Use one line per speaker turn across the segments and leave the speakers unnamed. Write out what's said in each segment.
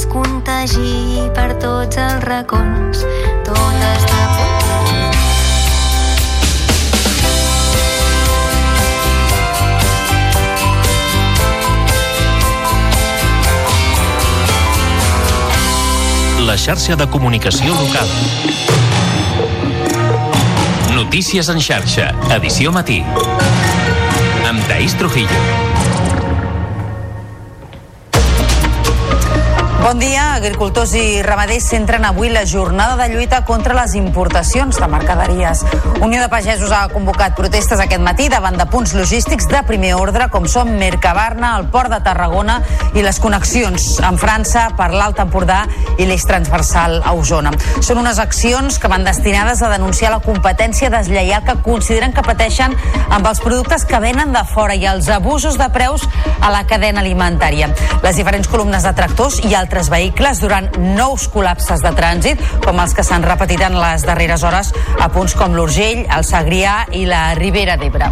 es contagi per tots els racons. Tot està a punt.
La xarxa de comunicació local. Notícies en xarxa, edició matí. Amb Taís Trujillo.
Bon dia. Agricultors i ramaders centren avui la jornada de lluita contra les importacions de mercaderies. Unió de Pagesos ha convocat protestes aquest matí davant de punts logístics de primer ordre com són Mercabarna, el Port de Tarragona i les connexions amb França per l'Alt Empordà i l'eix transversal a Osona. Són unes accions que van destinades a denunciar la competència deslleial que consideren que pateixen amb els productes que venen de fora i els abusos de preus a la cadena alimentària. Les diferents columnes de tractors i altres vehicles durant nous col·lapses de trànsit, com els que s'han repetit en les darreres hores a punts com l'Urgell, el Segrià i la Ribera d'Ebre.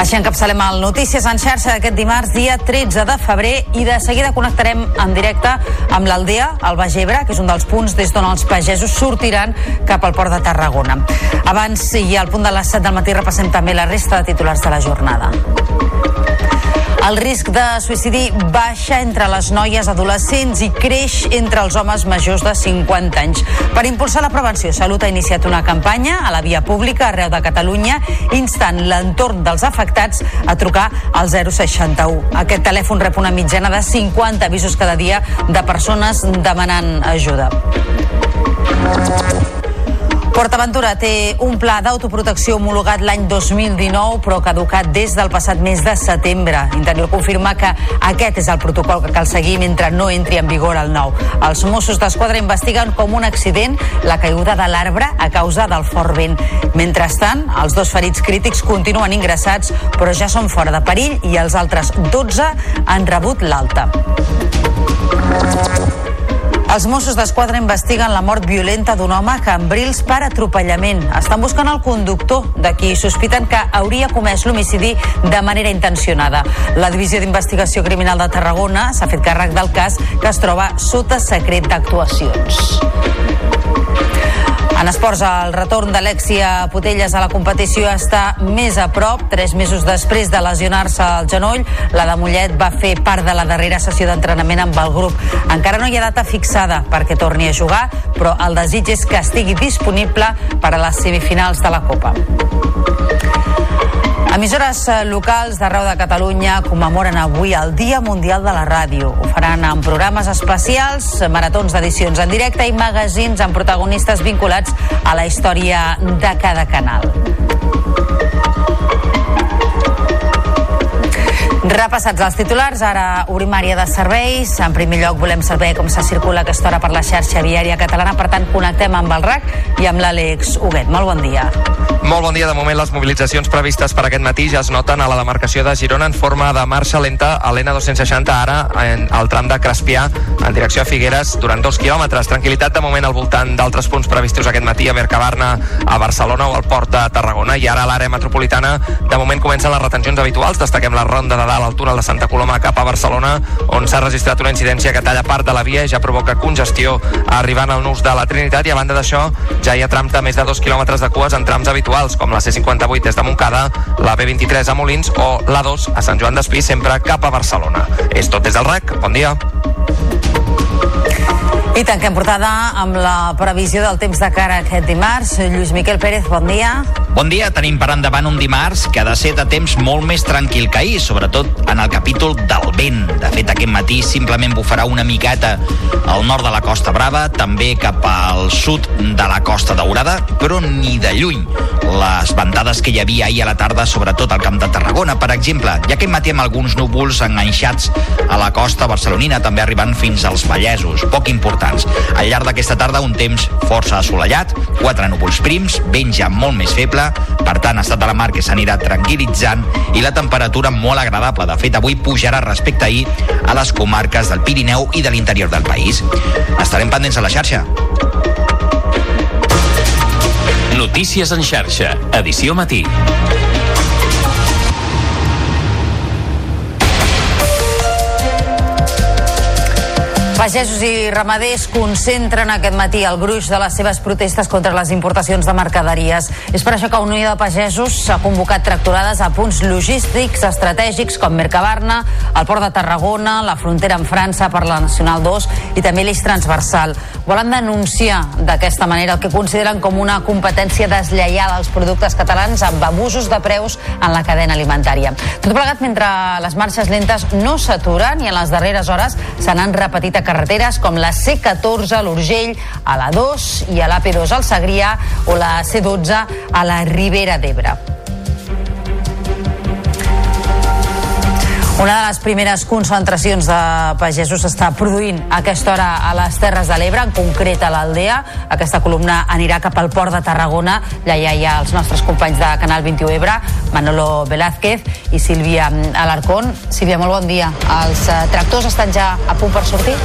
Així encapçalem el Notícies en xarxa d'aquest dimarts, dia 13 de febrer, i de seguida connectarem en directe amb l'Aldea, al Baix Ebre, que és un dels punts des d'on els pagesos sortiran cap al port de Tarragona. Abans i al punt de les 7 del matí repassem també la resta de titulars de la jornada. El risc de suïcidi baixa entre les noies adolescents i creix entre els homes majors de 50 anys. Per impulsar la prevenció, Salut ha iniciat una campanya a la via pública arreu de Catalunya instant l'entorn dels afectats a trucar al 061. Aquest telèfon rep una mitjana de 50 avisos cada dia de persones demanant ajuda. PortAventura té un pla d'autoprotecció homologat l'any 2019 però caducat des del passat mes de setembre. Interior confirma que aquest és el protocol que cal seguir mentre no entri en vigor el nou. Els Mossos d'Esquadra investiguen com un accident la caiguda de l'arbre a causa del fort vent. Mentrestant, els dos ferits crítics continuen ingressats però ja són fora de perill i els altres 12 han rebut l'alta. Els Mossos d'Esquadra investiguen la mort violenta d'un home a Cambrils per atropellament. Estan buscant el conductor de qui sospiten que hauria comès l'homicidi de manera intencionada. La Divisió d'Investigació Criminal de Tarragona s'ha fet càrrec del cas que es troba sota secret d'actuacions. En esports, el retorn d'Alexia Putelles a la competició està més a prop. Tres mesos després de lesionar-se el genoll, la de Mollet va fer part de la darrera sessió d'entrenament amb el grup. Encara no hi ha data fixada perquè torni a jugar, però el desig és que estigui disponible per a les semifinals de la Copa. Emissores eh, locals d'arreu de Catalunya commemoren avui el Dia Mundial de la Ràdio. Ho faran amb programes especials, maratons d'edicions en directe i magazins amb protagonistes vinculats a la història de cada canal. Repassats els titulars, ara obrim àrea de serveis. En primer lloc volem saber com se circula aquesta hora per la xarxa viària catalana, per tant connectem amb el RAC i amb l'Àlex Huguet. Molt bon dia.
Molt bon dia. De moment, les mobilitzacions previstes per aquest matí ja es noten a la demarcació de Girona en forma de marxa lenta a l'N260, ara en el tram de Crespià, en direcció a Figueres, durant dos quilòmetres. Tranquilitat de moment al voltant d'altres punts previstos aquest matí a Mercabarna, a Barcelona o al port de Tarragona. I ara a l'àrea metropolitana, de moment comencen les retencions habituals. Destaquem la ronda de dalt al túnel de Santa Coloma cap a Barcelona, on s'ha registrat una incidència que talla part de la via i ja provoca congestió arribant al nus de la Trinitat i a banda d'això ja hi ha trams de més de dos quilòmetres de cues en trams habituals com la C58 des de Montcada, la B23 a Molins o l'A2 a Sant Joan d'Espí sempre cap a Barcelona. És tot des del RAC. Bon dia.
I tanquem portada amb la previsió del temps de cara aquest dimarts. Lluís Miquel Pérez, bon dia.
Bon dia, tenim per endavant un dimarts que ha de ser de temps molt més tranquil que ahir, sobretot en el capítol del vent. De fet, aquest matí simplement bufarà una miqueta al nord de la Costa Brava, també cap al sud de la Costa Daurada, però ni de lluny les ventades que hi havia ahir a la tarda, sobretot al Camp de Tarragona, per exemple. Ja aquest matí amb alguns núvols enganxats a la costa barcelonina, també arribant fins als Vallesos, poc importants. Al llarg d'aquesta tarda, un temps força assolellat, quatre núvols prims, vent ja molt més feble, per tant, estat de la mar que s'anirà tranquil·litzant i la temperatura molt agradable. De fet, avui pujarà respecte ahir a les comarques del Pirineu i de l'interior del país. Estarem pendents a la xarxa.
Notícies en xarxa, edició matí.
Pagesos i ramaders concentren aquest matí el gruix de les seves protestes contra les importacions de mercaderies. És per això que Unió de Pagesos s'ha convocat tracturades a punts logístics estratègics com Mercabarna, el Port de Tarragona, la frontera amb França per la Nacional 2 i també l'eix transversal. Volen denunciar d'aquesta manera el que consideren com una competència deslleial als productes catalans amb abusos de preus en la cadena alimentària. Tot plegat mentre les marxes lentes no s'aturen i en les darreres hores se n'han repetit a carreteres com la C14 a l'Urgell, a la 2 i a l'AP2 al Segrià o la C12 a la Ribera d'Ebre. Una de les primeres concentracions de pagesos s'està produint a aquesta hora a les Terres de l'Ebre, en concret a l'Aldea. Aquesta columna anirà cap al port de Tarragona. Allà hi ha els nostres companys de Canal 21 Ebre, Manolo Velázquez i Sílvia Alarcón. Sílvia, molt bon dia. Els eh, tractors estan ja a punt per sortir?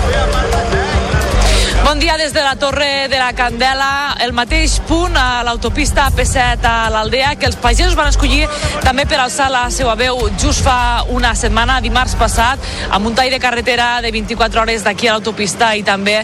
Bon dia des de la Torre de la Candela, el mateix punt a l'autopista P7 a l'Aldea que els pagesos van escollir també per alçar la seva veu just fa una setmana, dimarts passat, amb un tall de carretera de 24 hores d'aquí a l'autopista i també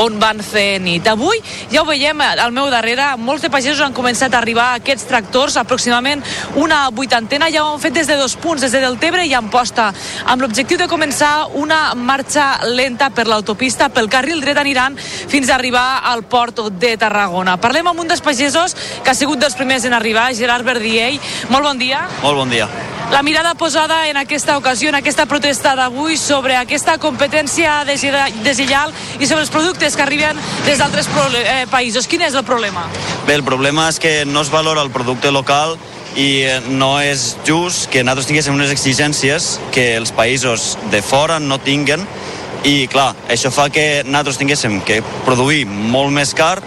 on van fer nit. Avui ja ho veiem al meu darrere, molts de pagesos han començat a arribar a aquests tractors, aproximadament una vuitantena, ja ho han fet des de dos punts, des de Deltebre i Amposta, amb l'objectiu de començar una marxa lenta per l'autopista, pel carril dret aniran fins a arribar al port de Tarragona. Parlem amb un dels pagesos que ha sigut dels primers en arribar, Gerard Verdiell. Molt bon dia.
Molt bon dia.
La mirada posada en aquesta ocasió, en aquesta protesta d'avui, sobre aquesta competència deslleial i sobre els productes que arriben des d'altres eh, països. Quin és el problema?
Bé, el problema és que no es valora el producte local i eh, no és just que nosaltres tinguéssim unes exigències que els països de fora no tinguen i clar, això fa que nosaltres tinguéssim que produir molt més car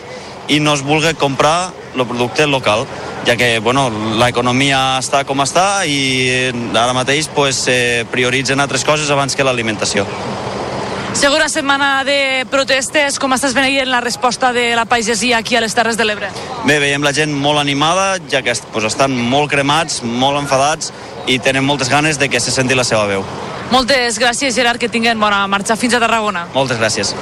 i no es vulgui comprar el producte local ja que bueno, l'economia està com està i ara mateix pues, eh, prioritzen altres coses abans que l'alimentació.
Segona setmana de protestes, com estàs veient la resposta de la pagesia aquí a les Terres de l'Ebre?
Bé, veiem la gent molt animada, ja que pues, estan molt cremats, molt enfadats i tenen moltes ganes de que se senti la seva veu.
Moltes gràcies, Gerard, que tinguem bona marxa fins a Tarragona.
Moltes gràcies.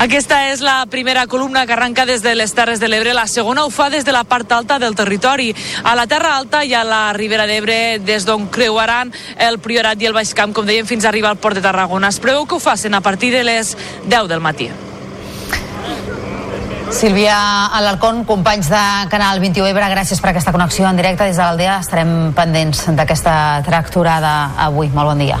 Aquesta és la primera columna que arranca des de les Terres de l'Ebre. La segona ho fa des de la part alta del territori. A la Terra Alta i a la Ribera d'Ebre, des d'on creuaran el Priorat i el Baix Camp, com dèiem, fins a arribar al port de Tarragona. Es preveu que ho facin a partir de les 10 del matí.
Sílvia Alarcón, companys de Canal 21 Ebre, gràcies per aquesta connexió en directe des de l'Aldea. Estarem pendents d'aquesta tracturada avui. Molt bon dia.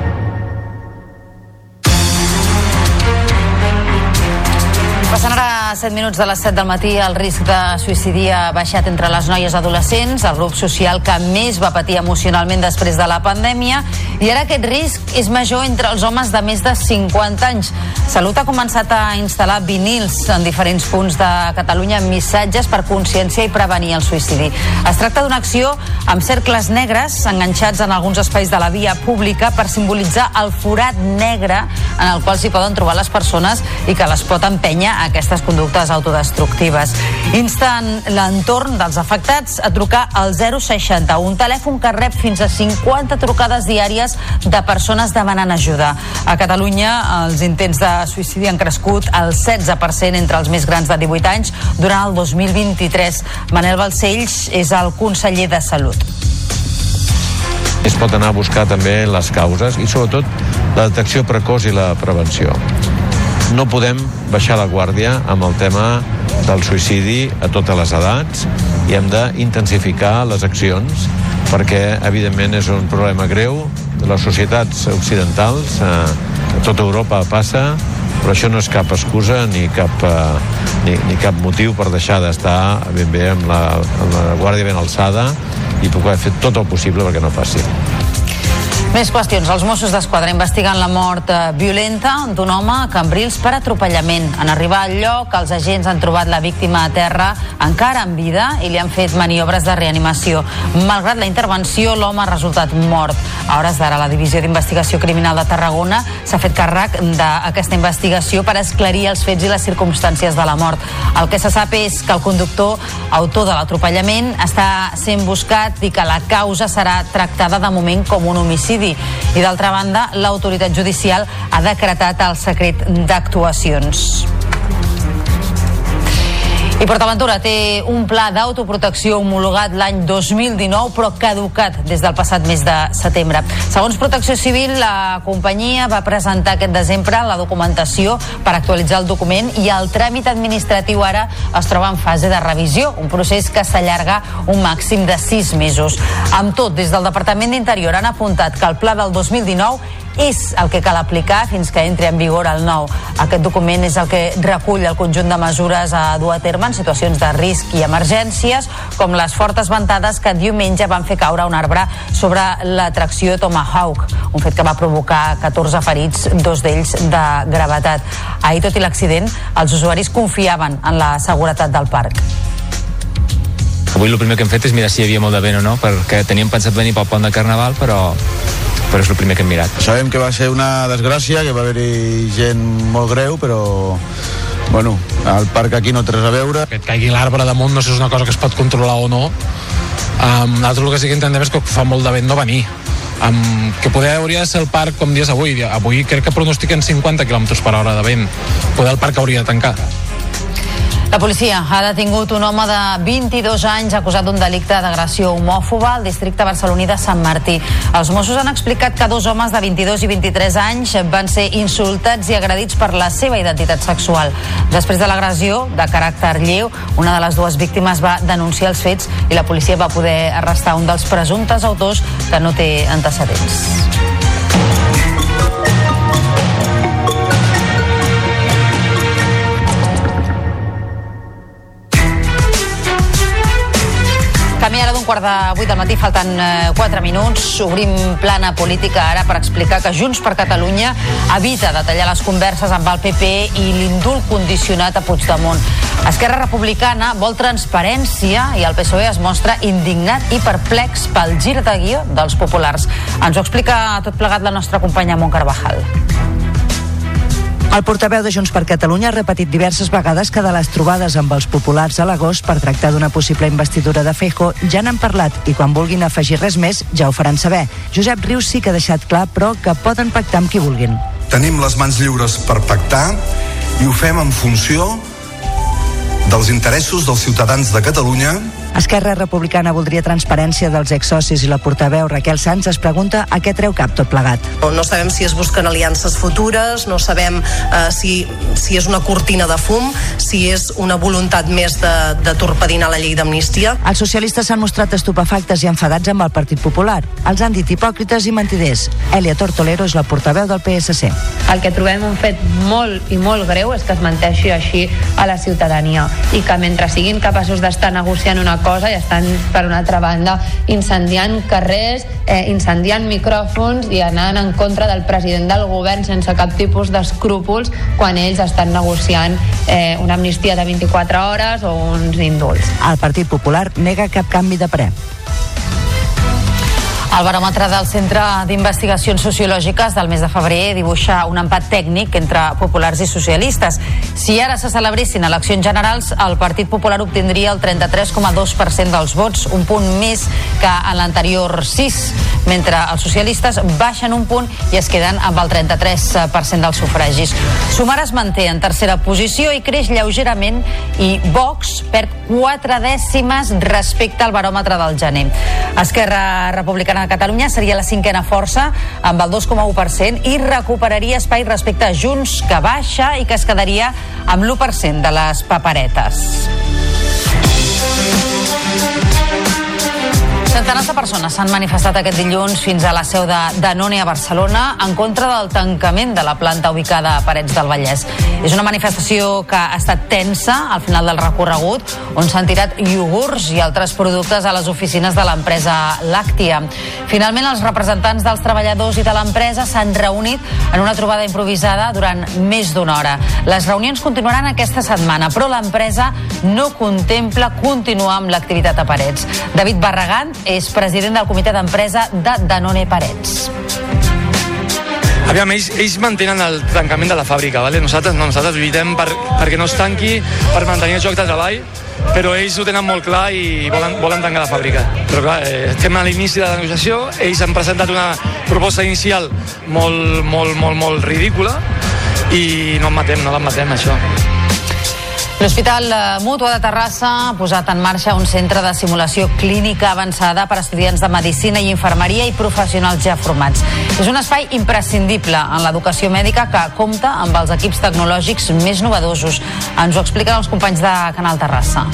Passant ara 7 minuts de les 7 del matí, el risc de suïcidi ha baixat entre les noies adolescents, el grup social que més va patir emocionalment després de la pandèmia, i ara aquest risc és major entre els homes de més de 50 anys. Salut ha començat a instal·lar vinils en diferents punts de Catalunya amb missatges per conscienciar i prevenir el suïcidi. Es tracta d'una acció amb cercles negres enganxats en alguns espais de la via pública per simbolitzar el forat negre en el qual s'hi poden trobar les persones i que les pot empènyer aquestes conductes autodestructives. Insten l'entorn dels afectats a trucar al 060, un telèfon que rep fins a 50 trucades diàries de persones demanant ajuda. A Catalunya els intents de suïcidi han crescut al 16% entre els més grans de 18 anys durant el 2023. Manel Balcells és el conseller de Salut
es pot anar a buscar també les causes i sobretot la detecció precoç i la prevenció no podem baixar la guàrdia amb el tema del suïcidi a totes les edats i hem d'intensificar les accions perquè evidentment és un problema greu les societats occidentals eh, a tota Europa passa però això no és cap excusa ni cap, eh, ni, ni cap motiu per deixar d'estar ben bé amb la, amb la guàrdia ben alçada i poder fer tot el possible perquè no passi.
Més qüestions. Els Mossos d'Esquadra investiguen la mort eh, violenta d'un home a Cambrils per atropellament. En arribar al lloc, els agents han trobat la víctima a terra encara en vida i li han fet maniobres de reanimació. Malgrat la intervenció, l'home ha resultat mort. A hores d'ara, la Divisió d'Investigació Criminal de Tarragona s'ha fet càrrec d'aquesta investigació per esclarir els fets i les circumstàncies de la mort. El que se sap és que el conductor, autor de l'atropellament, està sent buscat i que la causa serà tractada de moment com un homicidi homicidi. I d'altra banda, l'autoritat judicial ha decretat el secret d'actuacions. I PortAventura té un pla d'autoprotecció homologat l'any 2019 però caducat des del passat mes de setembre. Segons Protecció Civil, la companyia va presentar aquest desembre la documentació per actualitzar el document i el tràmit administratiu ara es troba en fase de revisió, un procés que s'allarga un màxim de sis mesos. Amb tot, des del Departament d'Interior han apuntat que el pla del 2019 és el que cal aplicar fins que entri en vigor el nou. Aquest document és el que recull el conjunt de mesures a dur a terme en situacions de risc i emergències, com les fortes ventades que diumenge van fer caure un arbre sobre l'atracció Tomahawk, un fet que va provocar 14 ferits, dos d'ells de gravetat. Ahir, tot i l'accident, els usuaris confiaven en la seguretat del parc.
Avui el primer que hem fet és mirar si hi havia molt de vent o no, perquè teníem pensat venir pel pont de Carnaval, però però és el primer que hem mirat.
Sabem que va ser una desgràcia, que va haver-hi gent molt greu, però bueno, el parc aquí no té res a veure.
Que et caigui l'arbre damunt no sé si és una cosa que es pot controlar o no. Um, nosaltres el que sí que entenem és que fa molt de vent no venir. Um, que poder hauria de ser el parc com dies avui. Avui crec que pronostiquen 50 km per hora de vent. Poder el parc hauria de tancar.
La policia ha detingut un home de 22 anys acusat d'un delicte d'agressió homòfoba al districte barceloní de Sant Martí. Els Mossos han explicat que dos homes de 22 i 23 anys van ser insultats i agredits per la seva identitat sexual. Després de l'agressió, de caràcter lleu, una de les dues víctimes va denunciar els fets i la policia va poder arrestar un dels presumptes autors que no té antecedents. D'un quart de vuit del matí, falten eh, 4 minuts. Obrim plana política ara per explicar que Junts per Catalunya evita detallar les converses amb el PP i l'indult condicionat a Puigdemont. Esquerra Republicana vol transparència i el PSOE es mostra indignat i perplex pel gir de guió dels populars. Ens ho explica tot plegat la nostra companya Mont Carvajal.
El portaveu de Junts per Catalunya ha repetit diverses vegades que de les trobades amb els populars a l'agost per tractar d'una possible investidura de Feijo ja n'han parlat i quan vulguin afegir res més ja ho faran saber. Josep Rius sí que ha deixat clar, però, que poden pactar amb qui vulguin.
Tenim les mans lliures per pactar i ho fem en funció dels interessos dels ciutadans de Catalunya
Esquerra Republicana voldria transparència dels exsocis i la portaveu Raquel Sanz es pregunta a què treu cap tot plegat.
No sabem si es busquen aliances futures, no sabem eh, si, si és una cortina de fum, si és una voluntat més de, de torpedinar la llei d'amnistia.
Els socialistes s'han mostrat estupefactes i enfadats amb el Partit Popular. Els han dit hipòcrites i mentiders. Elia Tortolero és la portaveu del PSC.
El que trobem un fet molt i molt greu és que es menteixi així a la ciutadania i que mentre siguin capaços d'estar negociant una cosa i estan, per una altra banda, incendiant carrers, eh, incendiant micròfons i anant en contra del president del govern sense cap tipus d'escrúpols quan ells estan negociant eh, una amnistia de 24 hores o uns indults.
El Partit Popular nega cap canvi de pre.
El baròmetre del Centre d'Investigacions Sociològiques del mes de febrer dibuixa un empat tècnic entre populars i socialistes. Si ara se celebressin eleccions generals, el Partit Popular obtindria el 33,2% dels vots, un punt més que en l'anterior 6, mentre els socialistes baixen un punt i es queden amb el 33% dels sufragis. Sumar es manté en tercera posició i creix lleugerament i Vox perd 4 dècimes respecte al baròmetre del gener. Esquerra Republicana de Catalunya seria la cinquena força amb el 2,1% i recuperaria espai respecte a Junts, que baixa i que es quedaria amb l'1% de les paperetes. Centenars de persones s'han manifestat aquest dilluns fins a la seu de Danone a Barcelona en contra del tancament de la planta ubicada a Parets del Vallès. És una manifestació que ha estat tensa al final del recorregut, on s'han tirat iogurts i altres productes a les oficines de l'empresa Làctia. Finalment, els representants dels treballadors i de l'empresa s'han reunit en una trobada improvisada durant més d'una hora. Les reunions continuaran aquesta setmana, però l'empresa no contempla continuar amb l'activitat a Parets. David Barragán és president del comitè d'empresa de Danone Parets.
Aviam, ells, ells mantenen el tancament de la fàbrica, ¿vale? nosaltres no, nosaltres lluitem per, perquè no es tanqui, per mantenir el lloc de treball, però ells ho tenen molt clar i volen, volen tancar la fàbrica. Però clar, eh, estem a l'inici de la negociació, ells han presentat una proposta inicial molt, molt, molt, molt ridícula i no matem, no l'admetem, això.
L'Hospital eh, Mútua de Terrassa ha posat en marxa un centre de simulació clínica avançada per a estudiants de Medicina i Infermeria i professionals ja formats. És un espai imprescindible en l'educació mèdica que compta amb els equips tecnològics més novedosos. Ens ho expliquen els companys de Canal Terrassa.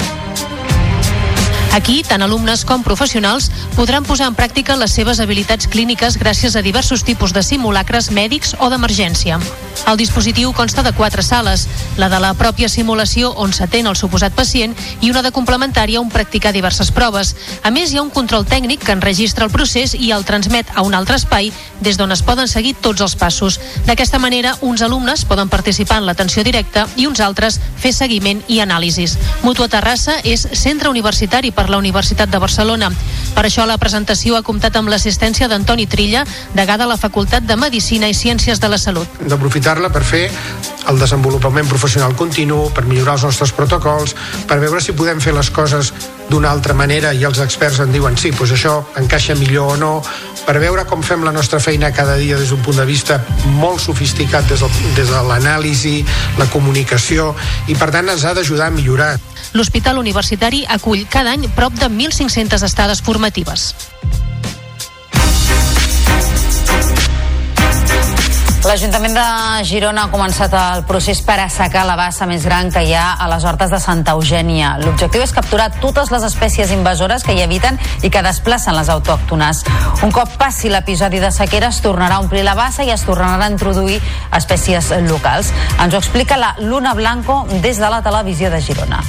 Aquí, tant alumnes com professionals podran posar en pràctica les seves habilitats clíniques gràcies a diversos tipus de simulacres mèdics o d'emergència. El dispositiu consta de quatre sales, la de la pròpia simulació on s'atén el suposat pacient i una de complementària on practicar diverses proves. A més, hi ha un control tècnic que enregistra el procés i el transmet a un altre espai des d'on es poden seguir tots els passos. D'aquesta manera, uns alumnes poden participar en l'atenció directa i uns altres fer seguiment i anàlisis. Mutua Terrassa és centre universitari per la Universitat de Barcelona. Per això la presentació ha comptat amb l'assistència d'Antoni Trilla, degà de la Facultat de Medicina i Ciències de la Salut.
D'aprofitar-la per fer el desenvolupament professional continu, per millorar els nostres protocols, per veure si podem fer les coses d'una altra manera i els experts en diuen sí, doncs això encaixa millor o no, per veure com fem la nostra feina cada dia des d'un punt de vista molt sofisticat des, del, des de l'anàlisi, la comunicació i per tant ens ha d'ajudar a millorar.
L'Hospital Universitari acull cada any prop de 1.500 estades formatives.
L'Ajuntament de Girona ha començat el procés per assecar la bassa més gran que hi ha a les hortes de Santa Eugènia. L'objectiu és capturar totes les espècies invasores que hi habiten i que desplacen les autòctones. Un cop passi l'episodi de sequera es tornarà a omplir la bassa i es tornaran a introduir espècies locals. Ens ho explica la Luna Blanco des de la televisió de Girona.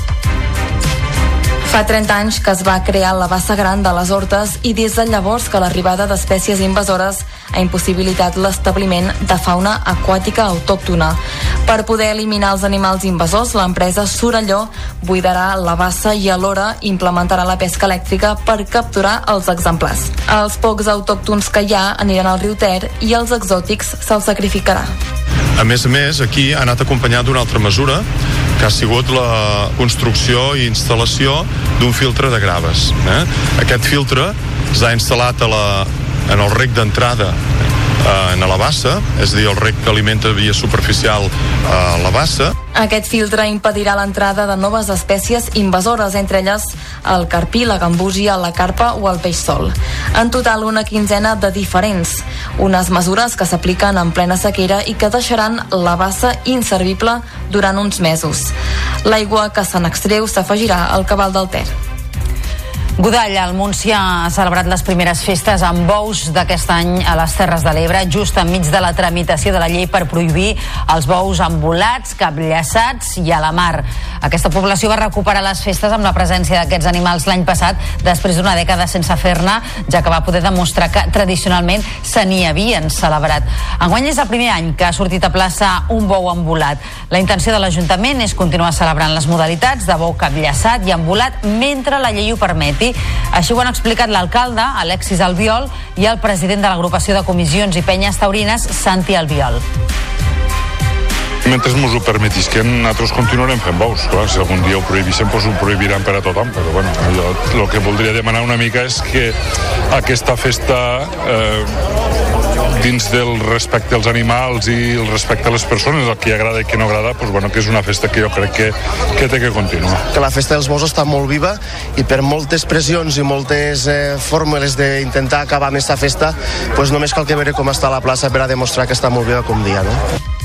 Fa 30 anys que es va crear la bassa gran de les Hortes i des de llavors que l'arribada d'espècies invasores ha impossibilitat l'establiment de fauna aquàtica autòctona. Per poder eliminar els animals invasors, l'empresa Sorelló buidarà la bassa i alhora implementarà la pesca elèctrica per capturar els exemplars. Els pocs autòctons que hi ha aniran al riu Ter i els exòtics se'ls sacrificarà.
A més a més, aquí ha anat acompanyat d'una altra mesura que ha sigut la construcció i instal·lació d'un filtre de graves. Eh? Aquest filtre s'ha instal·lat a la, en el rec d'entrada eh, en la bassa, és a dir, el rec que alimenta via superficial eh, la bassa.
Aquest filtre impedirà l'entrada de noves espècies invasores, entre elles el carpí, la gambúsia, la carpa o el peix sol. En total, una quinzena de diferents. Unes mesures que s'apliquen en plena sequera i que deixaran la bassa inservible durant uns mesos. L'aigua que se n'extreu s'afegirà al cabal del Ter.
Godall, al Montsià, ha celebrat les primeres festes amb bous d'aquest any a les Terres de l'Ebre, just enmig de la tramitació de la llei per prohibir els bous embolats, capllaçats i a la mar. Aquesta població va recuperar les festes amb la presència d'aquests animals l'any passat, després d'una dècada sense fer-ne, ja que va poder demostrar que tradicionalment se n'hi havien celebrat. Enguany és el primer any que ha sortit a plaça un bou embolat. La intenció de l'Ajuntament és continuar celebrant les modalitats de bou capllaçat i embolat mentre la llei ho permeti així ho han explicat l'alcalde, Alexis Albiol, i el president de l'agrupació de comissions i penyes taurines, Santi Albiol.
Mentre ens ho permetisquen, nosaltres continuarem fent bous. Clar, si algun dia ho prohibissin, doncs ho prohibiran per a tothom. Però bueno, jo el que voldria demanar una mica és que aquesta festa eh, dins del respecte als animals i el respecte a les persones, el que agrada i que no agrada, doncs, bueno, que és una festa que jo crec que, que té que continuar.
Que la festa dels bous està molt viva i per moltes pressions i moltes eh, fórmules d'intentar acabar amb aquesta festa, doncs només cal que veure com està la plaça per a demostrar que està molt viva com dia, no?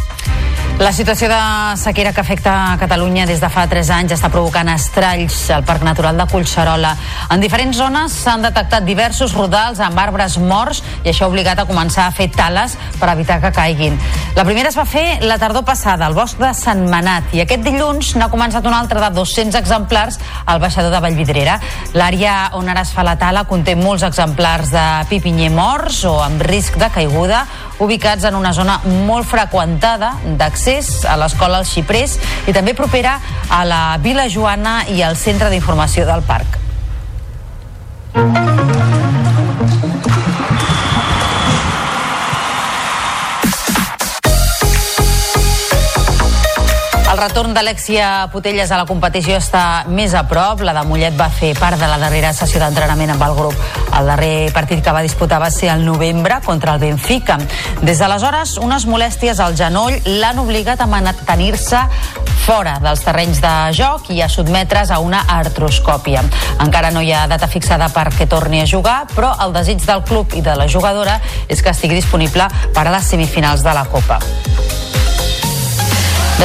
La situació de sequera que afecta Catalunya des de fa 3 anys està provocant estralls al Parc Natural de Collserola. En diferents zones s'han detectat diversos rodals amb arbres morts i això ha obligat a començar a fer tales per evitar que caiguin. La primera es va fer la tardor passada al bosc de Sant Manat i aquest dilluns n'ha començat una altra de 200 exemplars al baixador de Vallvidrera. L'àrea on ara es fa la tala conté molts exemplars de pipinyer morts o amb risc de caiguda ubicats en una zona molt freqüentada d'accés a l'escola Els Xiprers i també propera a la Vila Joana i al centre d'informació del parc. El retorn d'Alexia Putelles a la competició està més a prop. La de Mollet va fer part de la darrera sessió d'entrenament amb el grup. El darrer partit que va disputar va ser el novembre contra el Benfica. Des d'aleshores, unes molèsties al genoll l'han obligat a mantenir-se fora dels terrenys de joc i a sotmetre's a una artroscòpia. Encara no hi ha data fixada perquè torni a jugar, però el desig del club i de la jugadora és que estigui disponible per a les semifinals de la Copa.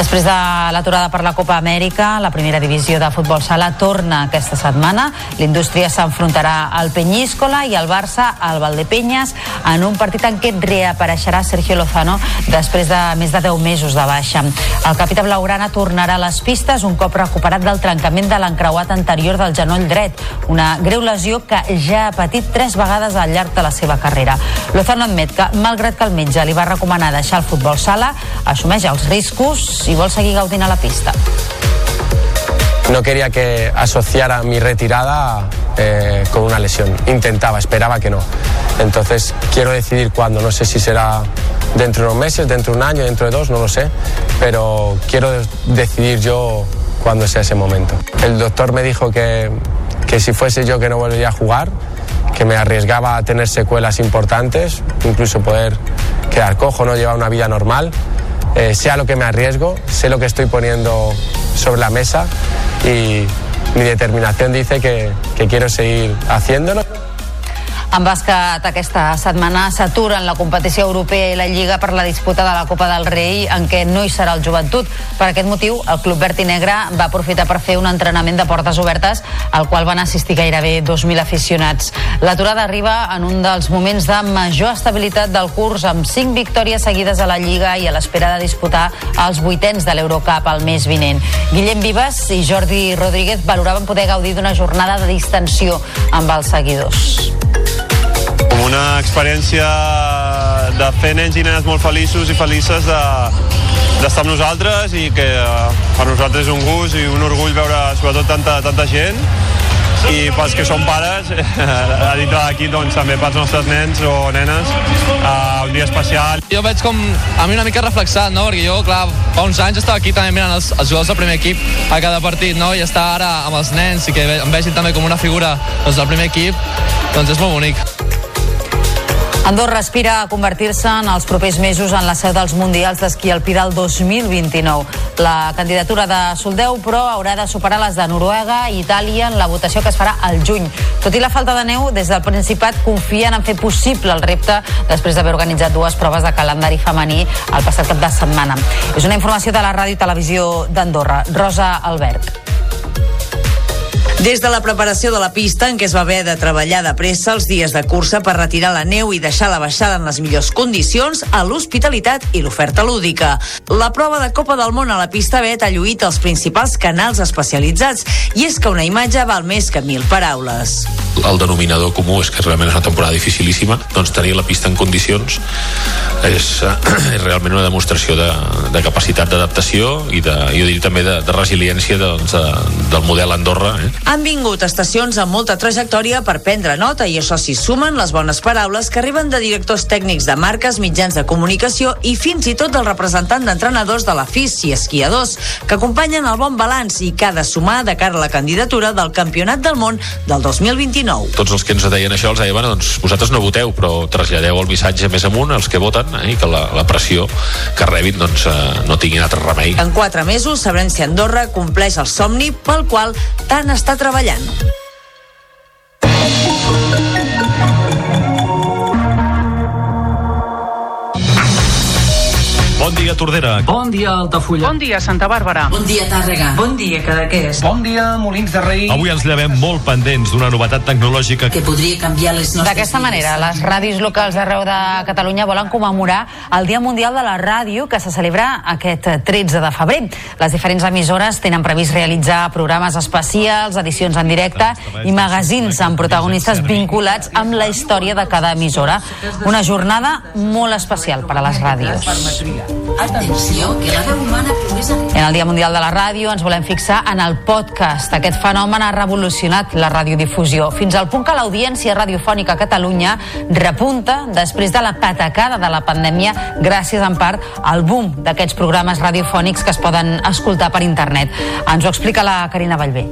Després de l'aturada per la Copa Amèrica, la primera divisió de futbol sala torna aquesta setmana. L'indústria s'enfrontarà al Penyíscola i el Barça al Valdepenyes en un partit en què reapareixerà Sergio Lozano després de més de 10 mesos de baixa. El capità blaugrana tornarà a les pistes un cop recuperat del trencament de l'encreuat anterior del genoll dret, una greu lesió que ja ha patit tres vegades al llarg de la seva carrera. Lozano admet que, malgrat que el metge li va recomanar deixar el futbol sala, assumeix els riscos i vol seguir gaudint a la pista.
No quería que asociara mi retirada eh, con una lesión. Intentaba, esperaba que no. Entonces quiero decidir cuándo. No sé si será dentro de unos meses, dentro de un año, dentro de dos, no lo sé. Pero quiero decidir yo cuándo sea ese momento. El doctor me dijo que, que si fuese yo que no volvería a jugar, que me arriesgaba a tener secuelas importantes, incluso poder quedar cojo, no llevar una vida normal. Eh, sé a lo que me arriesgo, sé lo que estoy poniendo sobre la mesa y mi determinación dice que, que quiero seguir haciéndolo.
En bàsquet aquesta setmana s'aturen la competició europea i la Lliga per la disputa de la Copa del Rei en què no hi serà el joventut. Per aquest motiu, el Club Verd i Negre va aprofitar per fer un entrenament de portes obertes al qual van assistir gairebé 2.000 aficionats. L'aturada arriba en un dels moments de major estabilitat del curs amb 5 victòries seguides a la Lliga i a l'espera de disputar els vuitens de l'Eurocup el mes vinent. Guillem Vives i Jordi Rodríguez valoraven poder gaudir d'una jornada de distensió amb els seguidors
com una experiència de fer nens i nenes molt feliços i felices de, d'estar amb nosaltres i que per nosaltres és un gust i un orgull veure sobretot tanta, tanta gent i pels que són pares a dintre d'aquí doncs també pels nostres nens o nenes uh, un dia especial
jo veig com a mi una mica reflexat no? perquè jo clar fa uns anys estava aquí també mirant els, els jugadors del primer equip a cada partit no? i estar ara amb els nens i que em vegin també com una figura doncs, del primer equip doncs és molt bonic
Andorra aspira a convertir-se en els propers mesos en la seu dels Mundials d'esquí alpí del 2029. La candidatura de Soldeu, però, haurà de superar les de Noruega i Itàlia en la votació que es farà al juny. Tot i la falta de neu, des del Principat confien en fer possible el repte després d'haver organitzat dues proves de calendari femení el passat cap de setmana. És una informació de la Ràdio i Televisió d'Andorra. Rosa Albert.
Des de la preparació de la pista, en què es va haver de treballar de pressa els dies de cursa per retirar la neu i deixar la baixada en les millors condicions, a l'hospitalitat i l'oferta lúdica. La prova de Copa del Món a la pista Bet ha lluït els principals canals especialitzats i és que una imatge val més que mil paraules.
El denominador comú és que realment és una temporada dificilíssima, doncs tenir la pista en condicions és, és realment una demostració de, de capacitat d'adaptació i de, jo diria també de, de resiliència doncs, de, del model Andorra. Eh?
Han vingut estacions amb molta trajectòria per prendre nota i això s'hi sumen les bones paraules que arriben de directors tècnics de marques, mitjans de comunicació i fins i tot del representant d'entrenadors de la FIS i esquiadors que acompanyen el bon balanç i que ha de sumar de cara a la candidatura del Campionat del Món del 2029.
Tots els que ens deien això els deien, bueno, doncs vosaltres no voteu, però traslladeu el missatge més amunt als que voten eh, i que la, la pressió que rebin doncs, eh, no tinguin altre remei.
En quatre mesos sabrem si Andorra compleix el somni pel qual tant està treballant.
Bon dia
Tordera.
Bon dia, Altafulla.
Bon dia, Santa Bàrbara.
Bon dia, Tàrrega. Bon dia, Cadaqués. Bon dia, Molins de Rei.
Avui ens llevem molt pendents d'una novetat tecnològica
que podria canviar les nostres
D'aquesta manera, les ràdios locals d'arreu de Catalunya volen commemorar el Dia Mundial de la Ràdio que se celebra aquest 13 de febrer. Les diferents emissores tenen previst realitzar programes especials, edicions en directe i magazins amb protagonistes vinculats amb la història de cada emissora. Una jornada molt especial per a les ràdios.
Atenció, que la veu humana progressa...
En el Dia Mundial de la Ràdio ens volem fixar en el podcast. Aquest fenomen ha revolucionat la radiodifusió, fins al punt que l'audiència radiofònica a Catalunya repunta després de la patacada de la pandèmia gràcies en part al boom d'aquests programes radiofònics que es poden escoltar per internet. Ens ho explica la Carina Vallvé.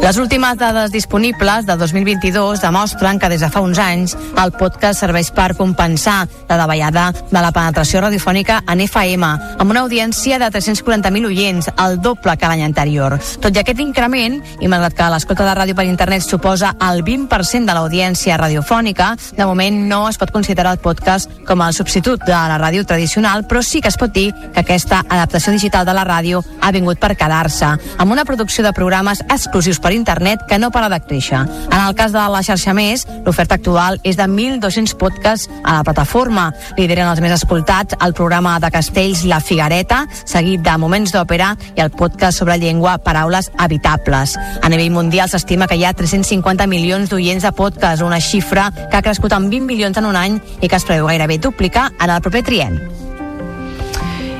Les últimes dades disponibles de 2022 demostren que des de fa uns anys el podcast serveix per compensar la davallada de la penetració radiofònica en FM, amb una audiència de 340.000 oients, el doble que l'any anterior. Tot i aquest increment, i malgrat que l'escolta de ràdio per internet suposa el 20% de l'audiència radiofònica, de moment no es pot considerar el podcast com el substitut de la ràdio tradicional, però sí que es pot dir que aquesta adaptació digital de la ràdio ha vingut per quedar-se, amb una producció de programes exclusius per internet que no para de créixer. En el cas de la xarxa Més, l'oferta actual és de 1.200 podcasts a la plataforma. Lideren els més escoltats el programa de Castells La Figareta, seguit de Moments d'Òpera i el podcast sobre llengua Paraules Habitables. A nivell mundial s'estima que hi ha 350 milions d'oients de podcast, una xifra que ha crescut en 20 milions en un any i que es preveu gairebé duplicar en el proper trienni.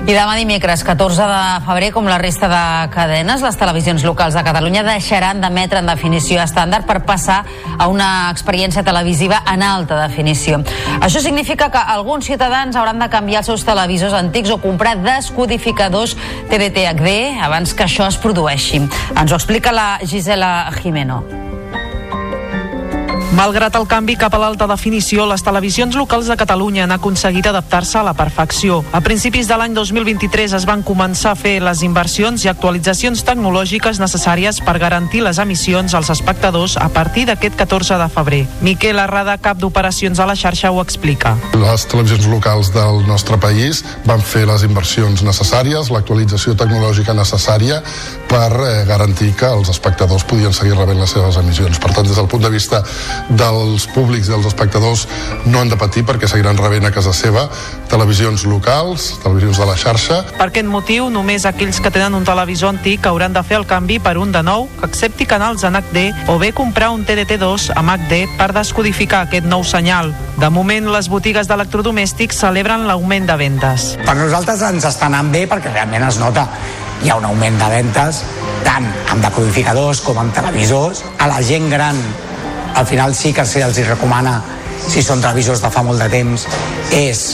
I demà dimecres, 14 de febrer, com la resta de cadenes, les televisions locals de Catalunya deixaran d'emetre en definició estàndard per passar a una experiència televisiva en alta definició. Això significa que alguns ciutadans hauran de canviar els seus televisors antics o comprar descodificadors TDT HD abans que això es produeixi. Ens ho explica la Gisela Jimeno.
Malgrat el canvi cap a l'alta definició, les televisions locals de Catalunya han aconseguit adaptar-se a la perfecció. A principis de l'any 2023 es van començar a fer les inversions i actualitzacions tecnològiques necessàries per garantir les emissions als espectadors a partir d'aquest 14 de febrer. Miquel Arrada, cap d'operacions a la xarxa, ho explica.
Les televisions locals del nostre país van fer les inversions necessàries, l'actualització tecnològica necessària per eh, garantir que els espectadors podien seguir rebent les seves emissions. Per tant, des del punt de vista dels públics i dels espectadors no han de patir perquè seguiran rebent a casa seva televisions locals, televisions de la xarxa.
Per aquest motiu, només aquells que tenen un televisor antic hauran de fer el canvi per un de nou que accepti canals en HD o bé comprar un TDT2 amb HD per descodificar aquest nou senyal. De moment, les botigues d'electrodomèstics celebren l'augment de vendes.
Per nosaltres ens està anant bé perquè realment es nota hi ha un augment de ventes tant amb decodificadors com amb televisors. A la gent gran al final sí que se'ls hi recomana si són televisors de fa molt de temps és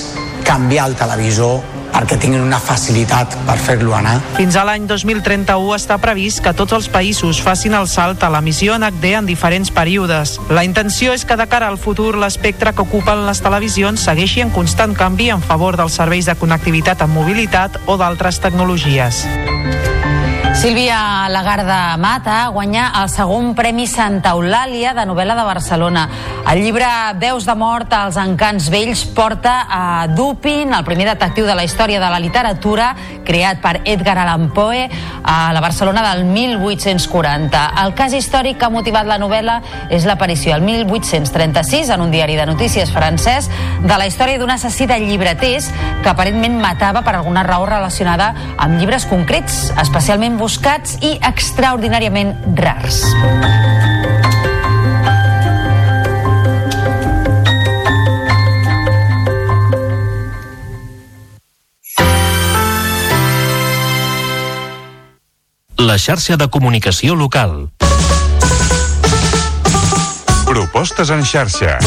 canviar el televisor perquè tinguin una facilitat per fer-lo anar.
Fins a l'any 2031 està previst que tots els països facin el salt a l'emissió en HD en diferents períodes. La intenció és que de cara al futur l'espectre que ocupen les televisions segueixi en constant canvi en favor dels serveis de connectivitat amb mobilitat o d'altres tecnologies.
Sílvia Lagarda Mata guanya el segon Premi Santa Eulàlia de novel·la de Barcelona. El llibre Veus de mort als encants vells porta a Dupin, el primer detectiu de la història de la literatura, creat per Edgar Allan Poe a la Barcelona del 1840. El cas històric que ha motivat la novel·la és l'aparició el 1836 en un diari de notícies francès de la història d'un assassí de llibreters que aparentment matava per alguna raó relacionada amb llibres concrets, especialment buscats i extraordinàriament rars.
La xarxa de comunicació local.
Propostes en xarxa.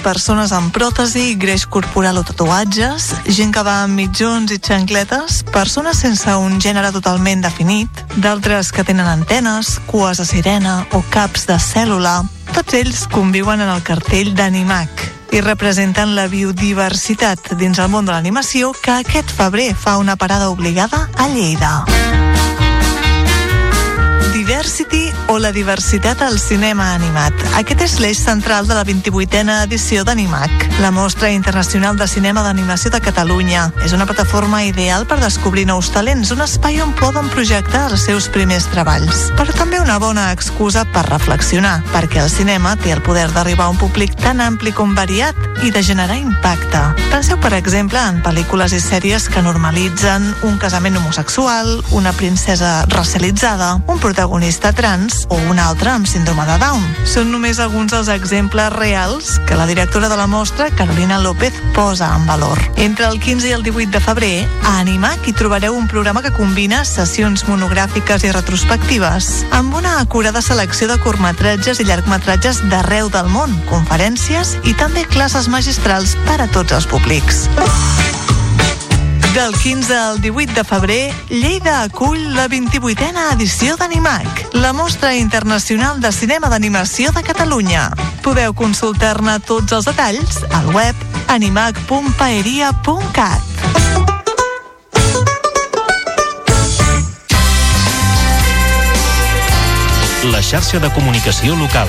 Persones amb pròtesi, greix corporal o tatuatges, gent que va amb mitjons i xancletes, persones sense un gènere totalment definit, d'altres que tenen antenes, cues de sirena o caps de cèl·lula, tots ells conviuen en el cartell d'Animac i representen la biodiversitat dins el món de l'animació que aquest febrer fa una parada obligada a Lleida. Diversity o la diversitat al cinema animat. Aquest és l'eix central de la 28a edició d'Animac, la mostra internacional de cinema d'animació de Catalunya. És una plataforma ideal per descobrir nous talents, un espai on poden projectar els seus primers treballs. Però també una bona excusa per reflexionar, perquè el cinema té el poder d'arribar a un públic tan ampli com variat i de generar impacte. Penseu, per exemple, en pel·lícules i sèries que normalitzen un casament homosexual, una princesa racialitzada, un protagonista trans o un altre amb síndrome de Down. Són només alguns dels exemples reals que la directora de la mostra, Carolina López, posa en valor. Entre el 15 i el 18 de febrer, a Animac hi trobareu un programa que combina sessions monogràfiques i retrospectives amb una acurada selecció de curtmetratges i llargmetratges d'arreu del món, conferències i també classes magistrals per a tots els públics. Del 15 al 18 de febrer, Lleida acull la 28a edició d'Animac, la mostra internacional de cinema d'animació de Catalunya. Podeu consultar-ne tots els detalls al web animac.paeria.cat.
La xarxa de comunicació local.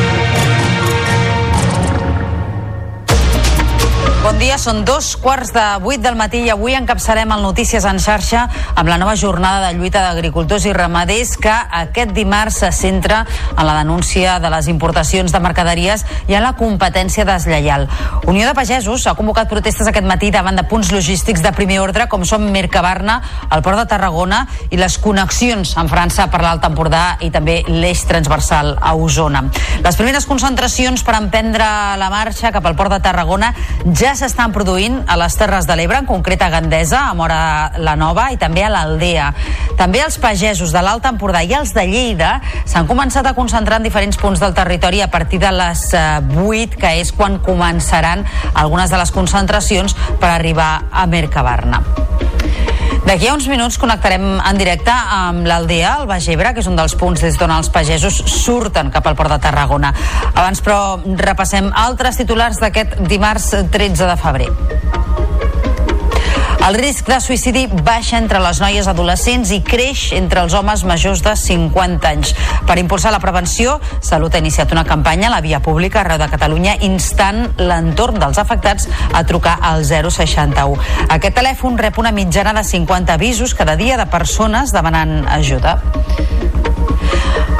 Bon dia, són dos quarts de vuit del matí i avui encapçarem el Notícies en xarxa amb la nova jornada de lluita d'agricultors i ramaders que aquest dimarts se centra en la denúncia de les importacions de mercaderies i en la competència deslleial. Unió de Pagesos ha convocat protestes aquest matí davant de punts logístics de primer ordre com són Mercabarna, el Port de Tarragona i les connexions amb França per l'Alt Empordà i també l'eix transversal a Osona. Les primeres concentracions per emprendre la marxa cap al Port de Tarragona ja s'estan produint a les Terres de l'Ebre, en concret a Gandesa, a Mora la Nova i també a l'Aldea. També els pagesos de l'Alt Empordà i els de Lleida s'han començat a concentrar en diferents punts del territori a partir de les 8, que és quan començaran algunes de les concentracions per arribar a Mercabarna. D'aquí a uns minuts connectarem en directe amb l'Aldea, al Baix Ebre, que és un dels punts des d'on els pagesos surten cap al Port de Tarragona. Abans, però, repassem altres titulars d'aquest dimarts 13 de febrer. El risc de suïcidi baixa entre les noies adolescents i creix entre els homes majors de 50 anys. Per impulsar la prevenció, Salut ha iniciat una campanya a la via pública arreu de Catalunya instant l'entorn dels afectats a trucar al 061. Aquest telèfon rep una mitjana de 50 avisos cada dia de persones demanant ajuda.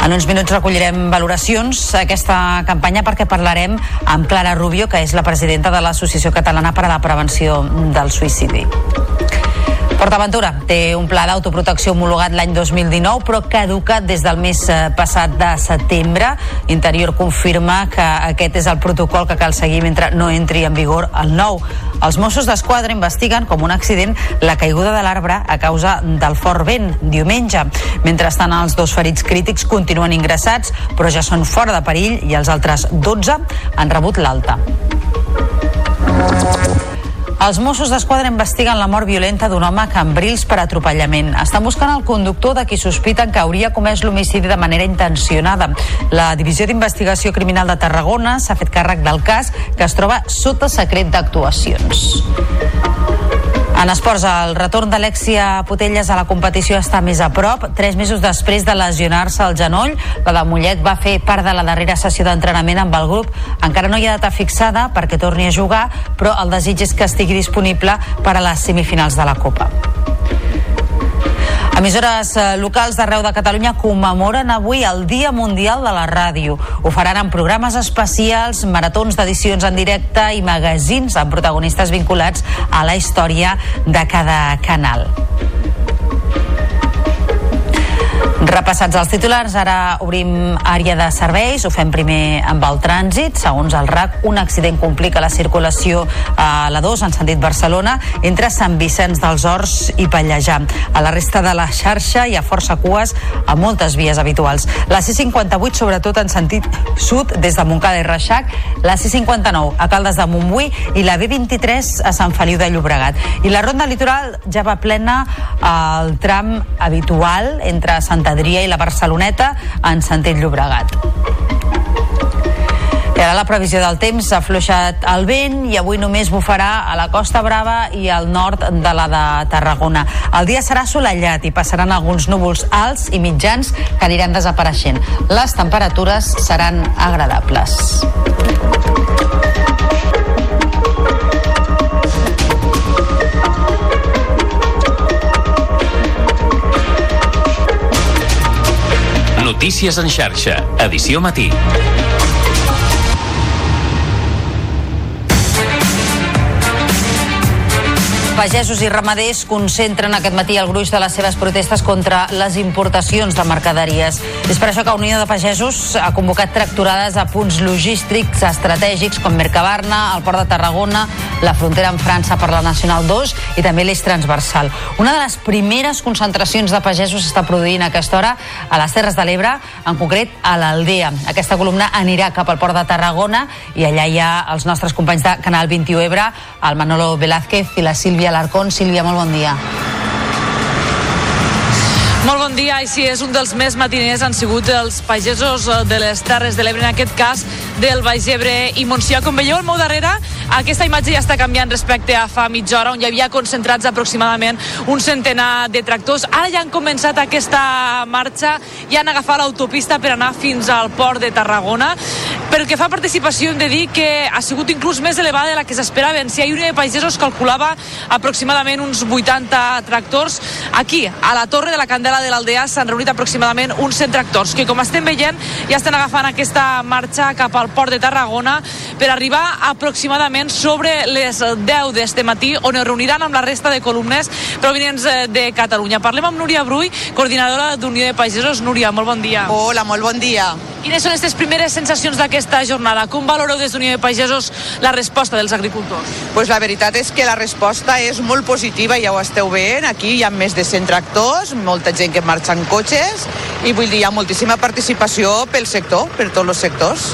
En uns minuts recollirem valoracions aquesta campanya perquè parlarem amb Clara Rubio, que és la presidenta de l'Associació Catalana per a la Prevenció del Suïcidi. PortAventura té un pla d'autoprotecció homologat l'any 2019 però caducat des del mes eh, passat de setembre. Interior confirma que aquest és el protocol que cal seguir mentre no entri en vigor el nou. Els Mossos d'Esquadra investiguen com un accident la caiguda de l'arbre a causa del fort vent diumenge. Mentrestant, els dos ferits crítics continuen ingressats però ja són fora de perill i els altres 12 han rebut l'alta. Els Mossos d'Esquadra investiguen la mort violenta d'un home a Cambrils per atropellament. Estan buscant el conductor de qui sospiten que hauria comès l'homicidi de manera intencionada. La Divisió d'Investigació Criminal de Tarragona s'ha fet càrrec del cas que es troba sota secret d'actuacions. En esports, el retorn d'Alexia Potelles a la competició està més a prop. Tres mesos després de lesionar-se el genoll, la de Mollet va fer part de la darrera sessió d'entrenament amb el grup. Encara no hi ha data fixada perquè torni a jugar, però el desig és que estigui disponible per a les semifinals de la Copa. Emissores eh, locals d'arreu de Catalunya commemoren avui el Dia Mundial de la Ràdio. Ho faran en programes especials, maratons d'edicions en directe i magazins amb protagonistes vinculats a la història de cada canal. Repassats els titulars, ara obrim àrea de serveis, ho fem primer amb el trànsit. Segons el RAC, un accident complica la circulació a la 2 en sentit Barcelona entre Sant Vicenç dels Horts i Pallejà. A la resta de la xarxa hi ha força cues a moltes vies habituals. La C58, sobretot en sentit sud, des de Montcada i Reixac, la C59 a Caldes de Montbui i la B23 a Sant Feliu de Llobregat. I la ronda litoral ja va plena al tram habitual entre Sant Adrià i la Barceloneta en sentit Llobregat. I ara la previsió del temps s'ha afluixat el vent i avui només bufarà a la Costa Brava i al nord de la de Tarragona. El dia serà assolellat i passaran alguns núvols alts i mitjans que aniran desapareixent. Les temperatures seran agradables.
Notícies en xarxa, edició matí.
Pagesos i ramaders concentren aquest matí el gruix de les seves protestes contra les importacions de mercaderies. És per això que Unió de Pagesos ha convocat tracturades a punts logístics estratègics com Mercabarna, el Port de Tarragona, la frontera amb França per la Nacional 2 i també l'eix transversal. Una de les primeres concentracions de pagesos s'està produint a aquesta hora a les Terres de l'Ebre, en concret a l'Aldea. Aquesta columna anirà cap al Port de Tarragona i allà hi ha els nostres companys de Canal 21 Ebre, el Manolo Velázquez i la Sílvia Alarcón. Sílvia, molt bon dia.
Molt bon dia, i si és un dels més matiners han sigut els pagesos eh, de les Terres de l'Ebre, en aquest cas del Baix Ebre i Montsià. Com veieu al meu darrere, aquesta imatge ja està canviant respecte a fa mitja hora, on hi havia concentrats aproximadament un centenar de tractors. Ara ja han començat aquesta marxa i han agafat l'autopista per anar fins al port de Tarragona. Pel que fa a participació, hem de dir que ha sigut inclús més elevada de la que s'esperaven. Si hi Unió de Pagesos calculava aproximadament uns 80 tractors. Aquí, a la Torre de la Candela de l'Aldea, s'han reunit aproximadament uns 100 tractors, que com estem veient ja estan agafant aquesta marxa cap al port de Tarragona per arribar aproximadament sobre les 10 d'este matí, on es reuniran amb la resta de columnes provenients eh, de Catalunya. Parlem amb Núria Brull, coordinadora d'Unió de Pagesos. Núria, molt bon dia.
Hola, molt bon dia.
Quines són aquestes primeres sensacions d'aquesta jornada? Com valoreu des d'Unió de Pagesos la resposta dels agricultors?
Pues la veritat és que la resposta és molt positiva, ja ho esteu veient. Aquí hi ha més de 100 tractors, molta gent que marxa en cotxes i vull dir, hi ha moltíssima participació pel sector, per tots els sectors.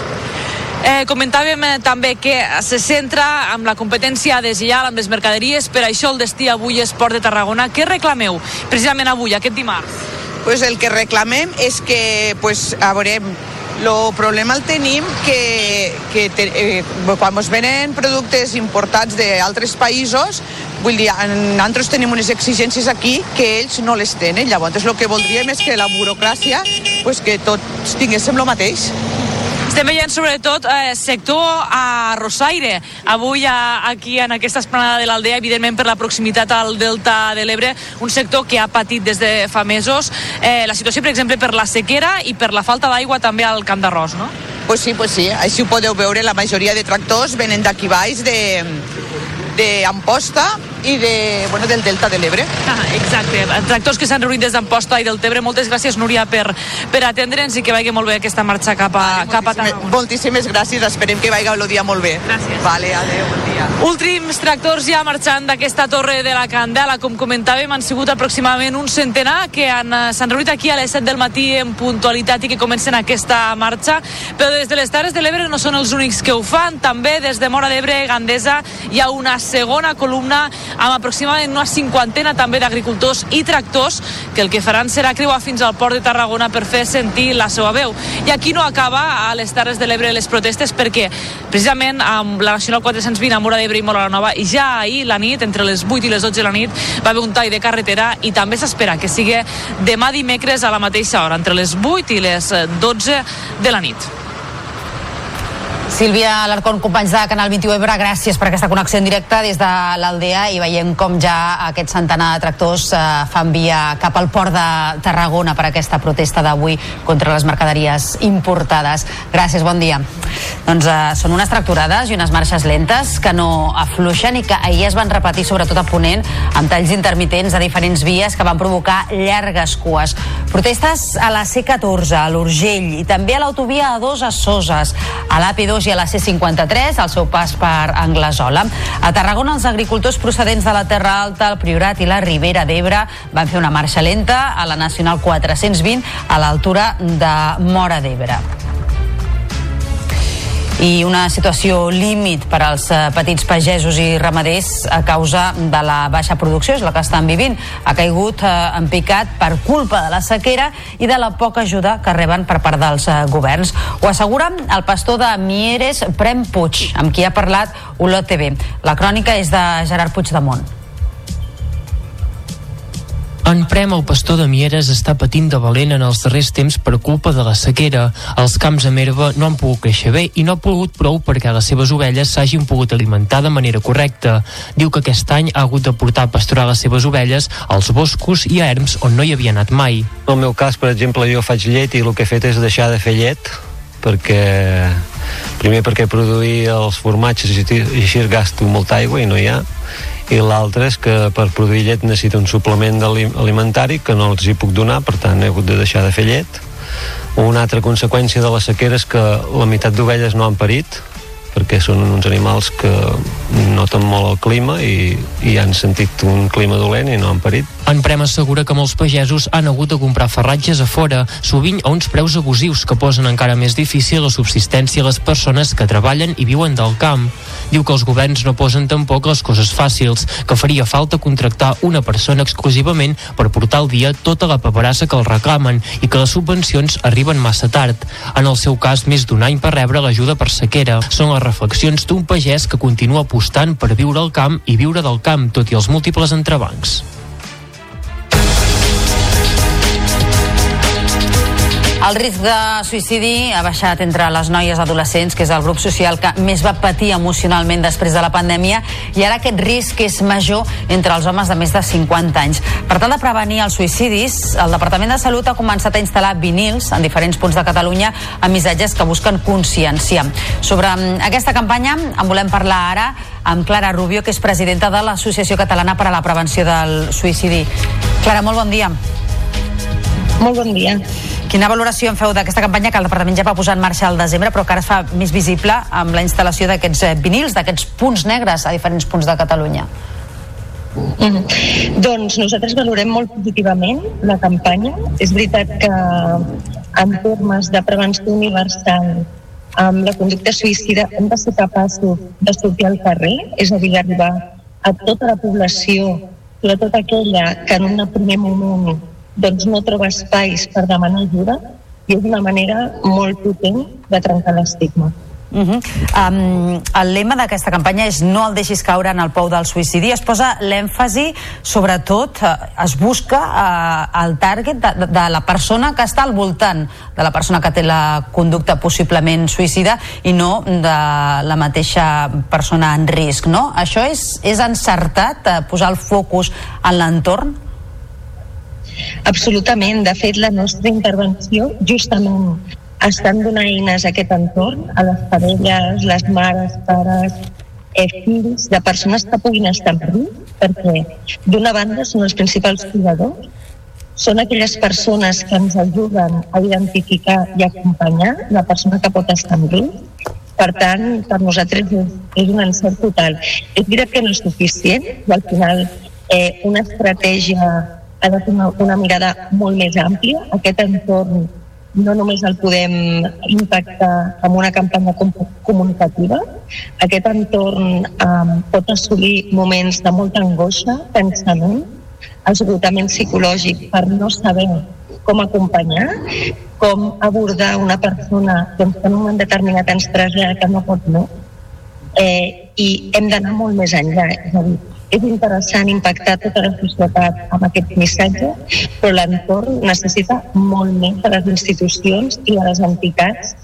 Eh, comentàvem eh, també que se centra amb la competència deslleial amb les mercaderies, per això el destí avui és Port de Tarragona. Què reclameu precisament avui, aquest dimarts?
Pues el que reclamem és que, pues, a veure, el problema el tenim que, que te, eh, quan ens venen productes importats d'altres països, vull dir, nosaltres tenim unes exigències aquí que ells no les tenen. Llavors, el que voldríem és que la burocràcia, pues, que tots tinguéssim el mateix.
Estem veient sobretot eh, sector a Rosaire. Avui a, aquí en aquesta esplanada de l'Aldea, evidentment per la proximitat al Delta de l'Ebre, un sector que ha patit des de fa mesos eh, la situació, per exemple, per la sequera i per la falta d'aigua també al Camp d'Arròs, no?
Pues sí, pues sí. Així ho podeu veure, la majoria de tractors venen d'aquí baix, de, d'Amposta i de, bueno, del Delta de l'Ebre.
Ah, exacte, tractors que s'han reunit des d'Amposta i del Tebre. Moltes gràcies, Núria, per, per atendre'ns i que vagi molt bé aquesta marxa cap a, vale, cap a Tarragona.
Moltíssimes gràcies, esperem que vagi el dia molt bé.
Gràcies.
Vale, adeu, bon dia.
Últims tractors ja marxant d'aquesta torre de la Candela, com comentàvem, han sigut aproximadament un centenar que s'han reunit aquí a les 7 del matí en puntualitat i que comencen aquesta marxa, però des de les Terres de l'Ebre no són els únics que ho fan, també des de Mora d'Ebre, Gandesa, hi ha una segona columna amb aproximadament una cinquantena també d'agricultors i tractors que el que faran serà creuar fins al port de Tarragona per fer sentir la seva veu. I aquí no acaba a les Terres de l'Ebre les protestes perquè precisament amb la Nacional 420 a Mora d'Ebre i Mora la Nova ja ahir la nit, entre les 8 i les 12 de la nit, va haver un tall de carretera i també s'espera que sigui demà dimecres a la mateixa hora, entre les 8 i les 12 de la nit.
Sílvia Alarcón, companys de Canal 21 Ebre, gràcies per aquesta connexió en directe des de l'Aldea i veiem com ja aquest centenar de tractors eh, fan via cap al port de Tarragona per aquesta protesta d'avui contra les mercaderies importades. Gràcies, bon dia. Doncs eh, són unes tracturades i unes marxes lentes que no afluixen i que ahir es van repetir sobretot a Ponent amb talls intermitents a diferents vies que van provocar llargues cues. Protestes a la C14, a l'Urgell i també a l'autovia A2 a Soses, a l'AP2 i a la C53 al seu pas per Anglesola. A Tarragona, els agricultors procedents de la Terra Alta, el Priorat i la Ribera d'Ebre van fer una marxa lenta a la Nacional 420 a l'altura de Mora d'Ebre i una situació límit per als eh, petits pagesos i ramaders a causa de la baixa producció, és la que estan vivint. Ha caigut eh, en picat per culpa de la sequera i de la poca ajuda que reben per part dels eh, governs. Ho assegura el pastor de Mieres, Prem Puig, amb qui ha parlat Olot TV. La crònica és de Gerard Puigdemont.
En Prem, el pastor de Mieres, està patint de valent en els darrers temps per culpa de la sequera. Els camps amb herba no han pogut créixer bé i no ha pogut prou perquè les seves ovelles s'hagin pogut alimentar de manera correcta. Diu que aquest any ha hagut de portar a pasturar les seves ovelles als boscos i a erms on no hi havia anat mai.
En el meu cas, per exemple, jo faig llet i el que he fet és deixar de fer llet perquè primer perquè produir els formatges i així gasto molta aigua i no hi ha i l'altre és que per produir llet necessita un suplement alimentari que no els hi puc donar, per tant he hagut de deixar de fer llet. Una altra conseqüència de la sequera és que la meitat d'ovelles no han parit, perquè són uns animals que noten molt el clima i, i han sentit un clima dolent i no han parit.
En Prem assegura que molts pagesos han hagut de comprar ferratges a fora, sovint a uns preus abusius que posen encara més difícil la subsistència a les persones que treballen i viuen del camp. Diu que els governs no posen tampoc les coses fàcils, que faria falta contractar una persona exclusivament per portar al dia tota la paperassa que els reclamen i que les subvencions arriben massa tard. En el seu cas, més d'un any per rebre l'ajuda per sequera. Són les reflexions d'un pagès que continua apostant per viure al camp i viure del camp, tot i els múltiples entrebancs.
El risc de suïcidi ha baixat entre les noies adolescents, que és el grup social que més va patir emocionalment després de la pandèmia, i ara aquest risc és major entre els homes de més de 50 anys. Per tal de prevenir els suïcidis, el Departament de Salut ha començat a instal·lar vinils en diferents punts de Catalunya amb missatges que busquen consciència. Sobre mm, aquesta campanya en volem parlar ara amb Clara Rubio, que és presidenta de l'Associació Catalana per a la Prevenció del Suïcidi. Clara, molt bon dia.
Molt bon dia.
Quina valoració en feu d'aquesta campanya que el Departament ja va posar en marxa al desembre però que ara es fa més visible amb la instal·lació d'aquests eh, vinils, d'aquests punts negres a diferents punts de Catalunya?
Mm -hmm. Doncs nosaltres valorem molt positivament la campanya. És veritat que en termes de prevenció universal amb la conducta suïcida hem de ser capaços de sortir al carrer, és a dir, arribar a tota la població, sobretot aquella que en un primer moment doncs no troba espais per demanar ajuda i és una manera molt potent de trencar l'estigma.
Uh -huh. um, el lema d'aquesta campanya és no el deixis caure en el pou del suïcidi es posa l'èmfasi sobretot uh, es busca uh, el target de, de, la persona que està al voltant de la persona que té la conducta possiblement suïcida i no de la mateixa persona en risc no? això és, és encertat uh, posar el focus en l'entorn
Absolutament. De fet, la nostra intervenció justament estan donant eines a aquest entorn, a les parelles, les mares, pares, eh, fills, de persones que puguin estar en risc, perquè d'una banda són els principals cuidadors, són aquelles persones que ens ajuden a identificar i acompanyar la persona que pot estar en risc. Per tant, per nosaltres és un encert total. És veritat que no és suficient i al final eh, una estratègia ha de tenir una mirada molt més àmplia. Aquest entorn no només el podem impactar amb una campanya comunicativa, aquest entorn um, pot assolir moments de molta angoixa, pensament, esgotament psicològic per no saber com acompanyar, com abordar una persona doncs, en un moment determinat ens trasllada que no pot no, eh, i hem d'anar molt més enllà. És a dir, és interessant impactar tota la societat amb aquest missatge, però l'entorn necessita molt més de les institucions i de les entitats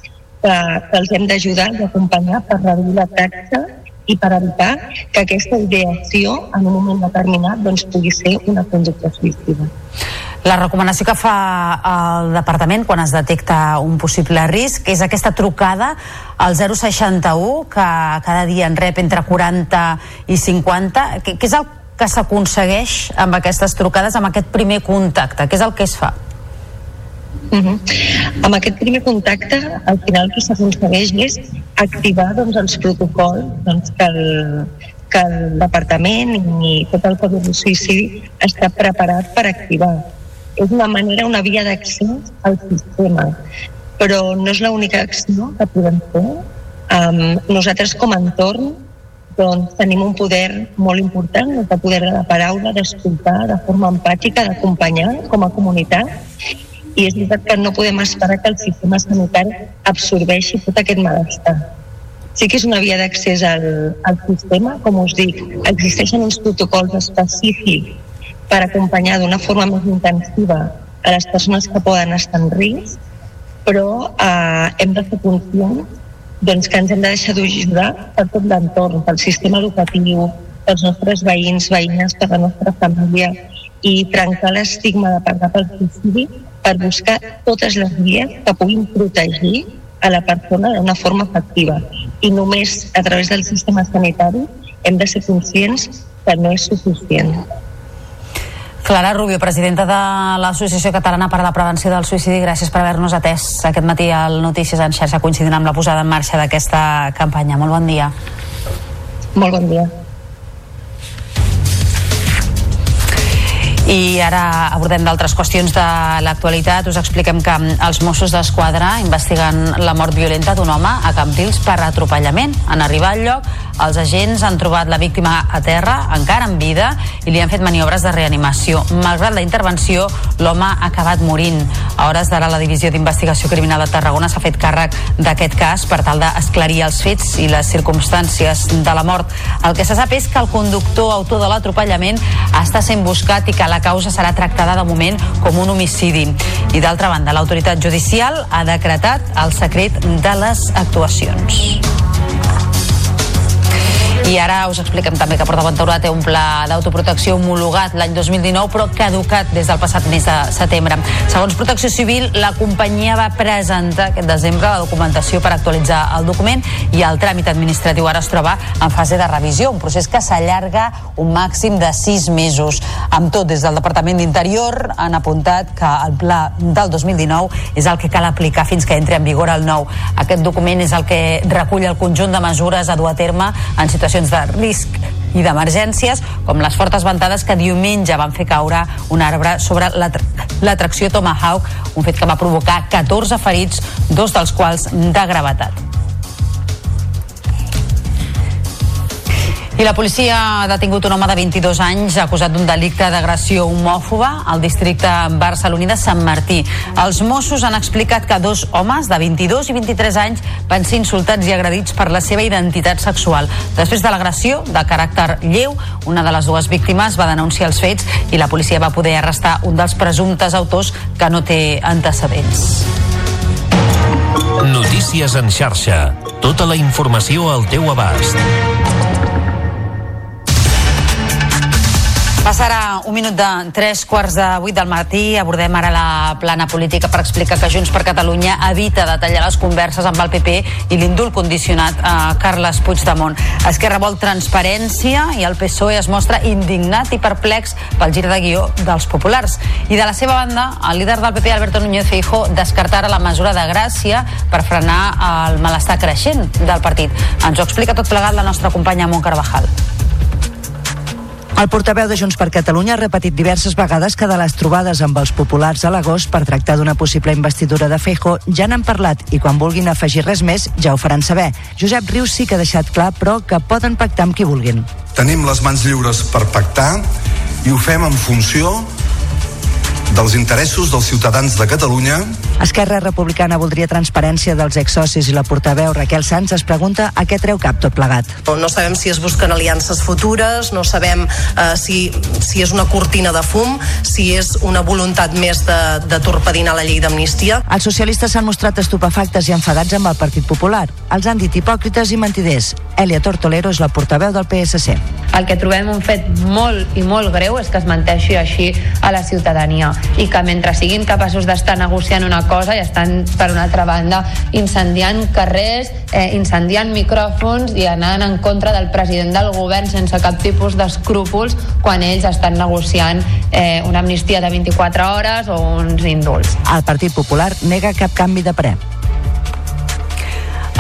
que, que els hem d'ajudar i acompanyar per reduir la taxa i per evitar que aquesta ideació en un moment determinat doncs, pugui ser una conducta suïcida.
La recomanació que fa el departament quan es detecta un possible risc és aquesta trucada al 061 que cada dia en rep entre 40 i 50. Què, què és el que s'aconsegueix amb aquestes trucades, amb aquest primer contacte? Què és el que es fa?
Uh -huh. Amb aquest primer contacte, al final el que s'aconsegueix és activar doncs, els protocols doncs, que, el, que el departament i tot el codi de suïcidi està preparat per activar. És una manera, una via d'accés al sistema, però no és l'única acció que podem fer. Um, nosaltres com a entorn doncs tenim un poder molt important, el poder de la paraula, d'escoltar de forma empàtica, d'acompanyar com a comunitat i és veritat que no podem esperar que el sistema sanitari absorbeixi tot aquest malestar. Sí que és una via d'accés al, al sistema, com us dic, existeixen uns protocols específics per acompanyar d'una forma més intensiva a les persones que poden estar en risc, però eh, hem de ser conscients doncs, que ens hem de deixar d'ajudar per tot l'entorn, pel sistema educatiu, pels nostres veïns, veïnes, per la nostra família i trencar l'estigma de parlar pel suïcidi per buscar totes les vies que puguin protegir a la persona d'una forma efectiva. I només a través del sistema sanitari hem de ser conscients que no és suficient.
Clara Rubio, presidenta de l'Associació Catalana per a la Prevenció del Suïcidi, gràcies per haver-nos atès aquest matí al Notícies en xarxa coincidint amb la posada en marxa d'aquesta campanya. Molt bon dia.
Molt bon dia.
I ara abordem d'altres qüestions de l'actualitat. Us expliquem que els Mossos d'Esquadra investiguen la mort violenta d'un home a Cambrils per atropellament. En arribar al lloc, els agents han trobat la víctima a terra, encara en vida, i li han fet maniobres de reanimació. Malgrat la intervenció, l'home ha acabat morint. A hores d'ara, la Divisió d'Investigació Criminal de Tarragona s'ha fet càrrec d'aquest cas per tal d'esclarir els fets i les circumstàncies de la mort. El que se sap és que el conductor autor de l'atropellament està sent buscat i que la causa serà tractada de moment com un homicidi. I d'altra banda, l'autoritat judicial ha decretat el secret de les actuacions. I ara us expliquem també que Port Aventura té un pla d'autoprotecció homologat l'any 2019 però caducat des del passat mes de setembre. Segons Protecció Civil, la companyia va presentar aquest desembre la documentació per actualitzar el document i el tràmit administratiu ara es troba en fase de revisió, un procés que s'allarga un màxim de sis mesos. Amb tot, des del Departament d'Interior han apuntat que el pla del 2019 és el que cal aplicar fins que entri en vigor el nou. Aquest document és el que recull el conjunt de mesures a dur a terme en situacions de risc i d'emergències, com les fortes ventades que diumenge van fer caure un arbre sobre l'atracció Tomahawk, un fet que va provocar 14 ferits, dos dels quals de gravetat. I la policia ha detingut un home de 22 anys acusat d'un delicte d'agressió homòfoba al districte barceloní de Sant Martí. Els Mossos han explicat que dos homes de 22 i 23 anys van ser insultats i agredits per la seva identitat sexual. Després de l'agressió de caràcter lleu, una de les dues víctimes va denunciar els fets i la policia va poder arrestar un dels presumptes autors que no té antecedents.
Notícies en xarxa. Tota la informació al teu abast.
Passarà un minut de tres quarts de vuit del matí. Abordem ara la plana política per explicar que Junts per Catalunya evita detallar les converses amb el PP i l'indult condicionat a Carles Puigdemont. Esquerra vol transparència i el PSOE es mostra indignat i perplex pel gir de guió dels populars. I de la seva banda, el líder del PP, Alberto Núñez Feijo, descartarà la mesura de gràcia per frenar el malestar creixent del partit. Ens ho explica tot plegat la nostra companya Mont Carvajal.
El portaveu de Junts per Catalunya ha repetit diverses vegades que de les trobades amb els populars a l'agost per tractar d'una possible investidura de Feijo ja n'han parlat i quan vulguin afegir res més ja ho faran saber. Josep Rius sí que ha deixat clar, però, que poden pactar amb qui vulguin.
Tenim les mans lliures per pactar i ho fem en funció dels interessos dels ciutadans de Catalunya
Esquerra Republicana voldria transparència dels exsocis i la portaveu Raquel Sanz es pregunta a què treu cap tot plegat.
No sabem si es busquen aliances futures, no sabem eh, si, si és una cortina de fum, si és una voluntat més de, de torpedinar la llei d'amnistia.
Els socialistes s'han mostrat estupefactes i enfadats amb el Partit Popular. Els han dit hipòcrites i mentiders. Elia Tortolero és la portaveu del PSC.
El que trobem un fet molt i molt greu és que es menteixi així a la ciutadania i que mentre siguin capaços d'estar negociant una cosa i estan, per una altra banda, incendiant carrers, eh, incendiant micròfons i anant en contra del president del govern sense cap tipus d'escrúpols quan ells estan negociant eh, una amnistia de 24 hores o uns indults.
El Partit Popular nega cap canvi de pre.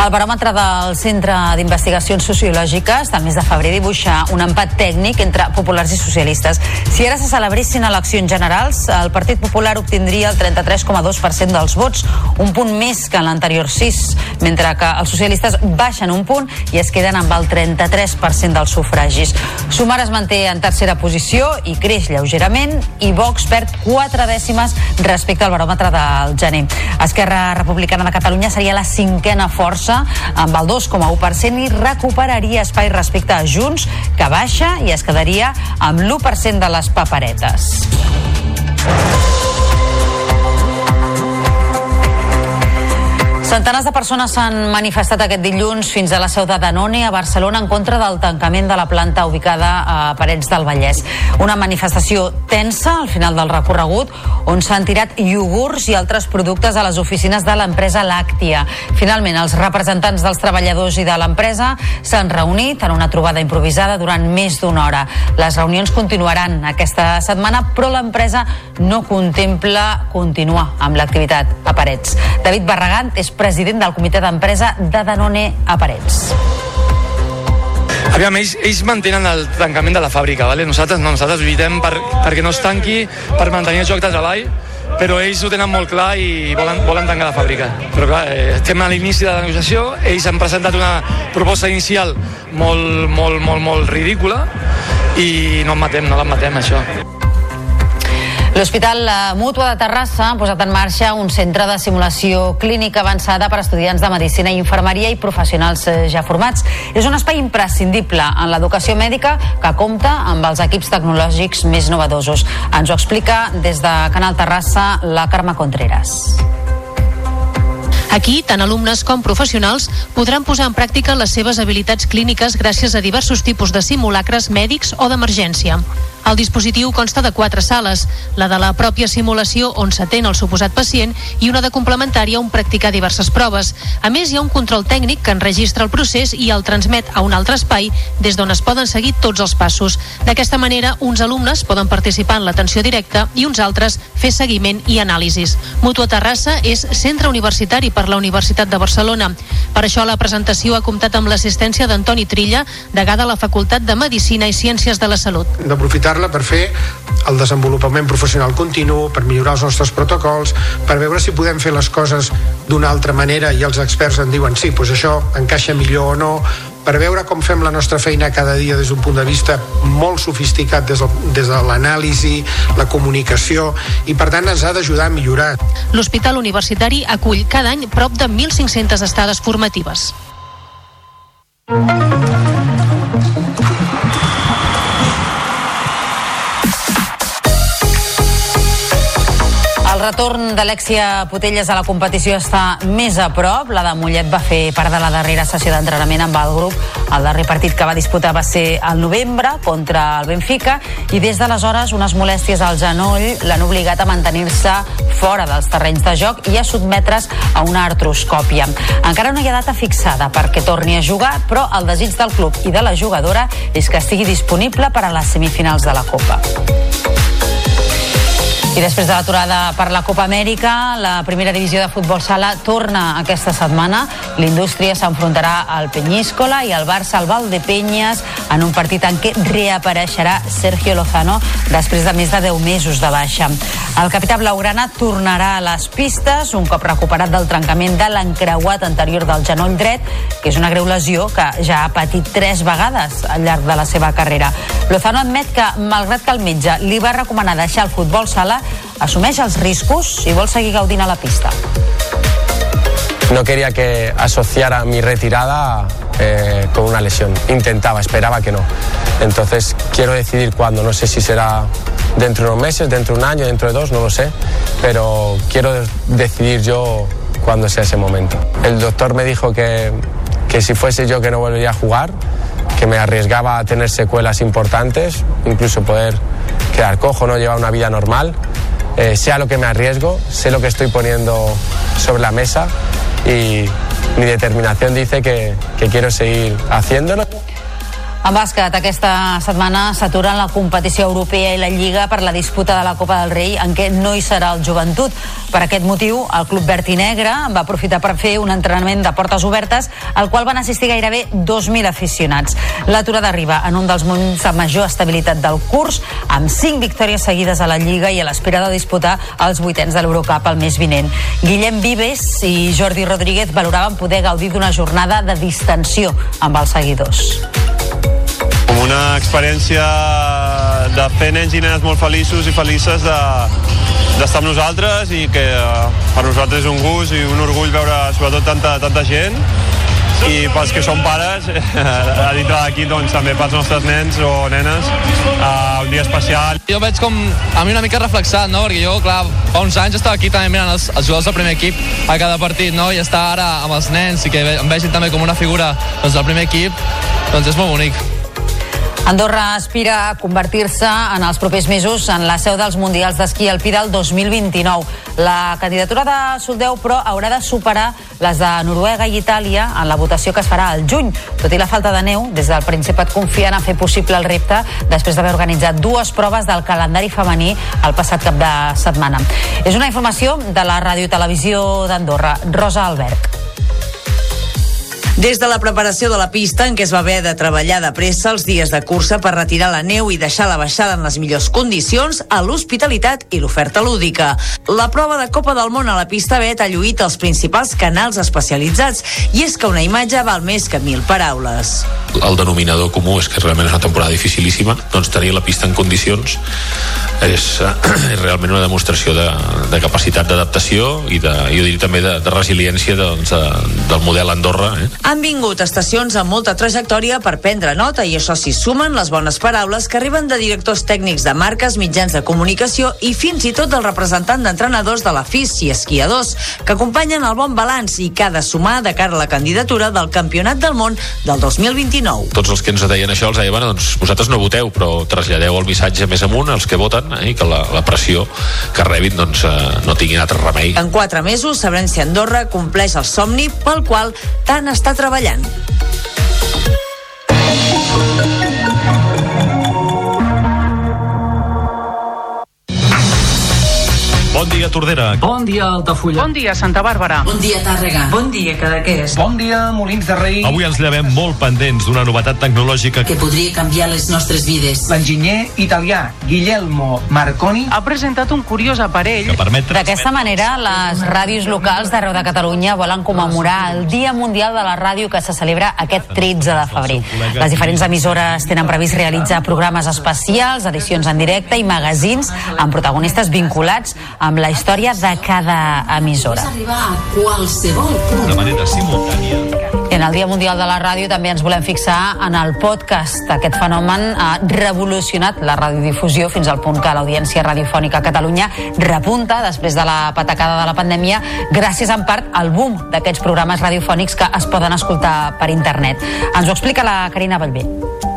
El baròmetre del Centre d'Investigacions Sociològiques del mes de febrer dibuixa un empat tècnic entre populars i socialistes. Si ara se celebressin eleccions generals, el Partit Popular obtindria el 33,2% dels vots, un punt més que en l'anterior 6, mentre que els socialistes baixen un punt i es queden amb el 33% dels sufragis. Sumar es manté en tercera posició i creix lleugerament i Vox perd 4 dècimes respecte al baròmetre del gener. Esquerra Republicana de Catalunya seria la cinquena força amb el 2,1% i recuperaria espai respecte a Junts, que baixa i es quedaria amb l'1% de les paperetes. Centenars de persones s'han manifestat aquest dilluns fins a la seu de Danone a Barcelona en contra del tancament de la planta ubicada a Parets del Vallès. Una manifestació tensa al final del recorregut on s'han tirat iogurts i altres productes a les oficines de l'empresa Làctia. Finalment, els representants dels treballadors i de l'empresa s'han reunit en una trobada improvisada durant més d'una hora. Les reunions continuaran aquesta setmana, però l'empresa no contempla continuar amb l'activitat a Parets. David Barragán és president del comitè d'empresa de Danone a Parets.
Aviam, ells, ells mantenen el tancament de la fàbrica, ¿vale? nosaltres no, nosaltres lluitem per, perquè no es tanqui, per mantenir el joc de treball, però ells ho tenen molt clar i volen, volen tancar la fàbrica. Però clar, eh, estem a l'inici de la negociació, ells han presentat una proposta inicial molt, molt, molt, molt ridícula i no en matem, no l'admetem, això.
L'Hospital Mútua de Terrassa ha posat en marxa un centre de simulació clínica avançada per a estudiants de Medicina i Infermeria i professionals eh, ja formats. És un espai imprescindible en l'educació mèdica que compta amb els equips tecnològics més novedosos. Ens ho explica des de Canal Terrassa la Carme Contreras.
Aquí, tant alumnes com professionals podran posar en pràctica les seves habilitats clíniques gràcies a diversos tipus de simulacres mèdics o d'emergència. El dispositiu consta de quatre sales, la de la pròpia simulació on s'atén el suposat pacient i una de complementària on practicar diverses proves. A més, hi ha un control tècnic que enregistra el procés i el transmet a un altre espai des d'on es poden seguir tots els passos. D'aquesta manera, uns alumnes poden participar en l'atenció directa i uns altres fer seguiment i anàlisis. Mutua Terrassa és centre universitari per la Universitat de Barcelona. Per això la presentació ha comptat amb l'assistència d'Antoni Trilla, degà de la Facultat de Medicina i Ciències de la Salut.
D'aprofitar-la per fer el desenvolupament professional continu, per millorar els nostres protocols, per veure si podem fer les coses d'una altra manera i els experts en diuen sí, doncs això encaixa millor o no, per veure com fem la nostra feina cada dia des d'un punt de vista molt sofisticat des, del, des de l'anàlisi, la comunicació i per tant ens ha d'ajudar a millorar.
L'Hospital Universitari acull cada any prop de 1.500 estades formatives.
Retorn d'Alexia Potelles a la competició està més a prop. La de Mollet va fer part de la darrera sessió d'entrenament amb el grup. El darrer partit que va disputar va ser al novembre contra el Benfica i des d'aleshores unes molèsties al genoll l'han obligat a mantenir-se fora dels terrenys de joc i a sotmetre's a una artroscòpia. Encara no hi ha data fixada perquè torni a jugar, però el desig del club i de la jugadora és que estigui disponible per a les semifinals de la Copa. I després de l'aturada per la Copa Amèrica, la primera divisió de futbol sala torna aquesta setmana. L'indústria s'enfrontarà al Peñíscola i el Barça al Valdepeñas en un partit en què reapareixerà Sergio Lozano després de més de 10 mesos de baixa. El capità blaugrana tornarà a les pistes un cop recuperat del trencament de l'encreuat anterior del genoll dret, que és una greu lesió que ja ha patit tres vegades al llarg de la seva carrera. Lozano admet que, malgrat que el metge li va recomanar deixar el futbol sala, assumeix els riscos i vol seguir gaudint a la pista.
No quería que asociara mi retirada eh, con una lesión. Intentaba, esperaba que no. Entonces quiero decidir cuándo. No sé si será dentro de unos meses, dentro de un año, dentro de dos, no lo sé. Pero quiero decidir yo cuándo sea ese momento. El doctor me dijo que, que si fuese yo que no volvería a jugar, que me arriesgaba a tener secuelas importantes, incluso poder quedar cojo, no llevar una vida normal. Eh, sea lo que me arriesgo, sé lo que estoy poniendo sobre la mesa y mi determinación dice que, que quiero seguir haciéndolo.
En bàsquet, aquesta setmana s'aturen la competició europea i la Lliga per la disputa de la Copa del Rei, en què no hi serà el joventut. Per aquest motiu, el Club Verd i Negre va aprofitar per fer un entrenament de portes obertes, al qual van assistir gairebé 2.000 aficionats. L'aturada arriba en un dels moments de major estabilitat del curs, amb 5 victòries seguides a la Lliga i a l'espera de disputar els vuitens de l'Eurocup el mes vinent. Guillem Vives i Jordi Rodríguez valoraven poder gaudir d'una jornada de distensió amb els seguidors
una experiència de fer nens i nenes molt feliços i felices de, d'estar amb nosaltres i que eh, per nosaltres és un gust i un orgull veure sobretot tanta, tanta gent i pels que són pares a dintre d'aquí doncs també pels nostres nens o nenes uh, un dia especial
jo veig com a mi una mica reflexat no? perquè jo clar fa uns anys estava aquí també mirant els, els jugadors del primer equip a cada partit no? i estar ara amb els nens i que em vegin també com una figura doncs, del primer equip doncs és molt bonic
Andorra aspira a convertir-se en els propers mesos en la seu dels Mundials d'Esquí alpí del 2029. La candidatura de Soldeu, però, haurà de superar les de Noruega i Itàlia en la votació que es farà al juny. Tot i la falta de neu, des del Principat confien a fer possible el repte després d'haver organitzat dues proves del calendari femení el passat cap de setmana. És una informació de la Ràdio Televisió d'Andorra. Rosa Albert.
Des de la preparació de la pista, en què es va haver de treballar de pressa els dies de cursa per retirar la neu i deixar la baixada en les millors condicions, a l'hospitalitat i l'oferta lúdica. La prova de Copa del Món a la pista Bet ha lluït els principals canals especialitzats i és que una imatge val més que mil paraules.
El denominador comú és que realment és una temporada dificilíssima, doncs tenir la pista en condicions és, és realment una demostració de, de capacitat d'adaptació i de, jo diria també de, de resiliència doncs, de, del model Andorra. Eh?
Han vingut estacions amb molta trajectòria per prendre nota i això s'hi sumen les bones paraules que arriben de directors tècnics de marques, mitjans de comunicació i fins i tot del representant d'entrenadors de la FIS i esquiadors que acompanyen el bon balanç i que ha de sumar de cara a la candidatura del Campionat del Món del 2029.
Tots els que ens deien això els deien, bueno, doncs vosaltres no voteu, però traslladeu el missatge més amunt als que voten eh, i que la, la pressió que rebin doncs, eh, no tinguin altre remei.
En quatre mesos sabrem si Andorra compleix el somni pel qual tant està treballant.
Bon dia, Tordera.
Bon dia, Altafulla.
Bon dia, Santa Bàrbara.
Bon dia, Tàrrega.
Bon dia, Cadaqués.
Bon dia, Molins de Rei.
Avui ens llevem molt pendents d'una novetat tecnològica
que podria canviar les nostres vides.
L'enginyer italià Guillermo Marconi ha presentat un curiós aparell
que permet...
D'aquesta manera, les ràdios locals d'arreu de Catalunya volen commemorar el Dia Mundial de la Ràdio que se celebra aquest 13 de febrer. Les diferents emissores tenen previst realitzar programes especials, edicions en directe i magazins amb protagonistes vinculats amb la història de cada emissora.
arribar a qualsevol punt.
De manera simultània.
En el Dia Mundial de la Ràdio també ens volem fixar en el podcast. Aquest fenomen ha revolucionat la radiodifusió fins al punt que l'audiència radiofònica a Catalunya repunta després de la patacada de la pandèmia gràcies en part al boom d'aquests programes radiofònics que es poden escoltar per internet. Ens ho explica la Carina Bellver.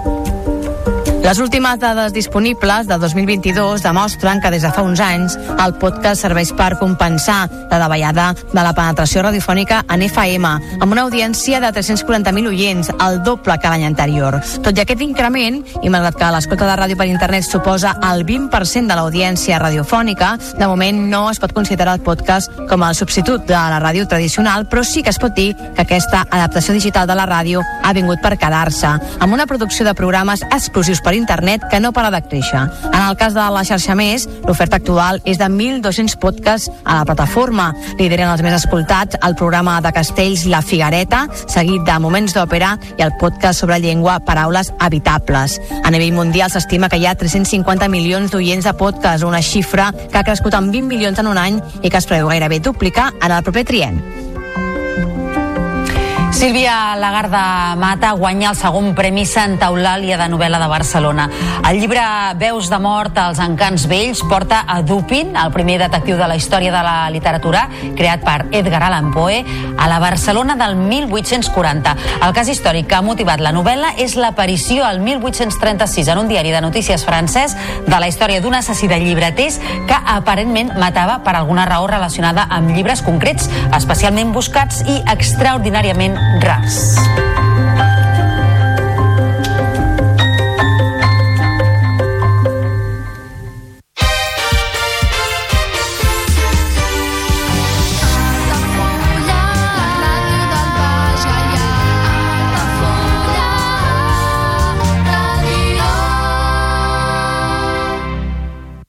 Les últimes dades disponibles de 2022 demostren que des de fa uns anys el podcast serveix per compensar la davallada de la penetració radiofònica en FM, amb una audiència de 340.000 oients, el doble que l'any anterior. Tot i aquest increment, i malgrat que l'escolta de ràdio per internet suposa el 20% de l'audiència radiofònica, de moment no es pot considerar el podcast com el substitut de la ràdio tradicional, però sí que es pot dir que aquesta adaptació digital de la ràdio ha vingut per quedar-se, amb una producció de programes exclusius per
internet que no para de créixer. En el cas de la xarxa Més, l'oferta actual és de 1.200 podcasts a la plataforma. Lideren els més escoltats el programa de Castells La Figuereta, seguit de Moments d'Òpera i el podcast sobre llengua Paraules Habitables. A nivell mundial s'estima que hi ha 350 milions d'oients de podcast, una xifra que ha crescut en 20 milions en un any i que es preveu gairebé duplicar en el proper trient.
Sílvia Lagarda Mata guanya el segon Premi Santa Eulàlia de novel·la de Barcelona. El llibre Veus de mort als encants vells porta a Dupin, el primer detectiu de la història de la literatura, creat per Edgar Allan Poe, a la Barcelona del 1840. El cas històric que ha motivat la novel·la és l'aparició al 1836 en un diari de notícies francès de la història d'un assassí de llibreters que aparentment matava per alguna raó relacionada amb llibres concrets, especialment buscats i extraordinàriament rars.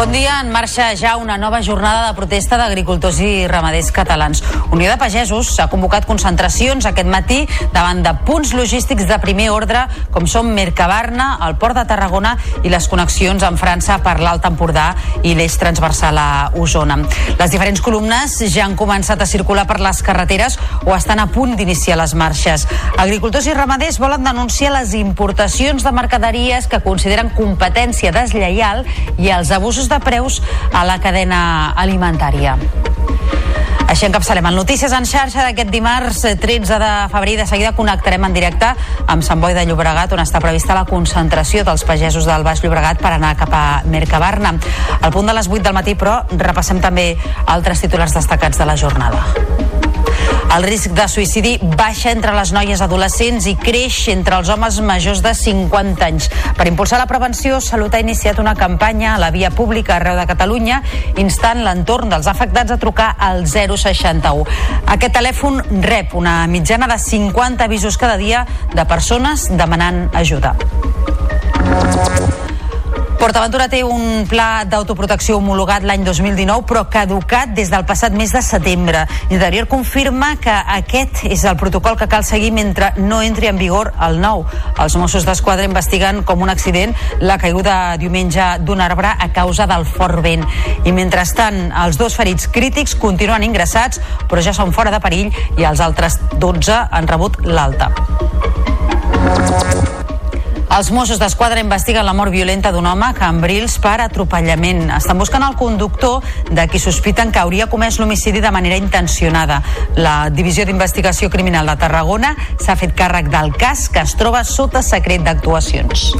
Bon dia, en marxa ja una nova jornada de protesta d'agricultors i ramaders catalans. Unió de Pagesos s'ha convocat concentracions aquest matí davant de punts logístics de primer ordre com són Mercabarna, el Port de Tarragona i les connexions amb França per l'Alt Empordà i l'eix transversal a Osona. Les diferents columnes ja han començat a circular per les carreteres o estan a punt d'iniciar les marxes. Agricultors i ramaders volen denunciar les importacions de mercaderies que consideren competència deslleial i els abusos de preus a la cadena alimentària. Així encapçalem el Notícies en xarxa d'aquest dimarts eh, 13 de febrer. De seguida connectarem en directe amb Sant Boi de Llobregat, on està prevista la concentració dels pagesos del Baix Llobregat per anar cap a Mercabarna. Al punt de les 8 del matí, però, repassem també altres titulars destacats de la jornada. El risc de suïcidi baixa entre les noies adolescents i creix entre els homes majors de 50 anys. Per impulsar la prevenció, Salut ha iniciat una campanya a la via pública arreu de Catalunya instant l'entorn dels afectats a trucar al 061. Aquest telèfon rep una mitjana de 50 avisos cada dia de persones demanant ajuda. PortAventura té un pla d'autoprotecció homologat l'any 2019 però caducat des del passat mes de setembre. Interior confirma que aquest és el protocol que cal seguir mentre no entri en vigor el nou. Els Mossos d'Esquadra investiguen com un accident la caiguda diumenge d'un arbre a causa del fort vent. I mentrestant, els dos ferits crítics continuen ingressats però ja són fora de perill i els altres 12 han rebut l'alta. Els Mossos d'Esquadra investiguen la mort violenta d'un home a Cambrils per atropellament. Estan buscant el conductor de qui sospiten que hauria comès l'homicidi de manera intencionada. La Divisió d'Investigació Criminal de Tarragona s'ha fet càrrec del cas que es troba sota secret d'actuacions.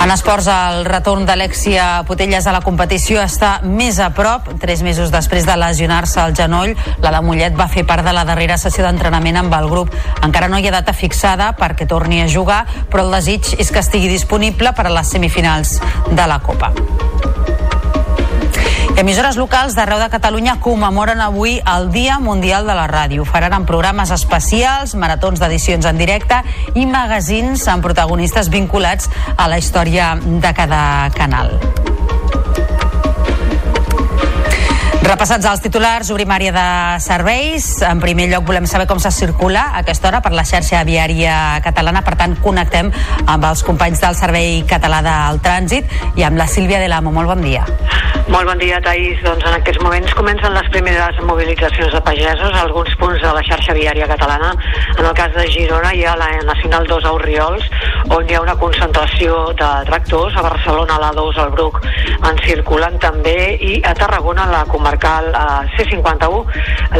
En esports, el retorn d'Alexia Potelles a la competició està més a prop. Tres mesos després de lesionar-se el genoll, la de Mollet va fer part de la darrera sessió d'entrenament amb el grup. Encara no hi ha data fixada perquè torni a jugar, però el desig és que estigui disponible per a les semifinals de la Copa. Emissores locals d'arreu de Catalunya commemoren avui el Dia Mundial de la Ràdio. Faran en programes especials, maratons d'edicions en directe i magazins amb protagonistes vinculats a la història de cada canal. Repassats els titulars, obrim àrea de serveis. En primer lloc volem saber com se circula a aquesta hora per la xarxa viària catalana. Per tant, connectem amb els companys del Servei Català del Trànsit i amb la Sílvia de l'Amo. Molt bon dia.
Molt bon dia, Taís. Doncs en aquests moments comencen les primeres mobilitzacions de pagesos a alguns punts de la xarxa viària catalana. En el cas de Girona hi ha la Nacional 2 a Oriols, on hi ha una concentració de tractors. A Barcelona, a la 2 al Bruc, en circulen també. I a Tarragona, la comarcal a C51,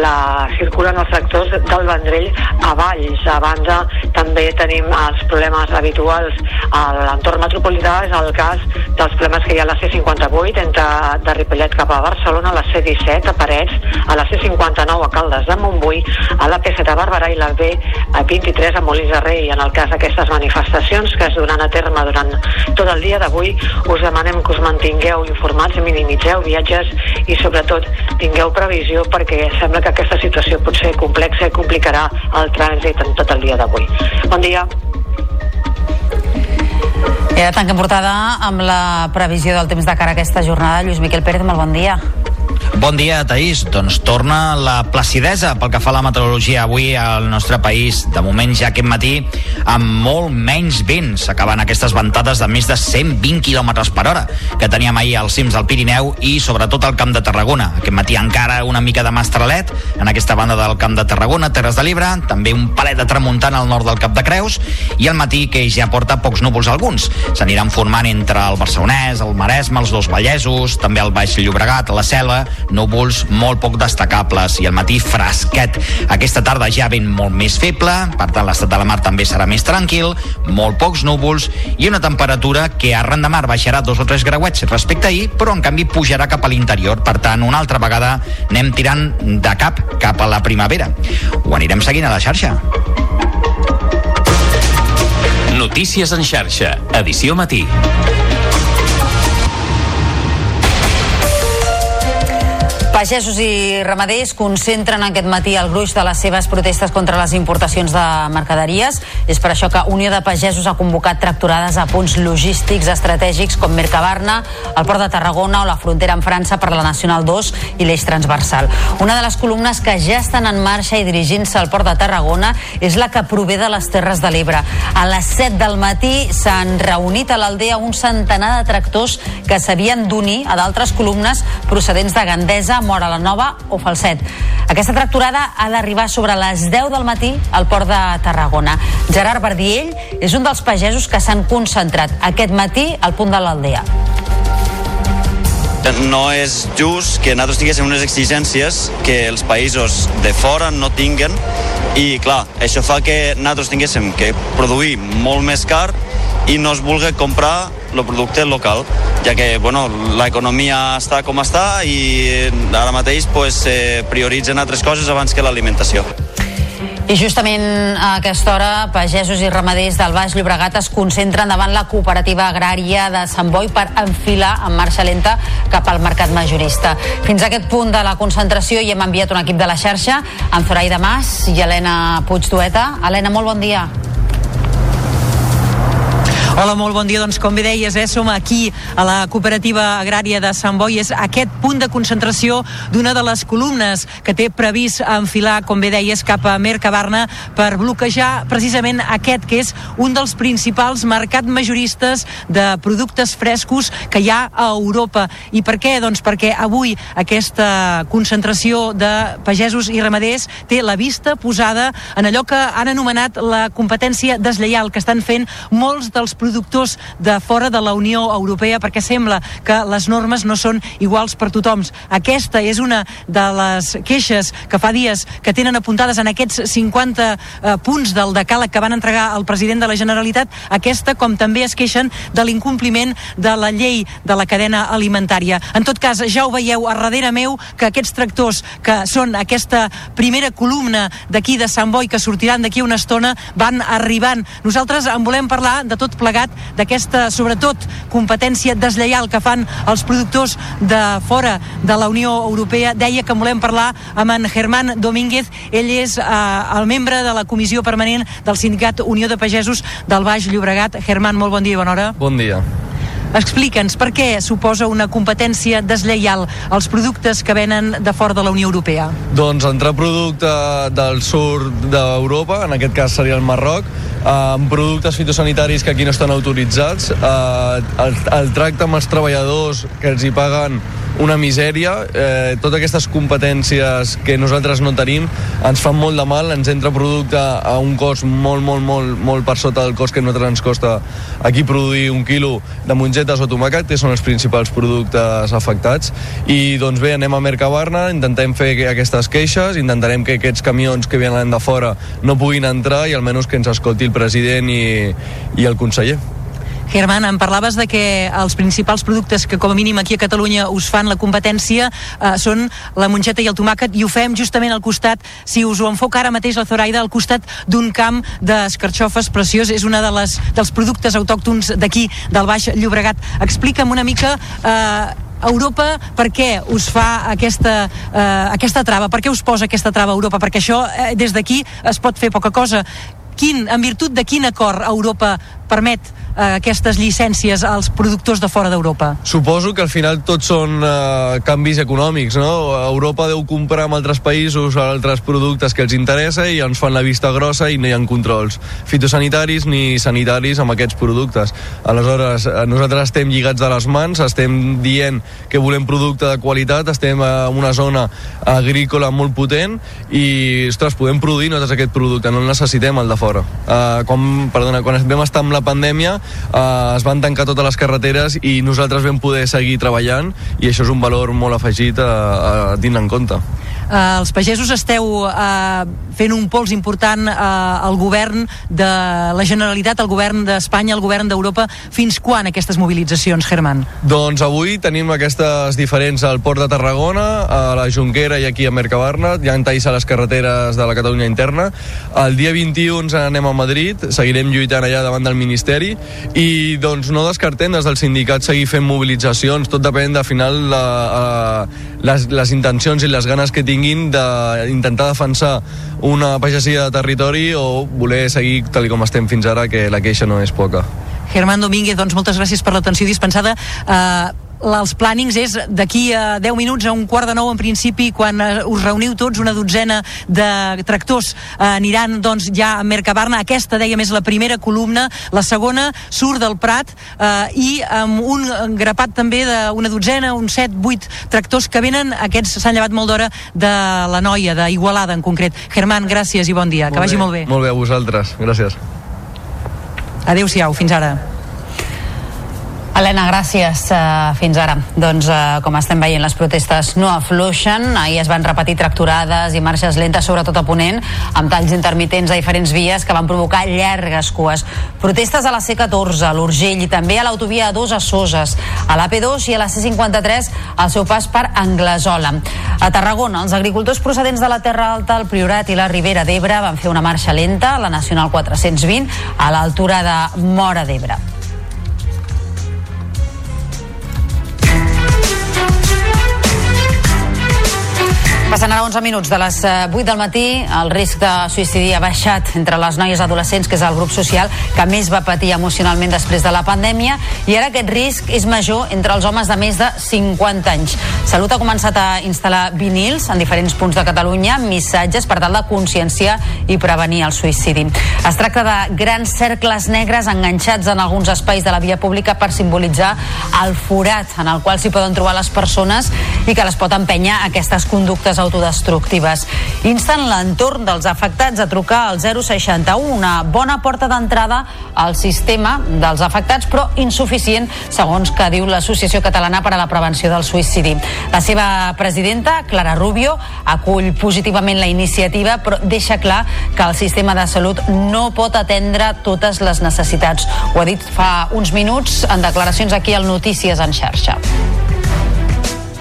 la circulen els tractors del Vendrell a Valls. A banda, també tenim els problemes habituals a l'entorn metropolità, és el cas dels problemes que hi ha a la C58 entre de Ripollet cap a Barcelona, a la C17 a Parets, a la C59 a Caldes de Montbui, a la P7 a Barberà i la B23 a Molins de Rei. En el cas d'aquestes manifestacions que es duran a terme durant tot el dia d'avui, us demanem que us mantingueu informats, minimitzeu viatges i sobretot tingueu previsió perquè sembla que aquesta situació pot ser complexa i complicarà el trànsit en tot el dia d'avui. Bon dia.
I ara tanquem portada amb la previsió del temps de cara a aquesta jornada. Lluís Miquel Pérez, molt bon dia.
Bon dia, Taís. Doncs torna la placidesa pel que fa a la meteorologia avui al nostre país. De moment ja aquest matí amb molt menys vent. S'acaben aquestes ventades de més de 120 km per hora que teníem ahir als cims del Pirineu i sobretot al Camp de Tarragona. Aquest matí encara una mica de mastralet en aquesta banda del Camp de Tarragona, Terres de l'Ebre, també un palet de tramuntana al nord del Cap de Creus i el matí que ja porta pocs núvols alguns. S'aniran formant entre el Barcelonès, el Maresme, els dos Vallesos, també el Baix Llobregat, la Selva, núvols molt poc destacables i el matí fresquet. Aquesta tarda ja vent molt més feble, per tant l'estat de la mar també serà més tranquil, molt pocs núvols i una temperatura que arran de mar baixarà dos o tres grauets respecte a ahir, però en canvi pujarà cap a l'interior. Per tant, una altra vegada anem tirant de cap cap a la primavera. Ho anirem seguint a la xarxa.
Notícies en xarxa, edició matí.
Pagesos i ramaders concentren aquest matí el gruix de les seves protestes contra les importacions de mercaderies. És per això que Unió de Pagesos ha convocat tracturades a punts logístics estratègics com Mercabarna, el Port de Tarragona o la frontera amb França per la Nacional 2 i l'eix transversal. Una de les columnes que ja estan en marxa i dirigint-se al Port de Tarragona és la que prové de les Terres de l'Ebre. A les 7 del matí s'han reunit a l'aldea un centenar de tractors que s'havien d'unir a d'altres columnes procedents de Gandesa, Mora la Nova o Falset. Aquesta tracturada ha d'arribar sobre les 10 del matí al port de Tarragona. Gerard Bardiell és un dels pagesos que s'han concentrat aquest matí al punt de l'aldea.
No és just que nosaltres tinguéssim unes exigències que els països de fora no tinguen i clar, això fa que nosaltres tinguéssim que produir molt més car i no es vulgui comprar el producte local, ja que bueno, l'economia està com està i ara mateix pues, eh, prioritzen altres coses abans que l'alimentació.
I justament a aquesta hora, pagesos i ramaders del Baix Llobregat es concentren davant la cooperativa agrària de Sant Boi per enfilar en marxa lenta cap al mercat majorista. Fins a aquest punt de la concentració hi hem enviat un equip de la xarxa amb Zoraida Mas i Helena Puigdueta. Helena, molt bon dia.
Hola, molt bon dia. Doncs com bé deies, eh, som aquí a la cooperativa agrària de Sant Boi. És aquest punt de concentració d'una de les columnes que té previst enfilar, com bé deies, cap a Mercabarna per bloquejar precisament aquest que és un dels principals mercats majoristes de productes frescos que hi ha a Europa. I per què? Doncs perquè avui aquesta concentració de pagesos i ramaders té la vista posada en allò que han anomenat la competència deslleial que estan fent molts dels productors de fora de la Unió Europea perquè sembla que les normes no són iguals per tothom. Aquesta és una de les queixes que fa dies que tenen apuntades en aquests 50 eh, punts del decàleg que van entregar al president de la Generalitat, aquesta com també es queixen de l'incompliment de la llei de la cadena alimentària. En tot cas, ja ho veieu a darrere meu que aquests tractors que són aquesta primera columna d'aquí de Sant Boi que sortiran d'aquí una estona van arribant. Nosaltres en volem parlar de tot plegat d'aquesta, sobretot, competència deslleial que fan els productors de fora de la Unió Europea. Deia que volem parlar amb en Germán Domínguez. Ell és eh, el membre de la comissió permanent del sindicat Unió de Pagesos del Baix Llobregat. Germán, molt bon dia i bona hora.
Bon dia.
Explica'ns per què suposa una competència deslleial als productes que venen de fora de la Unió Europea.
Doncs entrar producte del sud d'Europa, en aquest cas seria el Marroc, amb productes fitosanitaris que aquí no estan autoritzats, eh, el, el tracte amb els treballadors que els hi paguen una misèria, eh, totes aquestes competències que nosaltres no tenim ens fan molt de mal, ens entra producte a un cost molt, molt, molt, molt per sota del cost que a nosaltres ens costa aquí produir un quilo de mongetes o tomàquet, que són els principals productes afectats, i doncs bé, anem a Mercabarna, intentem fer aquestes queixes, intentarem que aquests camions que venen de fora no puguin entrar i almenys que ens escolti el president i, i el conseller.
Germán, em parlaves de que els principals productes que com a mínim aquí a Catalunya us fan la competència eh, són la mongeta i el tomàquet i ho fem justament al costat, si us ho enfoca ara mateix la Zoraida, al costat d'un camp d'escarxofes preciós, és una de les, dels productes autòctons d'aquí, del Baix Llobregat. Explica'm una mica eh, Europa, per què us fa aquesta, eh, aquesta trava? Per què us posa aquesta trava a Europa? Perquè això eh, des d'aquí es pot fer poca cosa. Quin, en virtut de quin acord Europa permet eh, aquestes llicències als productors de fora d'Europa?
Suposo que al final tots són eh, canvis econòmics, no? Europa deu comprar amb altres països altres productes que els interessa i ens fan la vista grossa i no hi ha controls fitosanitaris ni sanitaris amb aquests productes. Aleshores, eh, nosaltres estem lligats de les mans, estem dient que volem producte de qualitat, estem en una zona agrícola molt potent i, ostres, podem produir nosaltres aquest producte, no el necessitem el de fora. Uh, quan, perdona, quan vam estar amb la pandèmia uh, es van tancar totes les carreteres i nosaltres vam poder seguir treballant i això és un valor molt afegit a, a tindre en compte.
Eh, els pagesos esteu eh, fent un pols important eh, al govern de la Generalitat, al govern d'Espanya, al govern d'Europa. Fins quan aquestes mobilitzacions, Germán?
Doncs avui tenim aquestes diferents al Port de Tarragona, a la Jonquera i aquí a Mercabarna, hi ha talls a les carreteres de la Catalunya interna. El dia 21 ens anem a Madrid, seguirem lluitant allà davant del Ministeri i doncs no descartem des del sindicat seguir fent mobilitzacions, tot depèn de final la, uh, les, les intencions i les ganes que tinguin d'intentar defensar una pagesia de territori o voler seguir tal com estem fins ara, que la queixa no és poca.
Germán Domínguez, doncs moltes gràcies per l'atenció dispensada. Uh, els plànings és d'aquí a 10 minuts a un quart de nou en principi quan eh, us reuniu tots una dotzena de tractors eh, aniran doncs ja a Mercabarna. Aquesta deia més la primera columna la segona surt del Prat eh, i amb un grapat també d'una dotzena, uns 7, 8 tractors que venen, aquests s'han llevat molt d'hora de la noia, d'Igualada en concret. Germán, gràcies i bon dia, que vagi molt bé.
Molt bé, a vosaltres, gràcies.
Adéu-siau, fins ara
Helena, gràcies. Uh, fins ara. Doncs, uh, com estem veient, les protestes no afluixen. Ahir es van repetir tracturades i marxes lentes, sobretot a Ponent, amb talls intermitents a diferents vies que van provocar llargues cues. Protestes a la C14, a l'Urgell i també a l'autovia A2 a Soses, a l'AP2 i a la C53 al seu pas per Anglesola. A Tarragona, els agricultors procedents de la Terra Alta, el Priorat i la Ribera d'Ebre van fer una marxa lenta a la Nacional 420 a l'altura de Mora d'Ebre. Passen ara 11 minuts de les eh, 8 del matí. El risc de suïcidi ha baixat entre les noies adolescents, que és el grup social que més va patir emocionalment després de la pandèmia, i ara aquest risc és major entre els homes de més de 50 anys. Salut ha començat a instal·lar vinils en diferents punts de Catalunya, missatges per tal de conscienciar i prevenir el suïcidi. Es tracta de grans cercles negres enganxats en alguns espais de la via pública per simbolitzar el forat en el qual s'hi poden trobar les persones i que les pot empènyer aquestes conductes autodestructives. Insten l'entorn dels afectats a trucar al 061, una bona porta d'entrada al sistema dels afectats, però insuficient, segons que diu l'Associació Catalana per a la Prevenció del Suïcidi. La seva presidenta, Clara Rubio, acull positivament la iniciativa, però deixa clar que el sistema de salut no pot atendre totes les necessitats. Ho ha dit fa uns minuts en declaracions aquí al Notícies en xarxa.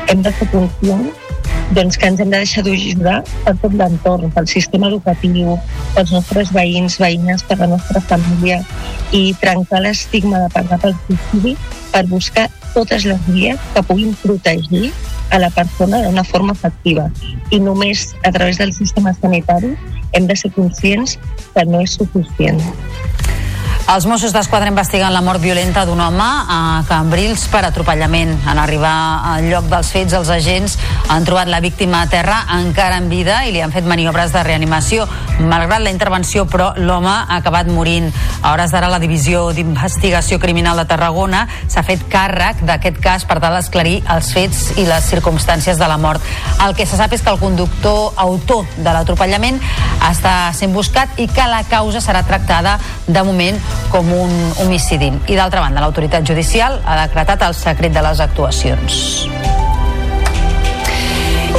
hem de ser conscients doncs, que ens hem de deixar d'ajudar per tot l'entorn, pel sistema educatiu, pels nostres veïns, veïnes, per la nostra família i trencar l'estigma de parlar pel suïcidi per buscar totes les vies que puguin protegir a la persona d'una forma efectiva. I només a través del sistema sanitari hem de ser conscients que no és suficient.
Els Mossos d'Esquadra investiguen la mort violenta d'un home a Cambrils per atropellament. En arribar al lloc dels fets, els agents han trobat la víctima a terra encara en vida i li han fet maniobres de reanimació. Malgrat la intervenció, però, l'home ha acabat morint. A hores d'ara, la Divisió d'Investigació Criminal de Tarragona s'ha fet càrrec d'aquest cas per tal d'esclarir els fets i les circumstàncies de la mort. El que se sap és que el conductor autor de l'atropellament està sent buscat i que la causa serà tractada de moment com un homicidi. I d'altra banda, l'autoritat judicial ha decretat el secret de les actuacions.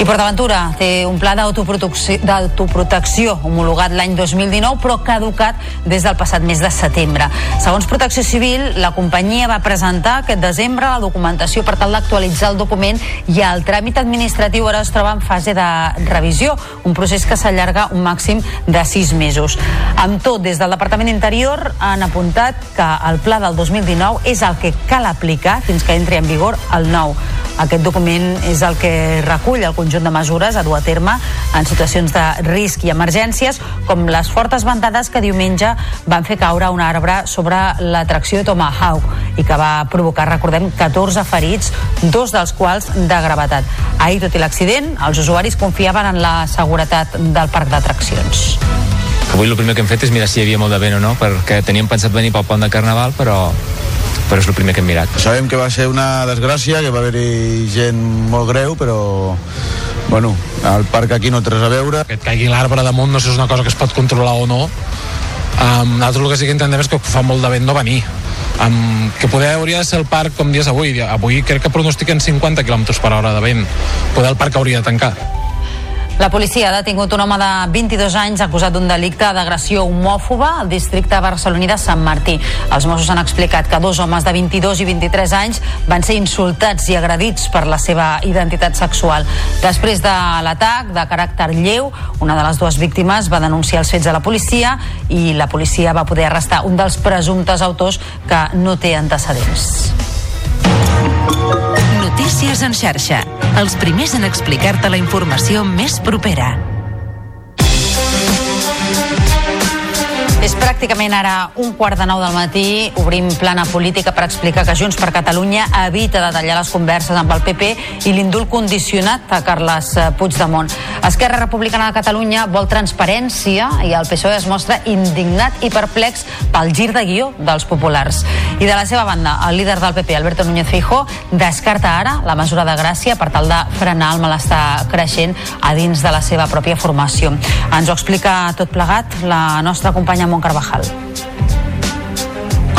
I PortAventura té un pla d'autoprotecció homologat l'any 2019 però caducat des del passat mes de setembre. Segons Protecció Civil, la companyia va presentar aquest desembre la documentació per tal d'actualitzar el document i el tràmit administratiu ara es troba en fase de revisió, un procés que s'allarga un màxim de sis mesos. Amb tot, des del Departament Interior han apuntat que el pla del 2019 és el que cal aplicar fins que entri en vigor el nou. Aquest document és el que recull el conjunt de mesures a dur a terme en situacions de risc i emergències, com les fortes ventades que diumenge van fer caure un arbre sobre l'atracció Tomahawk i que va provocar, recordem, 14 ferits, dos dels quals de gravetat. Ahir, tot i l'accident, els usuaris confiaven en la seguretat del parc d'atraccions.
Avui el primer que hem fet és mirar si hi havia molt de vent o no, perquè teníem pensat venir pel pont de Carnaval, però, però és el primer que hem mirat.
Sabem que va ser una desgràcia, que va haver-hi gent molt greu, però bueno, el parc aquí no té res a veure.
Que et caigui l'arbre damunt no sé si és una cosa que es pot controlar o no. Um, nosaltres el que sí que intentem és que fa molt de vent no venir. Um, que poder hauria de ser el parc com dies avui. Avui crec que pronostiquen 50 km per hora de vent. Poder el parc hauria de tancar.
La policia ha detingut un home de 22 anys acusat d'un delicte d'agressió homòfoba al districte barceloní de Sant Martí. Els Mossos han explicat que dos homes de 22 i 23 anys van ser insultats i agredits per la seva identitat sexual. Després de l'atac de caràcter lleu, una de les dues víctimes va denunciar els fets a la policia i la policia va poder arrestar un dels presumptes autors que no té antecedents.
Notícies en xarxa. Els primers en explicar-te la informació més propera.
És pràcticament ara un quart de nou del matí. Obrim plana política per explicar que Junts per Catalunya evita de tallar les converses amb el PP i l'indult condicionat a Carles eh, Puigdemont. Esquerra Republicana de Catalunya vol transparència i el PSOE es mostra indignat i perplex pel gir de guió dels populars. I de la seva banda, el líder del PP, Alberto Núñez Feijó, descarta ara la mesura de gràcia per tal de frenar el malestar creixent a dins de la seva pròpia formació. Ens ho explica tot plegat la nostra companya Mont Carvajal.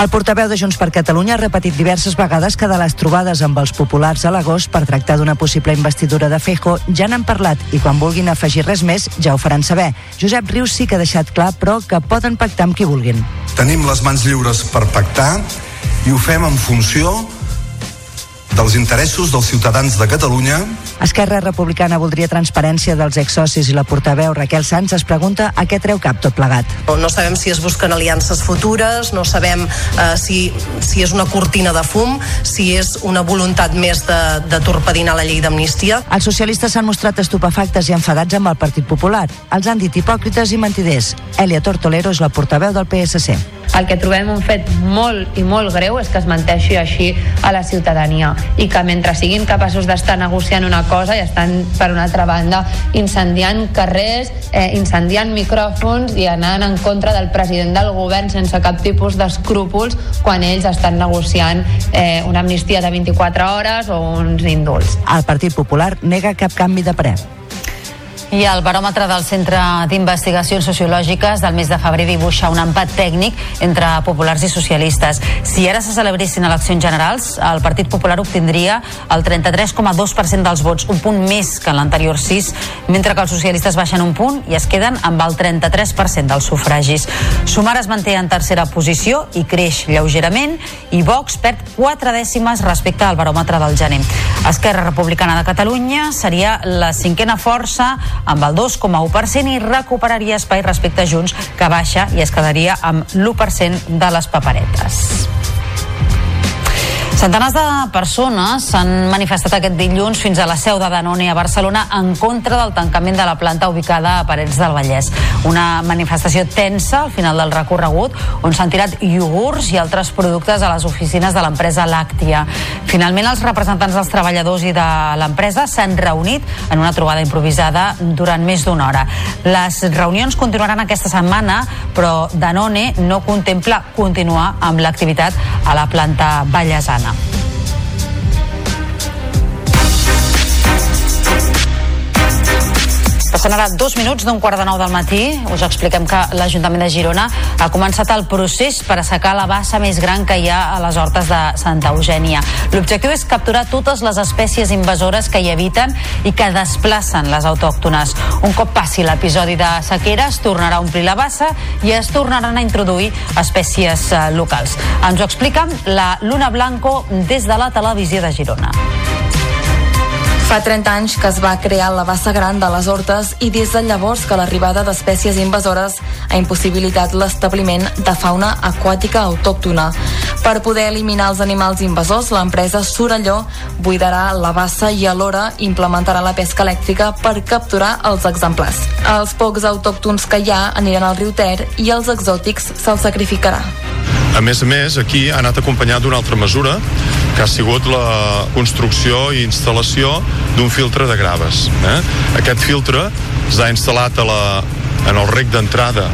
El portaveu de Junts per Catalunya ha repetit diverses vegades que de les trobades amb els populars a l'agost per tractar d'una possible investidura de Fejo ja n'han parlat i quan vulguin afegir res més ja ho faran saber. Josep Rius sí que ha deixat clar, però, que poden pactar amb qui vulguin.
Tenim les mans lliures per pactar i ho fem en funció dels interessos dels ciutadans de Catalunya
Esquerra Republicana voldria transparència dels exsocis i la portaveu Raquel Sanz es pregunta a què treu cap tot plegat.
No sabem si es busquen aliances futures, no sabem eh, si, si és una cortina de fum, si és una voluntat més de, de torpedinar la llei d'amnistia.
Els socialistes s'han mostrat estupefactes i enfadats amb el Partit Popular. Els han dit hipòcrites i mentiders. Elia Tortolero és la portaveu del PSC.
El que trobem un fet molt i molt greu és que es menteixi així a la ciutadania i que mentre siguin capaços d'estar negociant una cosa i estan, per una altra banda, incendiant carrers, eh, incendiant micròfons i anant en contra del president del govern sense cap tipus d'escrúpols quan ells estan negociant eh, una amnistia de 24 hores o uns indults.
El Partit Popular nega cap canvi de parer.
I el baròmetre del Centre d'Investigacions Sociològiques del mes de febrer dibuixa un empat tècnic entre populars i socialistes. Si ara se celebressin eleccions generals, el Partit Popular obtindria el 33,2% dels vots, un punt més que en l'anterior 6, mentre que els socialistes baixen un punt i es queden amb el 33% dels sufragis. Sumar es manté en tercera posició i creix lleugerament i Vox perd 4 dècimes respecte al baròmetre del gener. Esquerra Republicana de Catalunya seria la cinquena força amb el 2,1% i recuperaria espai respecte a Junts, que baixa i es quedaria amb l'1% de les paperetes. Centenars de persones s'han manifestat aquest dilluns fins a la seu de Danone a Barcelona en contra del tancament de la planta ubicada a Parets del Vallès. Una manifestació tensa al final del recorregut on s'han tirat iogurts i altres productes a les oficines de l'empresa Làctia. Finalment, els representants dels treballadors i de l'empresa s'han reunit en una trobada improvisada durant més d'una hora. Les reunions continuaran aquesta setmana, però Danone no contempla continuar amb l'activitat a la planta vallesana. now. Passen ara dos minuts d'un quart de nou del matí. Us expliquem que l'Ajuntament de Girona ha començat el procés per assecar la bassa més gran que hi ha a les hortes de Santa Eugènia. L'objectiu és capturar totes les espècies invasores que hi habiten i que desplacen les autòctones. Un cop passi l'episodi de sequera, es tornarà a omplir la bassa i es tornaran a introduir espècies eh, locals. Ens ho explica la Luna Blanco des de la televisió de Girona.
Fa 30 anys que es va crear la bassa gran de les Hortes i des de llavors que l'arribada d'espècies invasores ha impossibilitat l'establiment de fauna aquàtica autòctona. Per poder eliminar els animals invasors, l'empresa Sorelló buidarà la bassa i alhora implementarà la pesca elèctrica per capturar els exemplars. Els pocs autòctons que hi ha aniran al riu Ter i els exòtics se'ls sacrificarà.
A més a més, aquí ha anat acompanyat d'una altra mesura, que ha sigut la construcció i instal·lació d'un filtre de graves. Eh? Aquest filtre s'ha instal·lat a la, en el rec d'entrada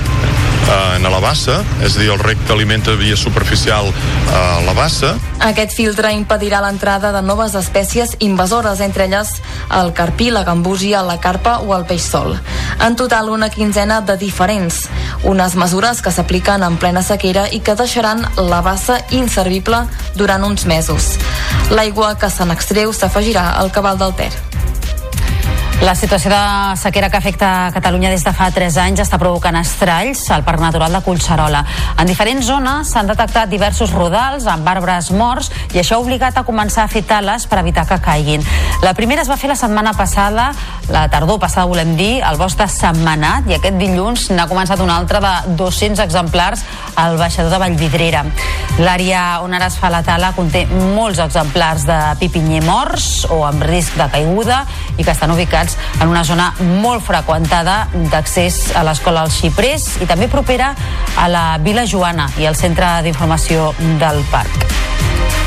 eh, en la bassa, és a dir, el rec que alimenta via superficial eh, la bassa.
Aquest filtre impedirà l'entrada de noves espècies invasores, entre elles el carpí, la gambúsia, la carpa o el peix sol. En total, una quinzena de diferents. Unes mesures que s'apliquen en plena sequera i que deixaran la bassa inservible durant uns mesos. L'aigua que se n'extreu s'afegirà al cabal del Ter.
La situació de sequera que afecta Catalunya des de fa 3 anys està provocant estralls al Parc Natural de Collserola. En diferents zones s'han detectat diversos rodals amb arbres morts i això ha obligat a començar a fer tales per evitar que caiguin. La primera es va fer la setmana passada, la tardor passada volem dir, al bosc de Sant Manat i aquest dilluns n'ha començat una altra de 200 exemplars al baixador de Vallvidrera. L'àrea on ara es fa la tala conté molts exemplars de pipinyer morts o amb risc de caiguda i que estan ubicats en una zona molt freqüentada d'accés a l'escola als Xiprers i també propera a la Vila Joana i al centre d'informació del parc.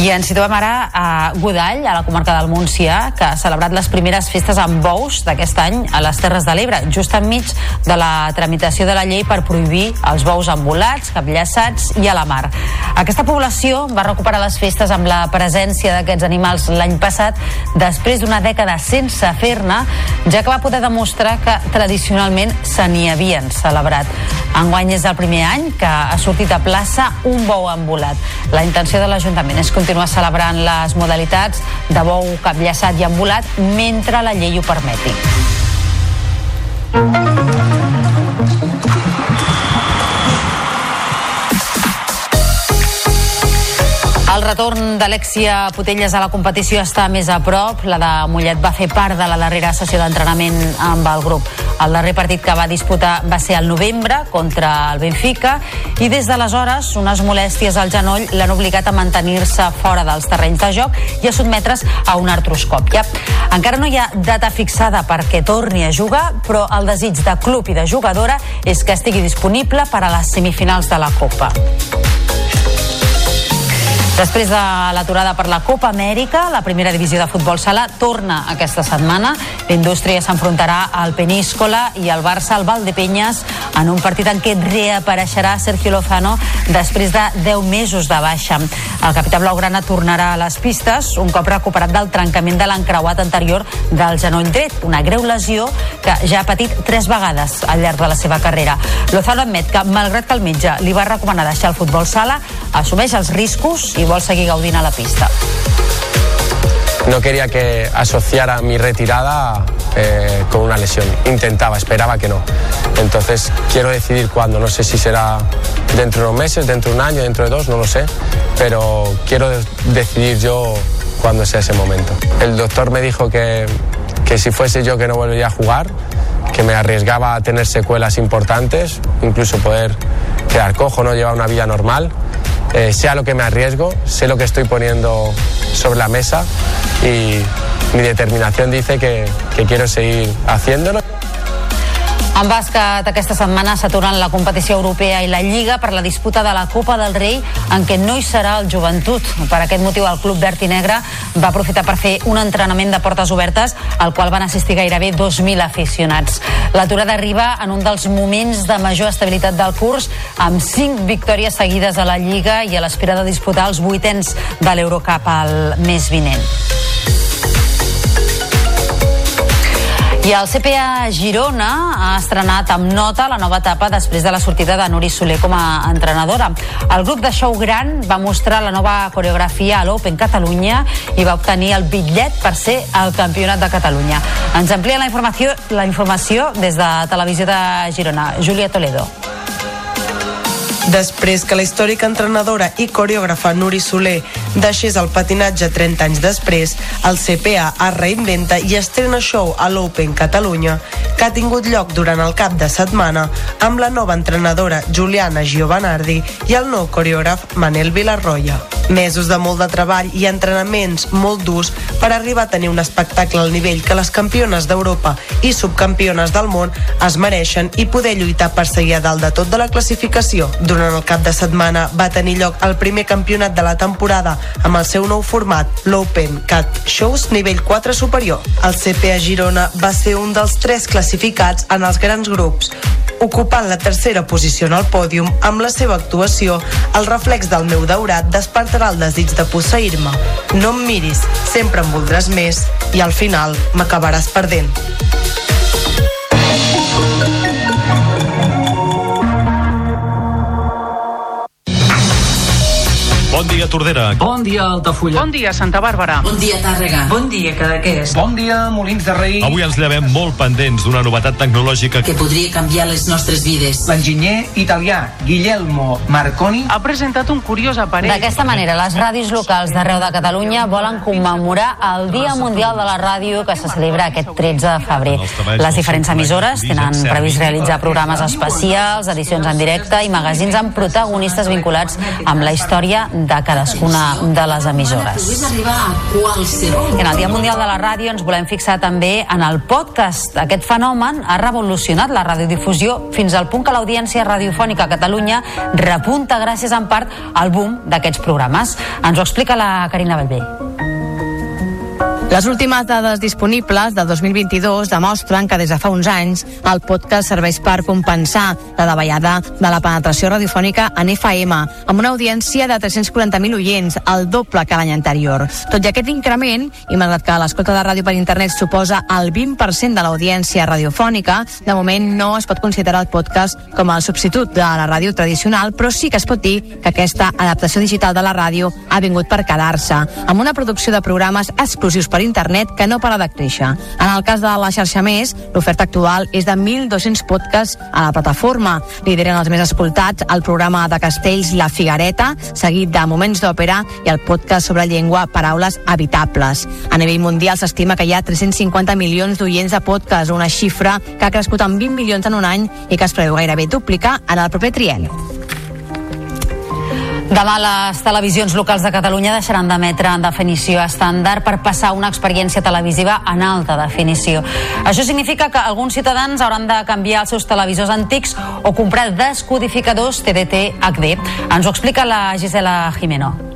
I ens situem ara a Godall, a la comarca del Montsià, que ha celebrat les primeres festes amb bous d'aquest any a les Terres de l'Ebre, just enmig de la tramitació de la llei per prohibir els bous embolats, capllaçats i a la mar. Aquesta població va recuperar les festes amb la presència d'aquests animals l'any passat, després d'una dècada sense fer-ne, ja que va poder demostrar que tradicionalment se n'hi havien celebrat. Enguany és el primer any que ha sortit a plaça un bou embolat. La intenció de l'Ajuntament és continuar celebrant les modalitats de bou capllaçat i embolat mentre la llei ho permeti. El retorn d'Alexia Putelles a la competició està més a prop. La de Mollet va fer part de la darrera sessió d'entrenament amb el grup. El darrer partit que va disputar va ser al novembre contra el Benfica i des d'aleshores unes molèsties al genoll l'han obligat a mantenir-se fora dels terrenys de joc i a sotmetre's a una artroscòpia. Encara no hi ha data fixada perquè torni a jugar, però el desig de club i de jugadora és que estigui disponible per a les semifinals de la Copa. Després de l'aturada per la Copa Amèrica, la primera divisió de futbol sala torna aquesta setmana. L'indústria s'enfrontarà al Peníscola i el Barça al Valdepenyes en un partit en què reapareixerà Sergio Lozano després de 10 mesos de baixa. El capità blaugrana tornarà a les pistes un cop recuperat del trencament de l'encreuat anterior del genoll dret, una greu lesió que ja ha patit tres vegades al llarg de la seva carrera. Lozano admet que, malgrat que el metge li va recomanar deixar el futbol sala, assumeix els riscos i vol seguir gaudint a la pista.
No quería que asociara mi retirada eh, con una lesión. Intentaba, esperaba que no. Entonces quiero decidir cuándo. No sé si será dentro de unos meses, dentro de un año, dentro de dos, no lo sé. Pero quiero de- decidir yo cuándo sea ese momento. El doctor me dijo que, que si fuese yo que no volvería a jugar, que me arriesgaba a tener secuelas importantes, incluso poder quedar cojo, no llevar una vida normal. Eh, sé a lo que me arriesgo, sé lo que estoy poniendo sobre la mesa y mi determinación dice que, que quiero seguir haciéndolo.
En bàsquet, aquesta setmana s'aturen la competició europea i la Lliga per la disputa de la Copa del Rei, en què no hi serà el joventut. Per aquest motiu, el club verd i negre va aprofitar per fer un entrenament de portes obertes, al qual van assistir gairebé 2.000 aficionats. L'aturada arriba en un dels moments de major estabilitat del curs, amb 5 victòries seguides a la Lliga i a l'espera de disputar els vuitens de l'Eurocup al mes vinent. I el CPA Girona ha estrenat amb nota la nova etapa després de la sortida de Nuri Soler com a entrenadora. El grup de show gran va mostrar la nova coreografia a l'Open Catalunya i va obtenir el bitllet per ser el campionat de Catalunya. Ens amplia la informació, la informació des de Televisió de Girona. Júlia Toledo.
Després que la històrica entrenadora i coreògrafa Nuri Soler deixés el patinatge 30 anys després, el CPA es reinventa i estrena show a l'Open Catalunya, que ha tingut lloc durant el cap de setmana amb la nova entrenadora Juliana Giovanardi i el nou coreògraf Manel Vilarroya. Mesos de molt de treball i entrenaments molt durs per arribar a tenir un espectacle al nivell que les campiones d'Europa i subcampiones del món es mereixen i poder lluitar per seguir a dalt de tot de la classificació. Durant el cap de setmana va tenir lloc el primer campionat de la temporada amb el seu nou format, l'Open Cat Shows nivell 4 superior. El CPA Girona va ser un dels tres classificats en els grans grups, ocupant la tercera posició en el pòdium amb la seva actuació El reflex del meu daurat despertarà el desig de posseir-me. No em miris, sempre em voldràs més i al final m'acabaràs perdent.
Bon dia, Tordera.
Bon dia, Altafulla.
Bon dia, Santa Bàrbara.
Bon dia, Tàrrega. Bon dia, Cadaqués. Bon dia, Molins de Rei.
Avui ens llevem molt pendents d'una novetat tecnològica
que podria canviar les nostres vides. L'enginyer italià Guillermo Marconi
ha presentat un curiós aparell.
D'aquesta manera, les ràdios locals d'arreu de Catalunya volen commemorar el Dia Mundial de la Ràdio que se celebra aquest 13 de febrer. Les diferents emissores tenen previst realitzar programes especials, edicions en directe i magazins amb protagonistes vinculats amb la història de cadascuna de les emissores. En el Dia Mundial de la Ràdio ens volem fixar també en el podcast. Aquest fenomen ha revolucionat la radiodifusió fins al punt que l'audiència radiofònica a Catalunya repunta gràcies en part al boom d'aquests programes. Ens ho explica la Carina Bellver.
Les últimes dades disponibles del 2022 demostren que des de fa uns anys el podcast serveix per compensar la davallada de la penetració radiofònica en FM, amb una audiència de 340.000 oients, el doble que l'any anterior. Tot i aquest increment, i malgrat que l'escolta de ràdio per internet suposa el 20% de l'audiència radiofònica, de moment no es pot considerar el podcast com el substitut de la ràdio tradicional, però sí que es pot dir que aquesta adaptació digital de la ràdio ha vingut per quedar-se, amb una producció de programes exclusius per per internet que no para de créixer. En el cas de la xarxa Més, l'oferta actual és de 1.200 podcasts a la plataforma. Lideren els més escoltats el programa de Castells La Figuereta, seguit de Moments d'Òpera i el podcast sobre llengua Paraules Habitables. A nivell mundial s'estima que hi ha 350 milions d'oients de podcast, una xifra que ha crescut en 20 milions en un any i que es preveu gairebé duplicar en el proper trienni.
Demà les televisions locals de Catalunya deixaran d'emetre en definició estàndard per passar una experiència televisiva en alta definició. Això significa que alguns ciutadans hauran de canviar els seus televisors antics o comprar descodificadors TDT HD. Ens ho explica la Gisela Jimeno.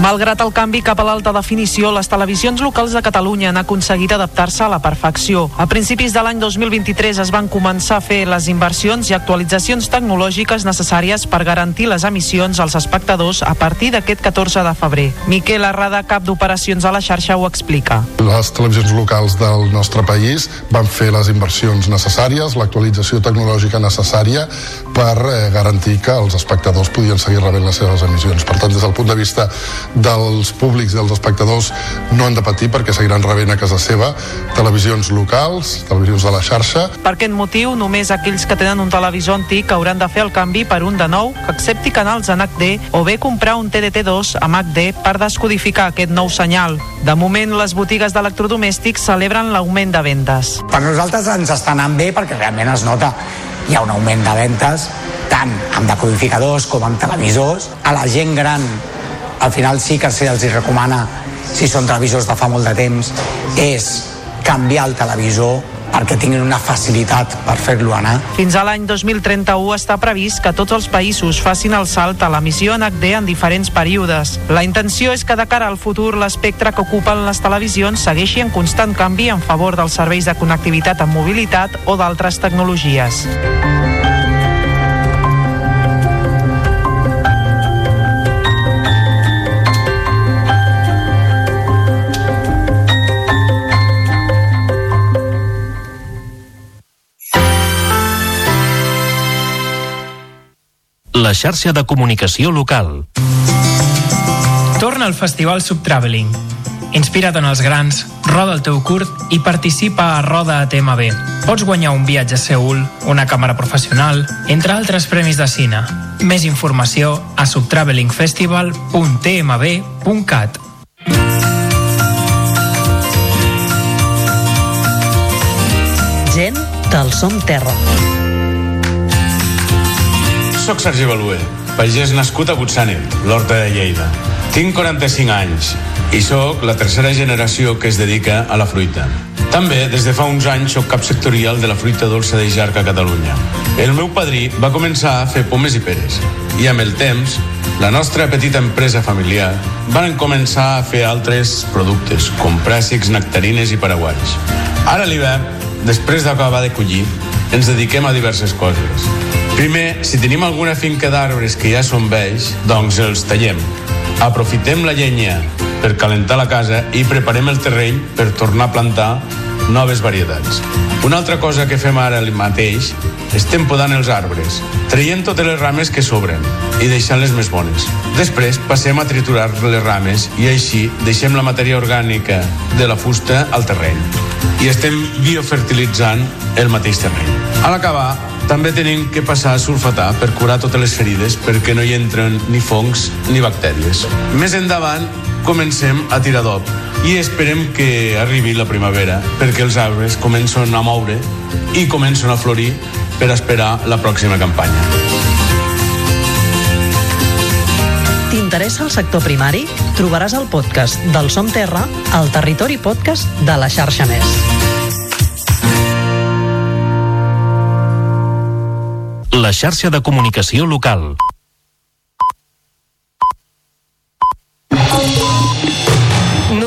Malgrat el canvi cap a l'alta definició, les televisions locals de Catalunya han aconseguit adaptar-se a la perfecció. A principis de l'any 2023 es van començar a fer les inversions i actualitzacions tecnològiques necessàries per garantir les emissions als espectadors a partir d'aquest 14 de febrer. Miquel Arrada, cap d'operacions a la xarxa, ho explica.
Les televisions locals del nostre país van fer les inversions necessàries, l'actualització tecnològica necessària per eh, garantir que els espectadors podien seguir rebent les seves emissions. Per tant, des del punt de vista dels públics i dels espectadors no han de patir perquè seguiran rebent a casa seva televisions locals, televisions de la xarxa.
Per aquest motiu, només aquells que tenen un televisor antic hauran de fer el canvi per un de nou que accepti canals en HD o bé comprar un TDT2 amb HD per descodificar aquest nou senyal. De moment, les botigues d'electrodomèstics celebren l'augment de vendes.
Per nosaltres ens està anant bé perquè realment es nota hi ha un augment de ventes tant amb decodificadors com amb televisors. A la gent gran al final sí que se'ls recomana si són televisors de fa molt de temps és canviar el televisor perquè tinguin una facilitat per fer-lo anar.
Fins a l'any 2031 està previst que tots els països facin el salt a l'emissió en HD en diferents períodes. La intenció és que de cara al futur l'espectre que ocupen les televisions segueixi en constant canvi en favor dels serveis de connectivitat amb mobilitat o d'altres tecnologies.
La xarxa de comunicació local.
Torna al Festival Subtraveling. Inspira't en els grans, roda el teu curt i participa a Roda a TMB. Pots guanyar un viatge a Seul, una càmera professional, entre altres premis de cine. Més informació a subtravelingfestival.tmb.cat.
Gent del Som Terra.
Soc Sergi Baluer, pagès nascut a Butsanet, l'Horta de Lleida. Tinc 45 anys i sóc la tercera generació que es dedica a la fruita. També, des de fa uns anys, sóc cap sectorial de la fruita dolça de Jarc a Catalunya. El meu padrí va començar a fer pomes i peres i amb el temps la nostra petita empresa familiar van començar a fer altres productes, com pràssics, nectarines i paraguais. Ara a l'hivern, després d'acabar de collir, ens dediquem a diverses coses. Primer, si tenim alguna finca d'arbres que ja són vells, doncs els tallem. Aprofitem la llenya per calentar la casa i preparem el terreny per tornar a plantar noves varietats. Una altra cosa que fem ara mateix estem podant els arbres, traient totes les rames que sobren i deixant-les més bones. Després passem a triturar les rames i així deixem la matèria orgànica de la fusta al terreny i estem biofertilitzant el mateix terreny. A l'acabar, també tenim que passar a sulfatar per curar totes les ferides perquè no hi entren ni fongs ni bactèries. Més endavant, comencem a tirar d'op i esperem que arribi la primavera perquè els arbres comencen a moure i comencen a florir per esperar la pròxima campanya.
T'interessa el sector primari? Trobaràs el podcast del Som Terra al Territori Podcast de la xarxa Més.
La xarxa de comunicació local.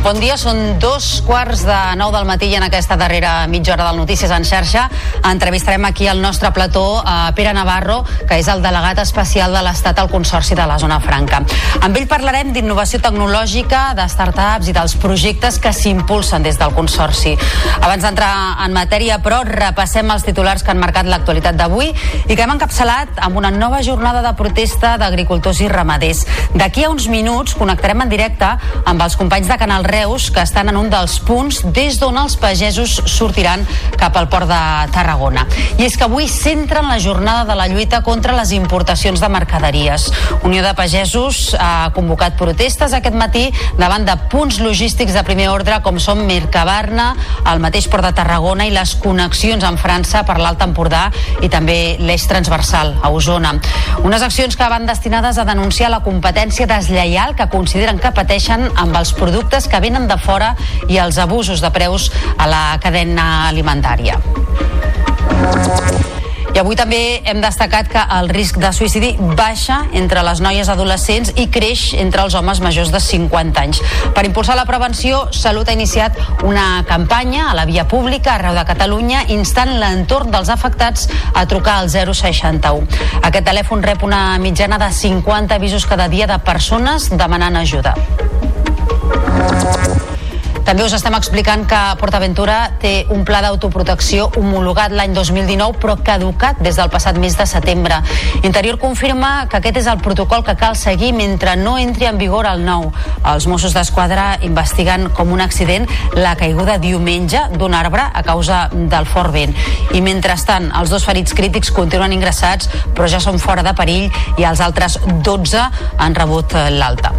Bon dia, són dos quarts de nou del matí i en aquesta darrera mitja hora del Notícies en xarxa entrevistarem aquí al nostre plató a Pere Navarro, que és el delegat especial de l'Estat al Consorci de la Zona Franca. Amb ell parlarem d'innovació tecnològica, de startups i dels projectes que s'impulsen des del Consorci. Abans d'entrar en matèria, però, repassem els titulars que han marcat l'actualitat d'avui i que hem encapçalat amb una nova jornada de protesta d'agricultors i ramaders. D'aquí a uns minuts connectarem en directe amb els companys de Canal Reus que estan en un dels punts des d'on els pagesos sortiran cap al port de Tarragona. I és que avui centren la jornada de la lluita contra les importacions de mercaderies. Unió de Pagesos ha convocat protestes aquest matí davant de punts logístics de primer ordre com són Mercabarna, el mateix port de Tarragona i les connexions amb França per l'Alt Empordà i també l'eix transversal a Osona. Unes accions que van destinades a denunciar la competència deslleial que consideren que pateixen amb els productes que venen de fora i els abusos de preus a la cadena alimentària. I avui també hem destacat que el risc de suïcidi baixa entre les noies adolescents i creix entre els homes majors de 50 anys. Per impulsar la prevenció, Salut ha iniciat una campanya a la via pública arreu de Catalunya instant l'entorn dels afectats a trucar al 061. Aquest telèfon rep una mitjana de 50 avisos cada dia de persones demanant ajuda. També us estem explicant que PortAventura té un pla d'autoprotecció homologat l'any 2019 però caducat des del passat mes de setembre. Interior confirma que aquest és el protocol que cal seguir mentre no entri en vigor el nou. Els Mossos d'Esquadra investiguen com un accident la caiguda diumenge d'un arbre a causa del fort vent. I mentrestant, els dos ferits crítics continuen ingressats però ja són fora de perill i els altres 12 han rebut l'alta.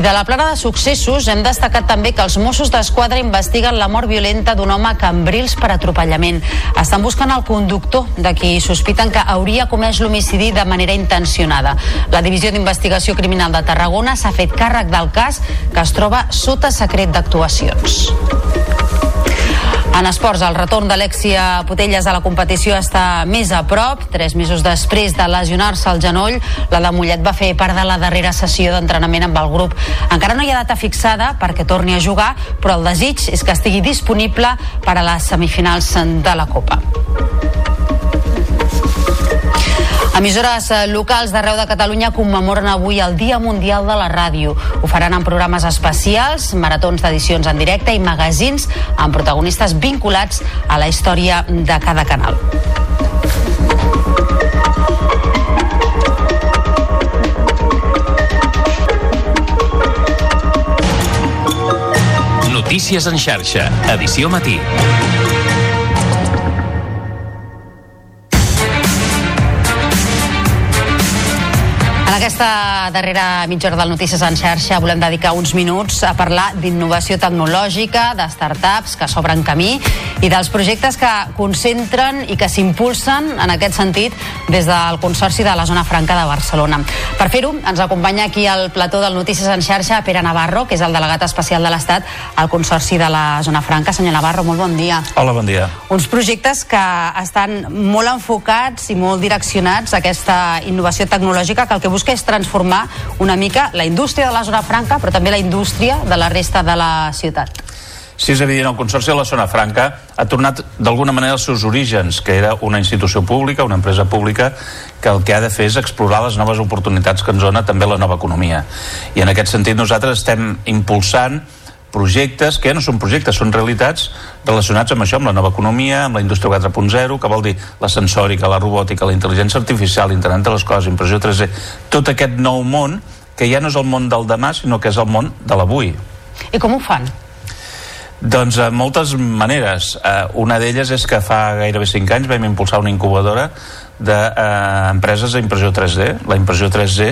I de la plana de successos hem destacat també que els Mossos d'Esquadra investiguen la mort violenta d'un home a Cambrils per atropellament. Estan buscant el conductor de qui sospiten que hauria comès l'homicidi de manera intencionada. La Divisió d'Investigació Criminal de Tarragona s'ha fet càrrec del cas que es troba sota secret d'actuacions. En esports, el retorn d'Alexia Putelles a la competició està més a prop. Tres mesos després de lesionar-se el genoll, la de Mollet va fer part de la darrera sessió d'entrenament amb el grup. Encara no hi ha data fixada perquè torni a jugar, però el desig és que estigui disponible per a les semifinals de la Copa. Emissores eh, locals d'arreu de Catalunya commemoren avui el Dia Mundial de la Ràdio. Ho faran en programes especials, maratons d'edicions en directe i magazins amb protagonistes vinculats a la història de cada canal.
Notícies en xarxa, edició matí.
Aquesta darrera mitja hora del Notícies en xarxa volem dedicar uns minuts a parlar d'innovació tecnològica, de startups que s'obren camí i dels projectes que concentren i que s'impulsen en aquest sentit des del Consorci de la Zona Franca de Barcelona. Per fer-ho, ens acompanya aquí al plató del Notícies en xarxa Pere Navarro, que és el delegat especial de l'Estat al Consorci de la Zona Franca. Senyor Navarro, molt bon dia.
Hola, bon dia.
Uns projectes que estan molt enfocats i molt direccionats a aquesta innovació tecnològica que el que busca és transformar una mica la indústria de la zona franca, però també la indústria de la resta de la ciutat.
Sí, és evident, el Consorci de la Zona Franca ha tornat d'alguna manera als seus orígens, que era una institució pública, una empresa pública, que el que ha de fer és explorar les noves oportunitats que ens dona també la nova economia. I en aquest sentit nosaltres estem impulsant projectes que ja no són projectes, són realitats relacionats amb això, amb la nova economia, amb la indústria 4.0, que vol dir la sensòrica, la robòtica, la intel·ligència artificial, l'internet de les coses, impressió 3D, tot aquest nou món que ja no és el món del demà, sinó que és el món de l'avui.
I com ho fan?
Doncs de moltes maneres. Eh, una d'elles és que fa gairebé 5 anys vam impulsar una incubadora d'empreses eh, d'impressió 3D. La impressió 3D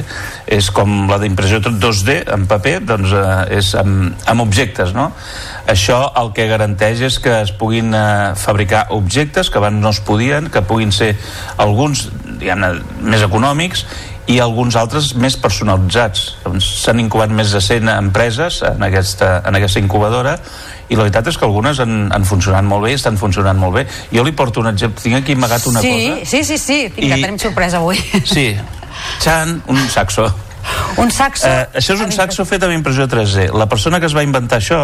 és com la d'impressió 2D en paper, doncs eh, és amb, amb objectes, no? Això el que garanteix és que es puguin eh, fabricar objectes que abans no es podien, que puguin ser alguns diguem més econòmics i alguns altres més personalitzats. S'han incubat més de 100 empreses en aquesta, en aquesta incubadora i la veritat és que algunes han, han funcionat molt bé i estan funcionant molt bé. Jo li porto un exemple, tinc aquí amagat una
sí,
cosa.
Sí, sí, sí, tinc I... que tenim sorpresa avui.
Sí, Xan, un saxo.
Un saxo...
Eh, això és un saxo fet amb impressió 3D. La persona que es va inventar això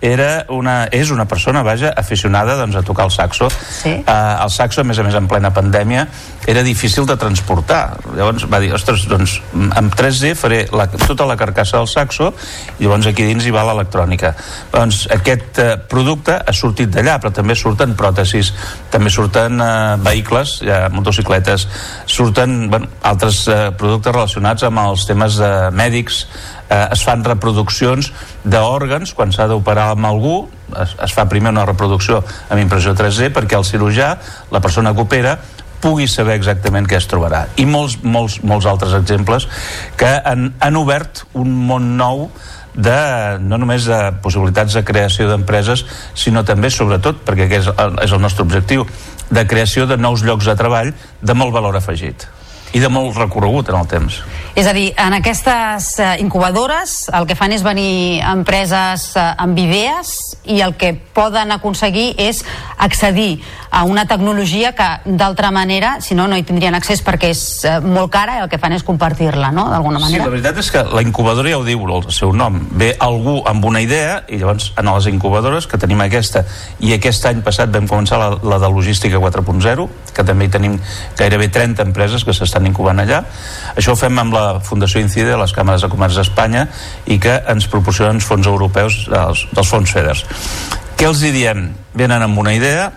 era una, és una persona, vaja, aficionada doncs, a tocar el saxo.
Sí.
Eh, el saxo, a més a més, en plena pandèmia, era difícil de transportar. Llavors va dir, ostres, doncs amb 3D faré la, tota la carcassa del saxo i llavors aquí dins hi va l'electrònica. Doncs aquest eh, producte ha sortit d'allà, però també surten pròtesis, també surten eh, vehicles, ja, motocicletes, surten bueno, altres eh, productes relacionats amb els temes de mèdics, eh, es fan reproduccions d'òrgans quan s'ha d'operar amb algú es, es fa primer una reproducció amb impressió 3D perquè el cirurgià, la persona que opera pugui saber exactament què es trobarà. I molts, molts, molts altres exemples que han, han obert un món nou de, no només de possibilitats de creació d'empreses, sinó també, sobretot, perquè aquest és el, és el nostre objectiu, de creació de nous llocs de treball de molt valor afegit i de molt recorregut en el temps.
És a dir, en aquestes eh, incubadores el que fan és venir empreses eh, amb idees i el que poden aconseguir és accedir a una tecnologia que d'altra manera, si no, no hi tindrien accés perquè és eh, molt cara i el que fan és compartir-la, no?, d'alguna
Sí,
manera.
la veritat és que la incubadora ja ho diu el seu nom. Ve algú amb una idea i llavors en les incubadores, que tenim aquesta, i aquest any passat vam començar la, la de logística 4.0, que també hi tenim gairebé 30 empreses que s'estan incubant allà. Això ho fem amb la Fundació Incide, les càmeres de comerç d'Espanya, i que ens proporcionen fons europeus dels, dels fons FEDERS. Què els hi diem? Venen amb una idea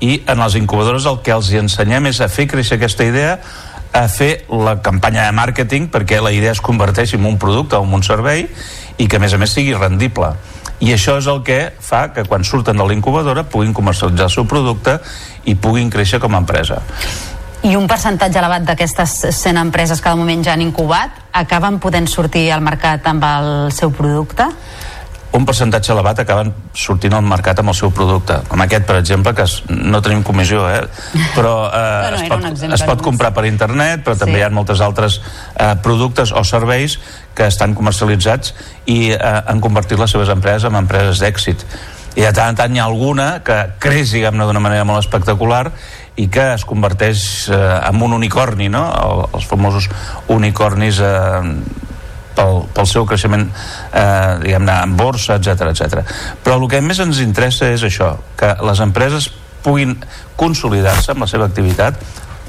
i en les incubadores el que els hi ensenyem és a fer créixer aquesta idea a fer la campanya de màrqueting perquè la idea es converteixi en un producte o en un servei i que a més a més sigui rendible i això és el que fa que quan surten de l'incubadora puguin comercialitzar el seu producte i puguin créixer com a empresa
I un percentatge elevat d'aquestes 100 empreses que de moment ja han incubat acaben podent sortir al mercat amb el seu producte?
un percentatge elevat acaben sortint al mercat amb el seu producte com aquest per exemple que es, no tenim comissió eh? però eh,
No, no,
es, pot,
exemple
es pot
només.
comprar per internet però també
Sí.
hi ha moltes altres eh, productes o serveis que estan comercialitzats i eh, han convertit les seves empreses en empreses d'èxit i de tant en tant hi ha alguna que creix diguem-ne d'una manera molt espectacular i que es converteix eh, en un unicorni no? El, els famosos unicornis eh, pel, pel seu creixement eh, diguem-ne en borsa, etc etc. però el que més ens interessa és això que les empreses puguin consolidar-se amb la seva activitat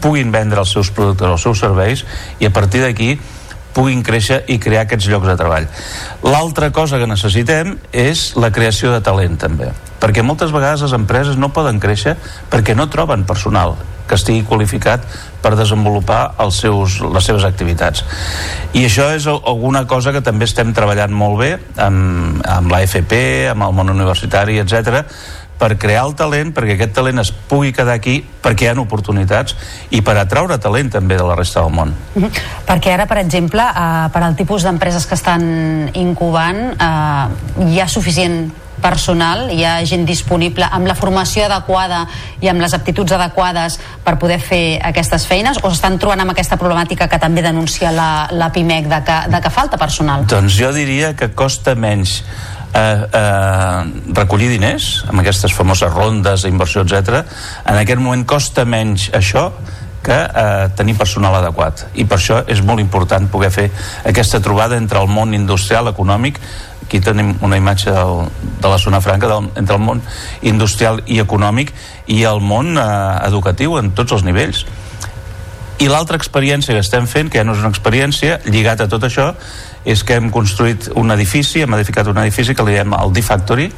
puguin vendre els seus productes els seus serveis i a partir d'aquí puguin créixer i crear aquests llocs de treball. L'altra cosa que necessitem és la creació de talent també, perquè moltes vegades les empreses no poden créixer perquè no troben personal que estigui qualificat per desenvolupar els seus, les seves activitats. I això és al- alguna cosa que també estem treballant molt bé amb, amb l'AFP, amb el món universitari, etc per crear el talent, perquè aquest talent es pugui quedar aquí, perquè hi ha oportunitats i per atraure talent també de la resta del món.
Mhm. Perquè ara, per exemple, eh, per al tipus d'empreses que estan incubant, eh, hi ha suficient personal, hi ha gent disponible amb la formació adequada i amb les aptituds adequades per poder fer aquestes feines o s'estan trobant amb aquesta problemàtica que també denuncia la, la PIMEC de que, de que falta personal?
Doncs jo diria que costa menys eh, eh, recollir diners amb aquestes famoses rondes d'inversió, etc. En aquest moment costa menys això que eh, tenir personal adequat i per això és molt important poder fer aquesta trobada entre el món industrial, econòmic aquí tenim una imatge del, de la zona franca del, entre el món industrial i econòmic i el món eh, educatiu en tots els nivells i l'altra experiència que estem fent, que ja no és una experiència, lligat a tot això, és que hem construït un edifici, hem edificat un edifici que li diem el D-Factory,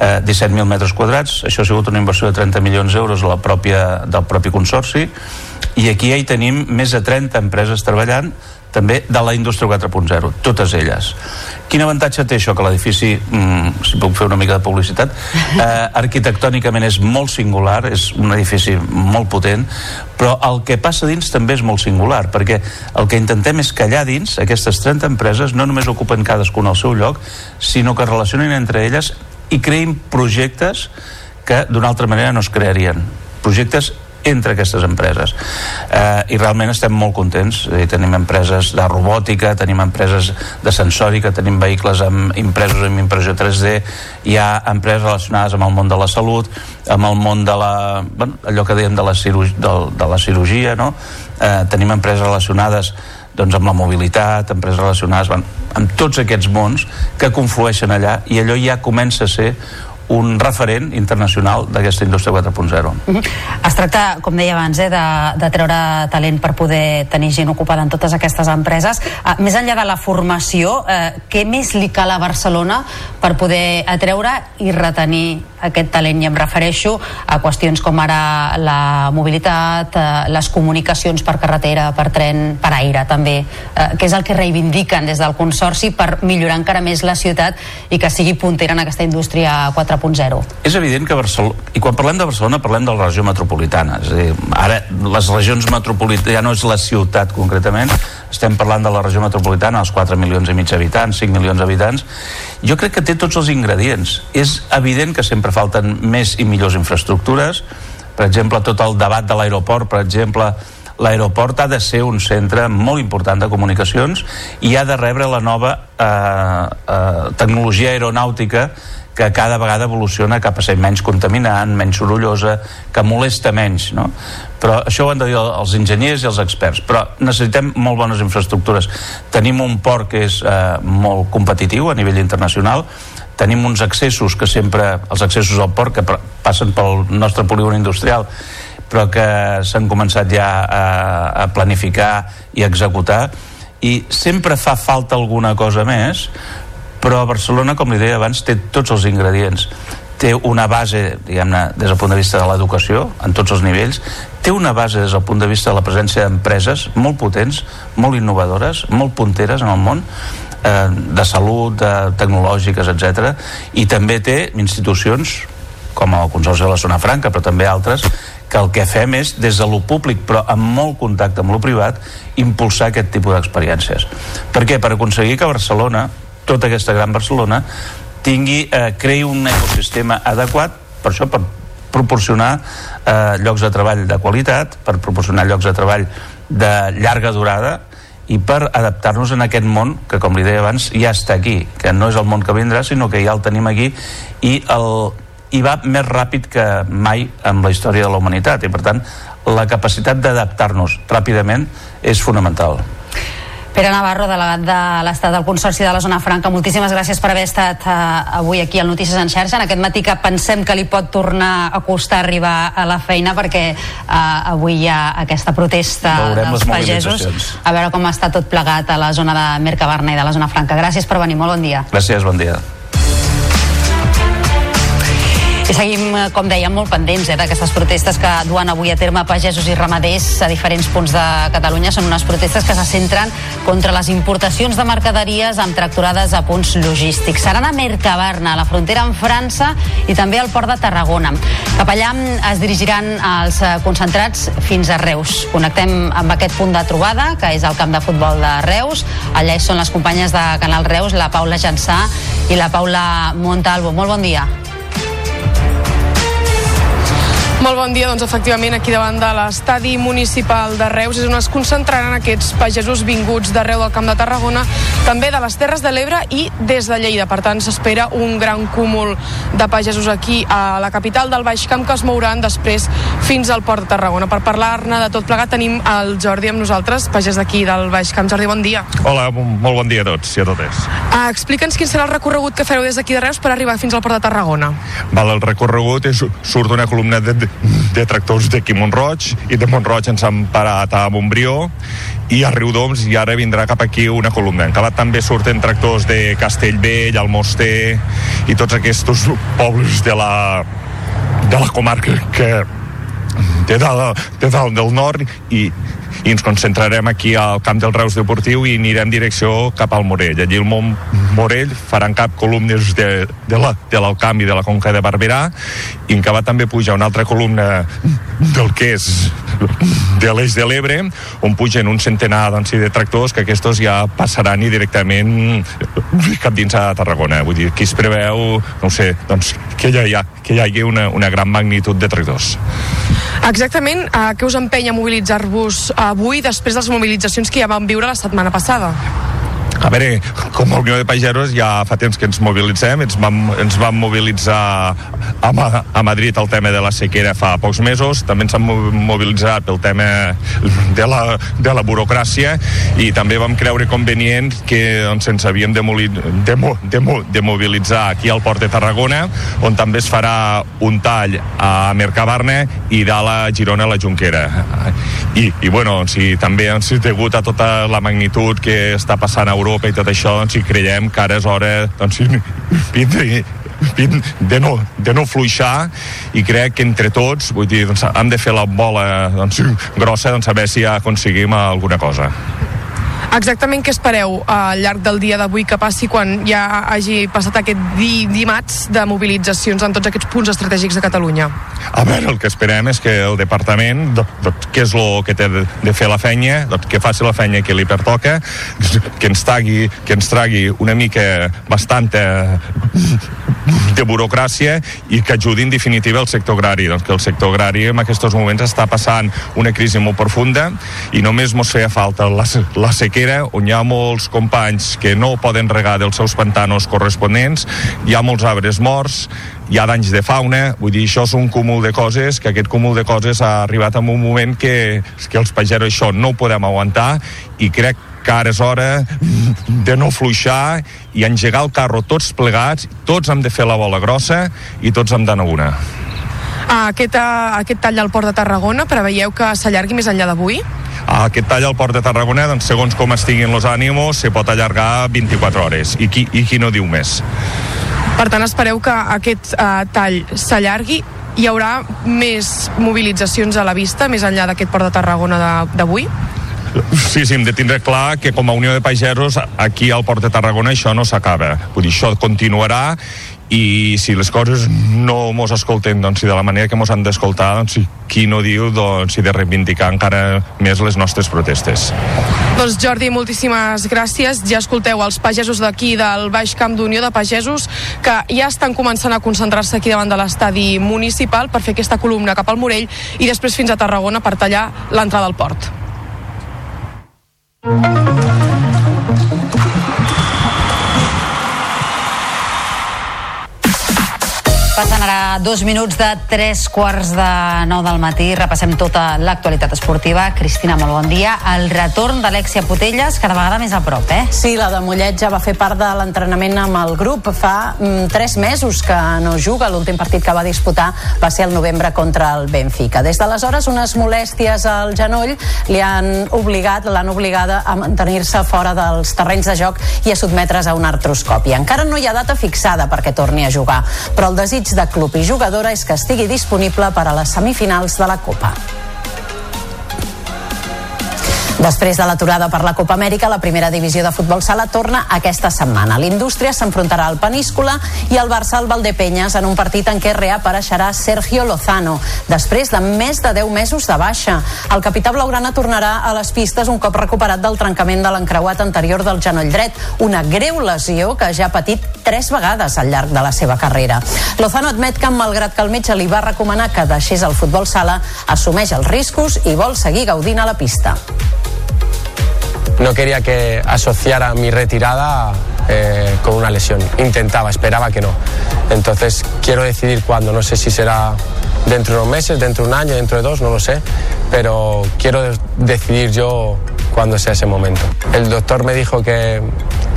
eh, 17.000 metres quadrats, això ha sigut una inversió de 30 milions d'euros de la pròpia, del propi consorci, i aquí ja hi tenim més de 30 empreses treballant, també de la indústria 4.0, totes elles. Quin avantatge té això? Que l'edifici, mm, si puc fer una mica de publicitat, eh, arquitectònicament és molt singular, és un edifici molt potent, però el que passa dins també és molt singular, perquè el que intentem és que allà dins, aquestes 30 empreses no només ocupen cadascuna al seu lloc, sinó que es relacionin entre elles i creïn projectes que d'una altra manera no es crearien. Projectes entre aquestes empreses eh, i realment estem molt contents eh, tenim empreses de robòtica tenim empreses de sensòrica tenim vehicles amb impresos amb impressió 3D hi ha empreses relacionades amb el món de la salut amb el món de la bueno, allò que dèiem de la, cirurgia, de, de la cirurgia no? eh, tenim empreses relacionades doncs amb la mobilitat, empreses relacionades, van, amb tots aquests mons que conflueixen allà i allò ja comença a ser un referent internacional d'aquesta indústria 4.0.
Uh -huh. Es tracta, com deia abans, eh, de, de treure talent per poder tenir gent ocupada en totes aquestes empreses. Uh, més enllà de la formació, uh, què més li cal a Barcelona per poder atreure i retenir aquest talent? I em refereixo a qüestions com ara la mobilitat, uh, les comunicacions per carretera, per tren, per aire també, uh, que és el que reivindiquen des del Consorci per millorar encara més la ciutat i que sigui puntera en aquesta indústria 4 4.0.
És evident que Barcelona, i quan parlem de Barcelona parlem de la regió metropolitana, és a dir, ara les regions metropolitanes, ja no és la ciutat concretament, estem parlant de la regió metropolitana, els 4 milions i mig d'habitants, 5 milions d'habitants, jo crec que té tots els ingredients. És evident que sempre falten més i millors infraestructures, per exemple, tot el debat de l'aeroport, per exemple, l'aeroport ha de ser un centre molt important de comunicacions i ha de rebre la nova eh, eh, tecnologia aeronàutica que cada vegada evoluciona cap a ser menys contaminant, menys sorollosa, que molesta menys, no? Però això ho han de dir els enginyers i els experts. Però necessitem molt bones infraestructures. Tenim un port que és eh, molt competitiu a nivell internacional, tenim uns accessos que sempre, els accessos al port que passen pel nostre polígon industrial, però que s'han començat ja a, a planificar i a executar i sempre fa falta alguna cosa més però Barcelona, com li deia abans, té tots els ingredients té una base, diguem-ne, des del punt de vista de l'educació, en tots els nivells, té una base des del punt de vista de la presència d'empreses molt potents, molt innovadores, molt punteres en el món, eh, de salut, de tecnològiques, etc. I també té institucions com el Consorci de la Zona Franca, però també altres, que el que fem és, des de lo públic, però amb molt contacte amb lo privat, impulsar aquest tipus d'experiències. Per què? Per aconseguir que Barcelona tota aquesta gran Barcelona tingui, eh, creï un ecosistema adequat per això, per proporcionar eh, llocs de treball de qualitat, per proporcionar llocs de treball de llarga durada i per adaptar-nos en aquest món que, com li deia abans, ja està aquí, que no és el món que vindrà, sinó que ja el tenim aquí i, el, i va més ràpid que mai amb la història de la humanitat i, per tant, la capacitat d'adaptar-nos ràpidament és fonamental.
Pere Navarro, delegat de l'Estat del Consorci de la Zona Franca, moltíssimes gràcies per haver estat uh, avui aquí al Notícies en xarxa, en aquest matí que pensem que li pot tornar a costar arribar a la feina perquè uh, avui hi ha aquesta protesta
Veurem
dels pagesos a veure com està tot plegat a la zona de Mercabarna i de la Zona Franca. Gràcies per venir, molt bon dia.
Gràcies, bon dia.
I seguim, eh, com dèiem, molt pendents eh, d'aquestes protestes que duen avui a terme pagesos i ramaders a diferents punts de Catalunya. Són unes protestes que se centren contra les importacions de mercaderies amb tracturades a punts logístics. Seran a Mercabarna, a la frontera amb França i també al port de Tarragona. Cap allà es dirigiran els eh, concentrats fins a Reus. Connectem amb aquest punt de trobada, que és el camp de futbol de Reus. Allà són les companyes de Canal Reus, la Paula Jansà i la Paula Montalvo. Molt bon dia.
Molt bon dia, doncs efectivament aquí davant de l'estadi municipal de Reus és on es concentraran aquests pagesos vinguts d'arreu del Camp de Tarragona, també de les Terres de l'Ebre i des de Lleida. Per tant, s'espera un gran cúmul de pagesos aquí a la capital del Baix Camp que es mouran després fins al Port de Tarragona. Per parlar-ne de tot plegat tenim el Jordi amb nosaltres, pagès d'aquí del Baix Camp. Jordi, bon dia.
Hola, molt bon dia a tots i a totes.
Uh, Explica'ns quin serà el recorregut que fareu des d'aquí de Reus per arribar fins al Port de Tarragona.
Val, el recorregut és, surt una columna de, de tractors d'aquí Montroig i de Montroig ens han parat a Montbrió i a Riudoms i ara vindrà cap aquí una columna. En Calat també surten tractors de Castellvell, Almoster i tots aquests pobles de la, de la comarca que de dalt, de dalt del nord i, i ens concentrarem aquí al camp del Reus Deportiu i anirem direcció cap al Morell. Allí el Mont Morell faran cap columnes de, de, la, de i de la Conca de Barberà i en Cavat també puja una altra columna del que és de l'Eix de l'Ebre on pugen un centenar doncs, de tractors que aquests ja passaran i directament cap dins a Tarragona. Vull dir, aquí es preveu, no sé, doncs, que hi, ha, que hi hagi una, una gran magnitud de tractors.
Exactament, eh, què us empenya a mobilitzar-vos avui després de les mobilitzacions que ja vam viure la setmana passada?
A veure, com a Unió de Pagesos ja fa temps que ens mobilitzem, ens vam, ens vam mobilitzar a, Ma a Madrid el tema de la sequera fa pocs mesos, també ens hem mobilitzat pel tema de la, de la burocràcia i també vam creure convenient que doncs, ens havíem de, de, de, de mobilitzar aquí al Port de Tarragona, on també es farà un tall a Mercabarna i dalt a Girona a la Junquera. I, i bueno, doncs, i també doncs, degut a tota la magnitud que està passant a Europa i tot això, doncs, hi creiem que ara és hora doncs, de, no, de no fluixar i crec que entre tots vull dir, doncs, hem de fer la bola doncs, grossa doncs, a veure si aconseguim alguna cosa.
Exactament què espereu al llarg del dia d'avui que passi quan ja hagi passat aquest di dimarts de mobilitzacions en tots aquests punts estratègics de Catalunya?
A veure, el que esperem és que el departament, doncs, què és el que té de fer la feina, doncs, que faci la feina que li pertoca, que ens tagui, que ens tragui una mica bastanta de burocràcia i que ajudi en definitiva el sector agrari, doncs que el sector agrari en aquests moments està passant una crisi molt profunda i només mos feia falta la, la sequera on hi ha molts companys que no poden regar dels seus pantanos corresponents, hi ha molts arbres morts, hi ha danys de fauna, vull dir, això és un cúmul de coses, que aquest cúmul de coses ha arribat en un moment que, que els pageros això no ho podem aguantar i crec que ara és hora de no fluixar i engegar el carro tots plegats, tots hem de fer la bola grossa i tots hem d'anar una.
Aquest, aquest tall al Port de Tarragona preveieu que s'allargui més enllà d'avui?
Aquest tall al Port de Tarragona, doncs, segons com estiguin els ànimos, se pot allargar 24 hores. I qui, i qui no diu més?
Per tant, espereu que aquest uh, tall s'allargui hi haurà més mobilitzacions a la vista més enllà d'aquest port de Tarragona d'avui?
Sí, sí, hem de tindre clar que com a Unió de Pagesos aquí al Port de Tarragona això no s'acaba. Vull dir, això continuarà i si les coses no mos escolten doncs, si de la manera que mos han d'escoltar doncs, qui no diu doncs, si de reivindicar encara més les nostres protestes.
Doncs Jordi, moltíssimes gràcies. Ja escolteu els pagesos d'aquí del Baix Camp d'Unió de Pagesos que ja estan començant a concentrar-se aquí davant de l'estadi municipal per fer aquesta columna cap al Morell i després fins a Tarragona per tallar l'entrada al port
Passen ara dos minuts de tres quarts de nou del matí. Repassem tota l'actualitat esportiva. Cristina, molt bon dia. El retorn d'Alexia Putelles cada vegada més a prop, eh?
Sí, la de Mollet ja va fer part de l'entrenament amb el grup. Fa mm, tres mesos que no juga. L'últim partit que va disputar va ser el novembre contra el Benfica. Des d'aleshores, unes molèsties al genoll li han obligat, l'han obligada a mantenir-se fora dels terrenys de joc i a sotmetre's a una artroscòpia. Encara no hi ha data fixada perquè torni a jugar, però el desig de club i jugadora és que estigui disponible per a les semifinals de la Copa. Després de l'aturada per la Copa Amèrica, la primera divisió de futbol sala torna aquesta setmana. L'Indústria s'enfrontarà al Peníscola i el Barça al Valdepenyes en un partit en què reapareixerà Sergio Lozano, després de més de 10 mesos de baixa. El capità blaugrana tornarà a les pistes un cop recuperat del trencament de l'encreuat anterior del genoll dret, una greu lesió que ja ha patit tres vegades al llarg de la seva carrera. Lozano admet que, malgrat que el metge li va recomanar que deixés el futbol sala, assumeix els riscos i vol seguir gaudint a la pista.
No quería que asociara mi retirada eh, con una lesión. Intentaba, esperaba que no. Entonces quiero decidir cuándo. No sé si será dentro de unos meses, dentro de un año, dentro de dos, no lo sé. Pero quiero decidir yo cuándo sea ese momento. El doctor me dijo que,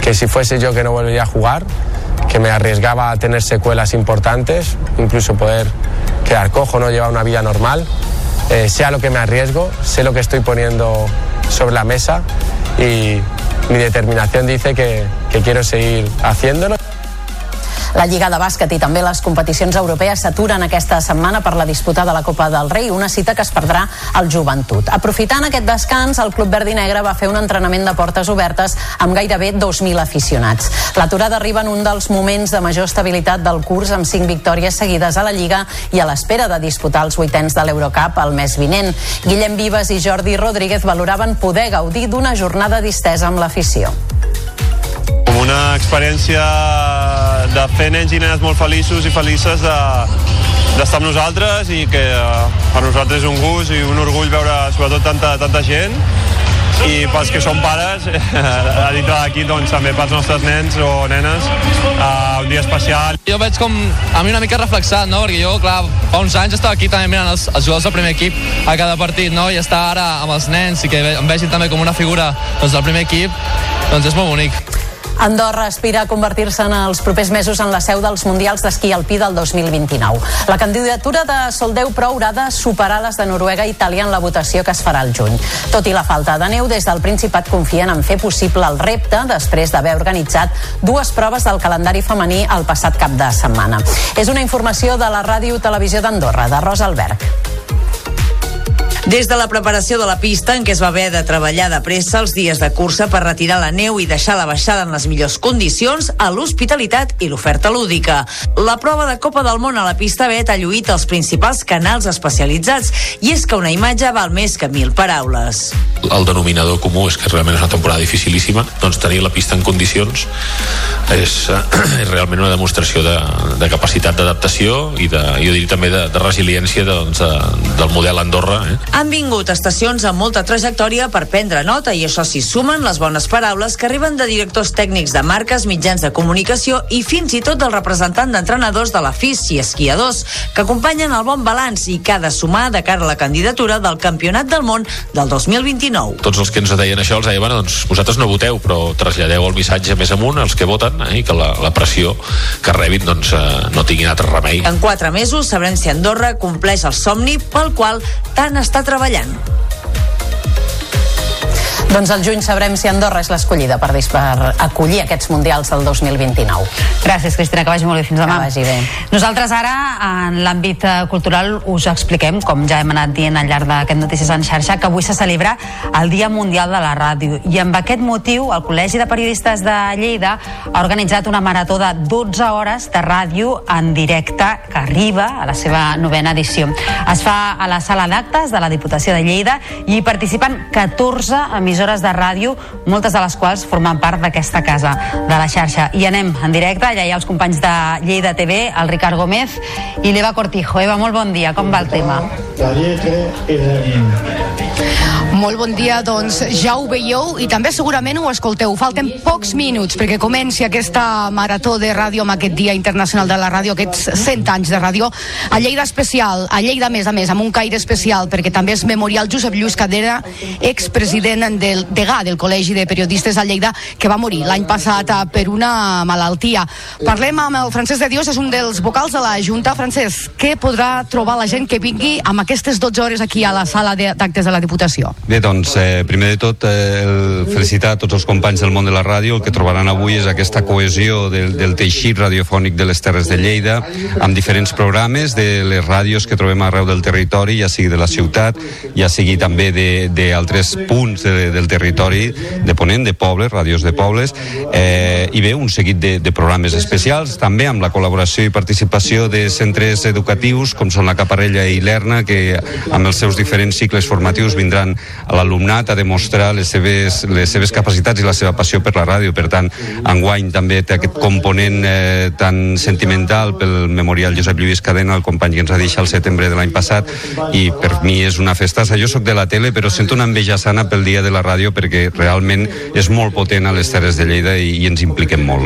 que si fuese yo que no volvería a jugar, que me arriesgaba a tener secuelas importantes, incluso poder quedar cojo, no llevar una vida normal. Eh, sea lo que me arriesgo, sé lo que estoy poniendo sobre la mesa y mi determinación dice que, que quiero seguir haciéndolo.
La Lliga de Bàsquet i també les competicions europees s'aturen aquesta setmana per la disputa de la Copa del Rei, una cita que es perdrà al Joventut. Aprofitant aquest descans, el Club Verd i Negre va fer un entrenament de portes obertes amb gairebé 2.000 aficionats. L'aturada arriba en un dels moments de major estabilitat del curs amb 5 victòries seguides a la Lliga i a l'espera de disputar els vuitens de l'Eurocup el mes vinent. Guillem Vives i Jordi Rodríguez valoraven poder gaudir d'una jornada distesa amb l'afició
una experiència de fer nens i nenes molt feliços i felices d'estar de, amb nosaltres i que per nosaltres és un gust i un orgull veure sobretot tanta, tanta gent
i pels que són pares a dintre d'aquí doncs també pels nostres nens o nenes uh, un dia especial
jo veig com a mi una mica reflexat, no? perquè jo, clar, fa uns anys estava aquí també mirant els, els jugadors del primer equip a cada partit, no? i estar ara amb els nens i que em vegin també com una figura doncs, del primer equip, doncs és molt bonic.
Andorra aspira a convertir-se en els propers mesos en la seu dels Mundials d'Esquí Alpí del 2029. La candidatura de Soldeu però haurà de superar les de Noruega i Itàlia en la votació que es farà al juny. Tot i la falta de neu, des del Principat confien en fer possible el repte després d'haver organitzat dues proves del calendari femení el passat cap de setmana. És una informació de la Ràdio Televisió d'Andorra, de Rosa Alberg.
Des de la preparació de la pista, en què es va haver de treballar de pressa els dies de cursa per retirar la neu i deixar la baixada en les millors condicions, a l'hospitalitat i l'oferta lúdica. La prova de Copa del Món a la pista Bet ha lluït els principals canals especialitzats i és que una imatge val més que mil paraules.
El denominador comú és que realment és una temporada dificilíssima, doncs tenir la pista en condicions és, és realment una demostració de, de capacitat d'adaptació i de, jo diria també de, de resiliència doncs, de, del model Andorra. Eh?
Han vingut estacions amb molta trajectòria per prendre nota i això s'hi sumen les bones paraules que arriben de directors tècnics de marques, mitjans de comunicació i fins i tot del representant d'entrenadors de la FIS i esquiadors que acompanyen el bon balanç i que ha de sumar de cara a la candidatura del Campionat del Món del 2029.
Tots els que ens deien això els deien, bueno, doncs vosaltres no voteu, però traslladeu el missatge més amunt als que voten eh, i que la, la pressió que rebin doncs, eh, no tinguin altre remei.
En quatre mesos sabrem si Andorra compleix el somni pel qual tant està treballant.
Doncs al juny sabrem si Andorra és l'escollida per, per acollir aquests mundials del 2029.
Gràcies, Cristina, que vagi molt bé. Fins demà.
Que vagi bé.
Nosaltres ara, en l'àmbit eh, cultural, us expliquem, com ja hem anat dient al llarg d'aquest Notícies en xarxa, que avui se celebra el Dia Mundial de la Ràdio. I amb aquest motiu, el Col·legi de Periodistes de Lleida ha organitzat una marató de 12 hores de ràdio en directe que arriba a la seva novena edició. Es fa a la sala d'actes de la Diputació de Lleida i hi participen 14 emissores de ràdio, moltes de les quals formen part d'aquesta casa de la xarxa. I anem en directe, allà hi ha els companys de Lleida TV, el Ricard Gómez i l'Eva Cortijo. Eva, molt bon dia, com va el tema?
Molt bon dia, doncs ja ho veieu i també segurament ho escolteu. Falten pocs minuts perquè comenci aquesta marató de ràdio amb aquest Dia Internacional de la Ràdio, aquests 100 anys de ràdio. A Lleida especial, a Lleida a més a més, amb un caire especial perquè també és memorial Josep Lluís Cadera, expresident del degà del Col·legi de Periodistes a Lleida, que va morir l'any passat eh, per una malaltia. Parlem amb el Francesc de Dios, és un dels vocals de la Junta. Francesc, què podrà trobar la gent que vingui amb aquestes 12 hores aquí a la sala d'actes de la Diputació?
Bé, doncs, eh, primer de tot, eh, el felicitar a tots els companys del món de la ràdio. El que trobaran avui és aquesta cohesió del, del teixit radiofònic de les Terres de Lleida, amb diferents programes de les ràdios que trobem arreu del territori, ja sigui de la ciutat, ja sigui també d'altres punts de, del territori, de Ponent, de pobles, ràdios de pobles, eh, i bé, un seguit de, de programes especials, també amb la col·laboració i participació de centres educatius, com són la Caparella i l'Erna, que amb els seus diferents cicles formatius vindran a l'alumnat a demostrar les seves, les seves capacitats i la seva passió per la ràdio. Per tant, enguany també té aquest component eh, tan sentimental pel memorial Josep Lluís Cadena, el company que ens va deixar el setembre de l'any passat, i per mi és una festassa. Jo sóc de la tele, però sento una enveja sana pel dia de la ràdio perquè realment és molt potent a les Terres de Lleida i, i ens impliquem molt.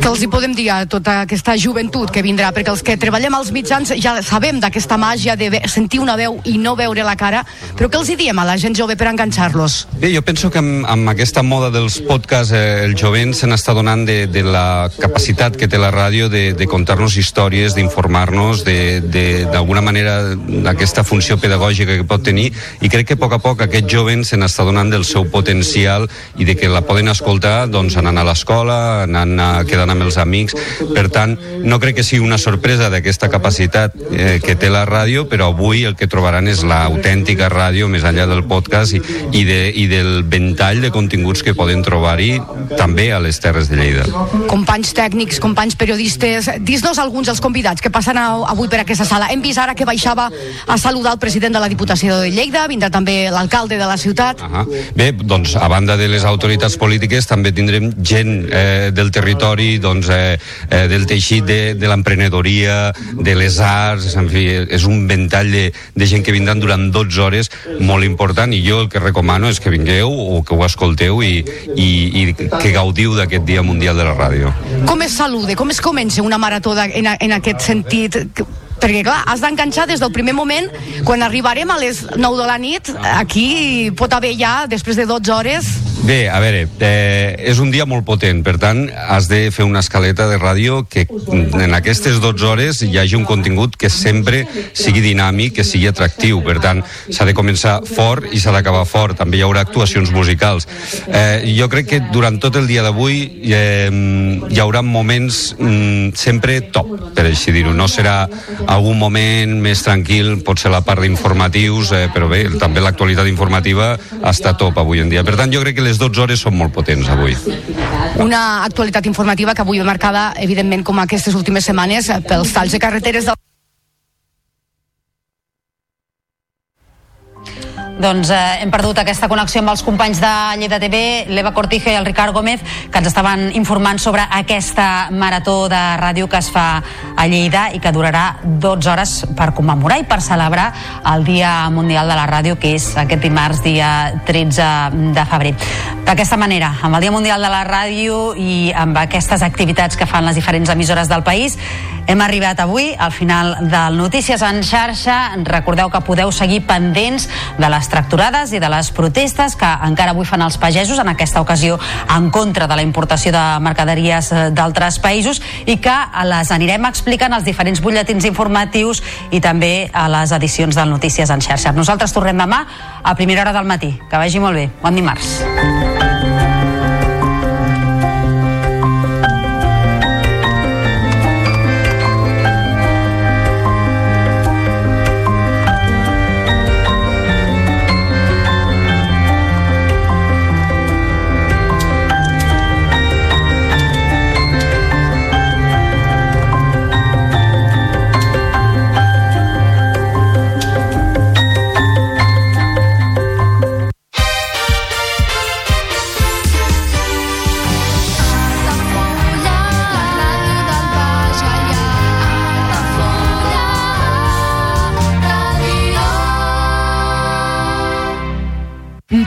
Que els hi podem dir a tota aquesta joventut que vindrà? Perquè els que treballem als mitjans ja sabem d'aquesta màgia de sentir una veu i no veure la cara, però què els hi diem a la gent jove per enganxar-los?
Bé, jo penso que amb, amb aquesta moda dels podcasts eh, el jovent se n'està donant de, de la capacitat que té la ràdio de, de contar-nos històries, d'informar-nos, d'alguna manera d'aquesta funció pedagògica que pot tenir i crec que a poc a poc aquest jovent se n'està donant del seu potencial i de que la poden escoltar doncs, anant a l'escola, anant a, quedant amb els amics. Per tant, no crec que sigui una sorpresa d'aquesta capacitat eh, que té la ràdio, però avui el que trobaran és l'autèntica ràdio més enllà del podcast i, i, de, i del ventall de continguts que poden trobar-hi també a les Terres de Lleida.
Companys tècnics, companys periodistes, dis-nos alguns dels convidats que passen avui per aquesta sala. Hem vist ara que baixava a saludar el president de la Diputació de Lleida, vindrà també l'alcalde de la ciutat.
Uh -huh. Bé, doncs, a banda de les autoritats polítiques, també tindrem gent eh, del territori, doncs, eh, eh, del teixit de, de l'emprenedoria, de les arts, en fi, és un ventall de, de gent que vindran durant 12 hores molt important i jo el que recomano és que vingueu o que ho escolteu i, i, i que gaudiu d'aquest Dia Mundial de la Ràdio.
Com es saluda? Com es comença una marató en, en aquest sentit? Perquè clar, has d'enganxar des del primer moment. Quan arribarem a les 9 de la nit aquí pot haver ja, després de 12 hores
Bé, a veure, eh, és un dia molt potent, per tant, has de fer una escaleta de ràdio que en aquestes 12 hores hi hagi un contingut que sempre sigui dinàmic, que sigui atractiu. Per tant, s'ha de començar fort i s'ha d'acabar fort. També hi haurà actuacions musicals. Eh, jo crec que durant tot el dia d'avui eh, hi haurà moments mm, sempre top, per així dir-ho. No serà algun moment més tranquil, pot ser la part d'informatius, eh, però bé, també l'actualitat informativa està top avui en dia. Per tant, jo crec que les 12 hores són molt potents avui.
Una actualitat informativa que avui ve marcada, evidentment, com aquestes últimes setmanes, pels talls de carreteres del
Doncs eh, hem perdut aquesta connexió amb els companys de Lleida TV, l'Eva Cortijo i el Ricard Gómez, que ens estaven informant sobre aquesta marató de ràdio que es fa a Lleida i que durarà 12 hores per commemorar i per celebrar el Dia Mundial de la Ràdio, que és aquest dimarts, dia 13 de febrer. D'aquesta manera, amb el Dia Mundial de la Ràdio i amb aquestes activitats que fan les diferents emissores del país, hem arribat avui al final del Notícies en xarxa. Recordeu que podeu seguir pendents de les tracturades i de les protestes que encara avui fan els pagesos, en aquesta ocasió en contra de la importació de mercaderies eh, d'altres països i que les anirem explicant als diferents butlletins informatius i també a les edicions del Notícies en xarxa. Nosaltres tornem demà a primera hora del matí. Que vagi molt bé. Bon dimarts.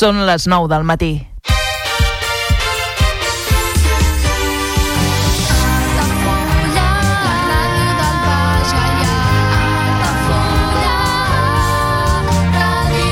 Són les 9 del matí.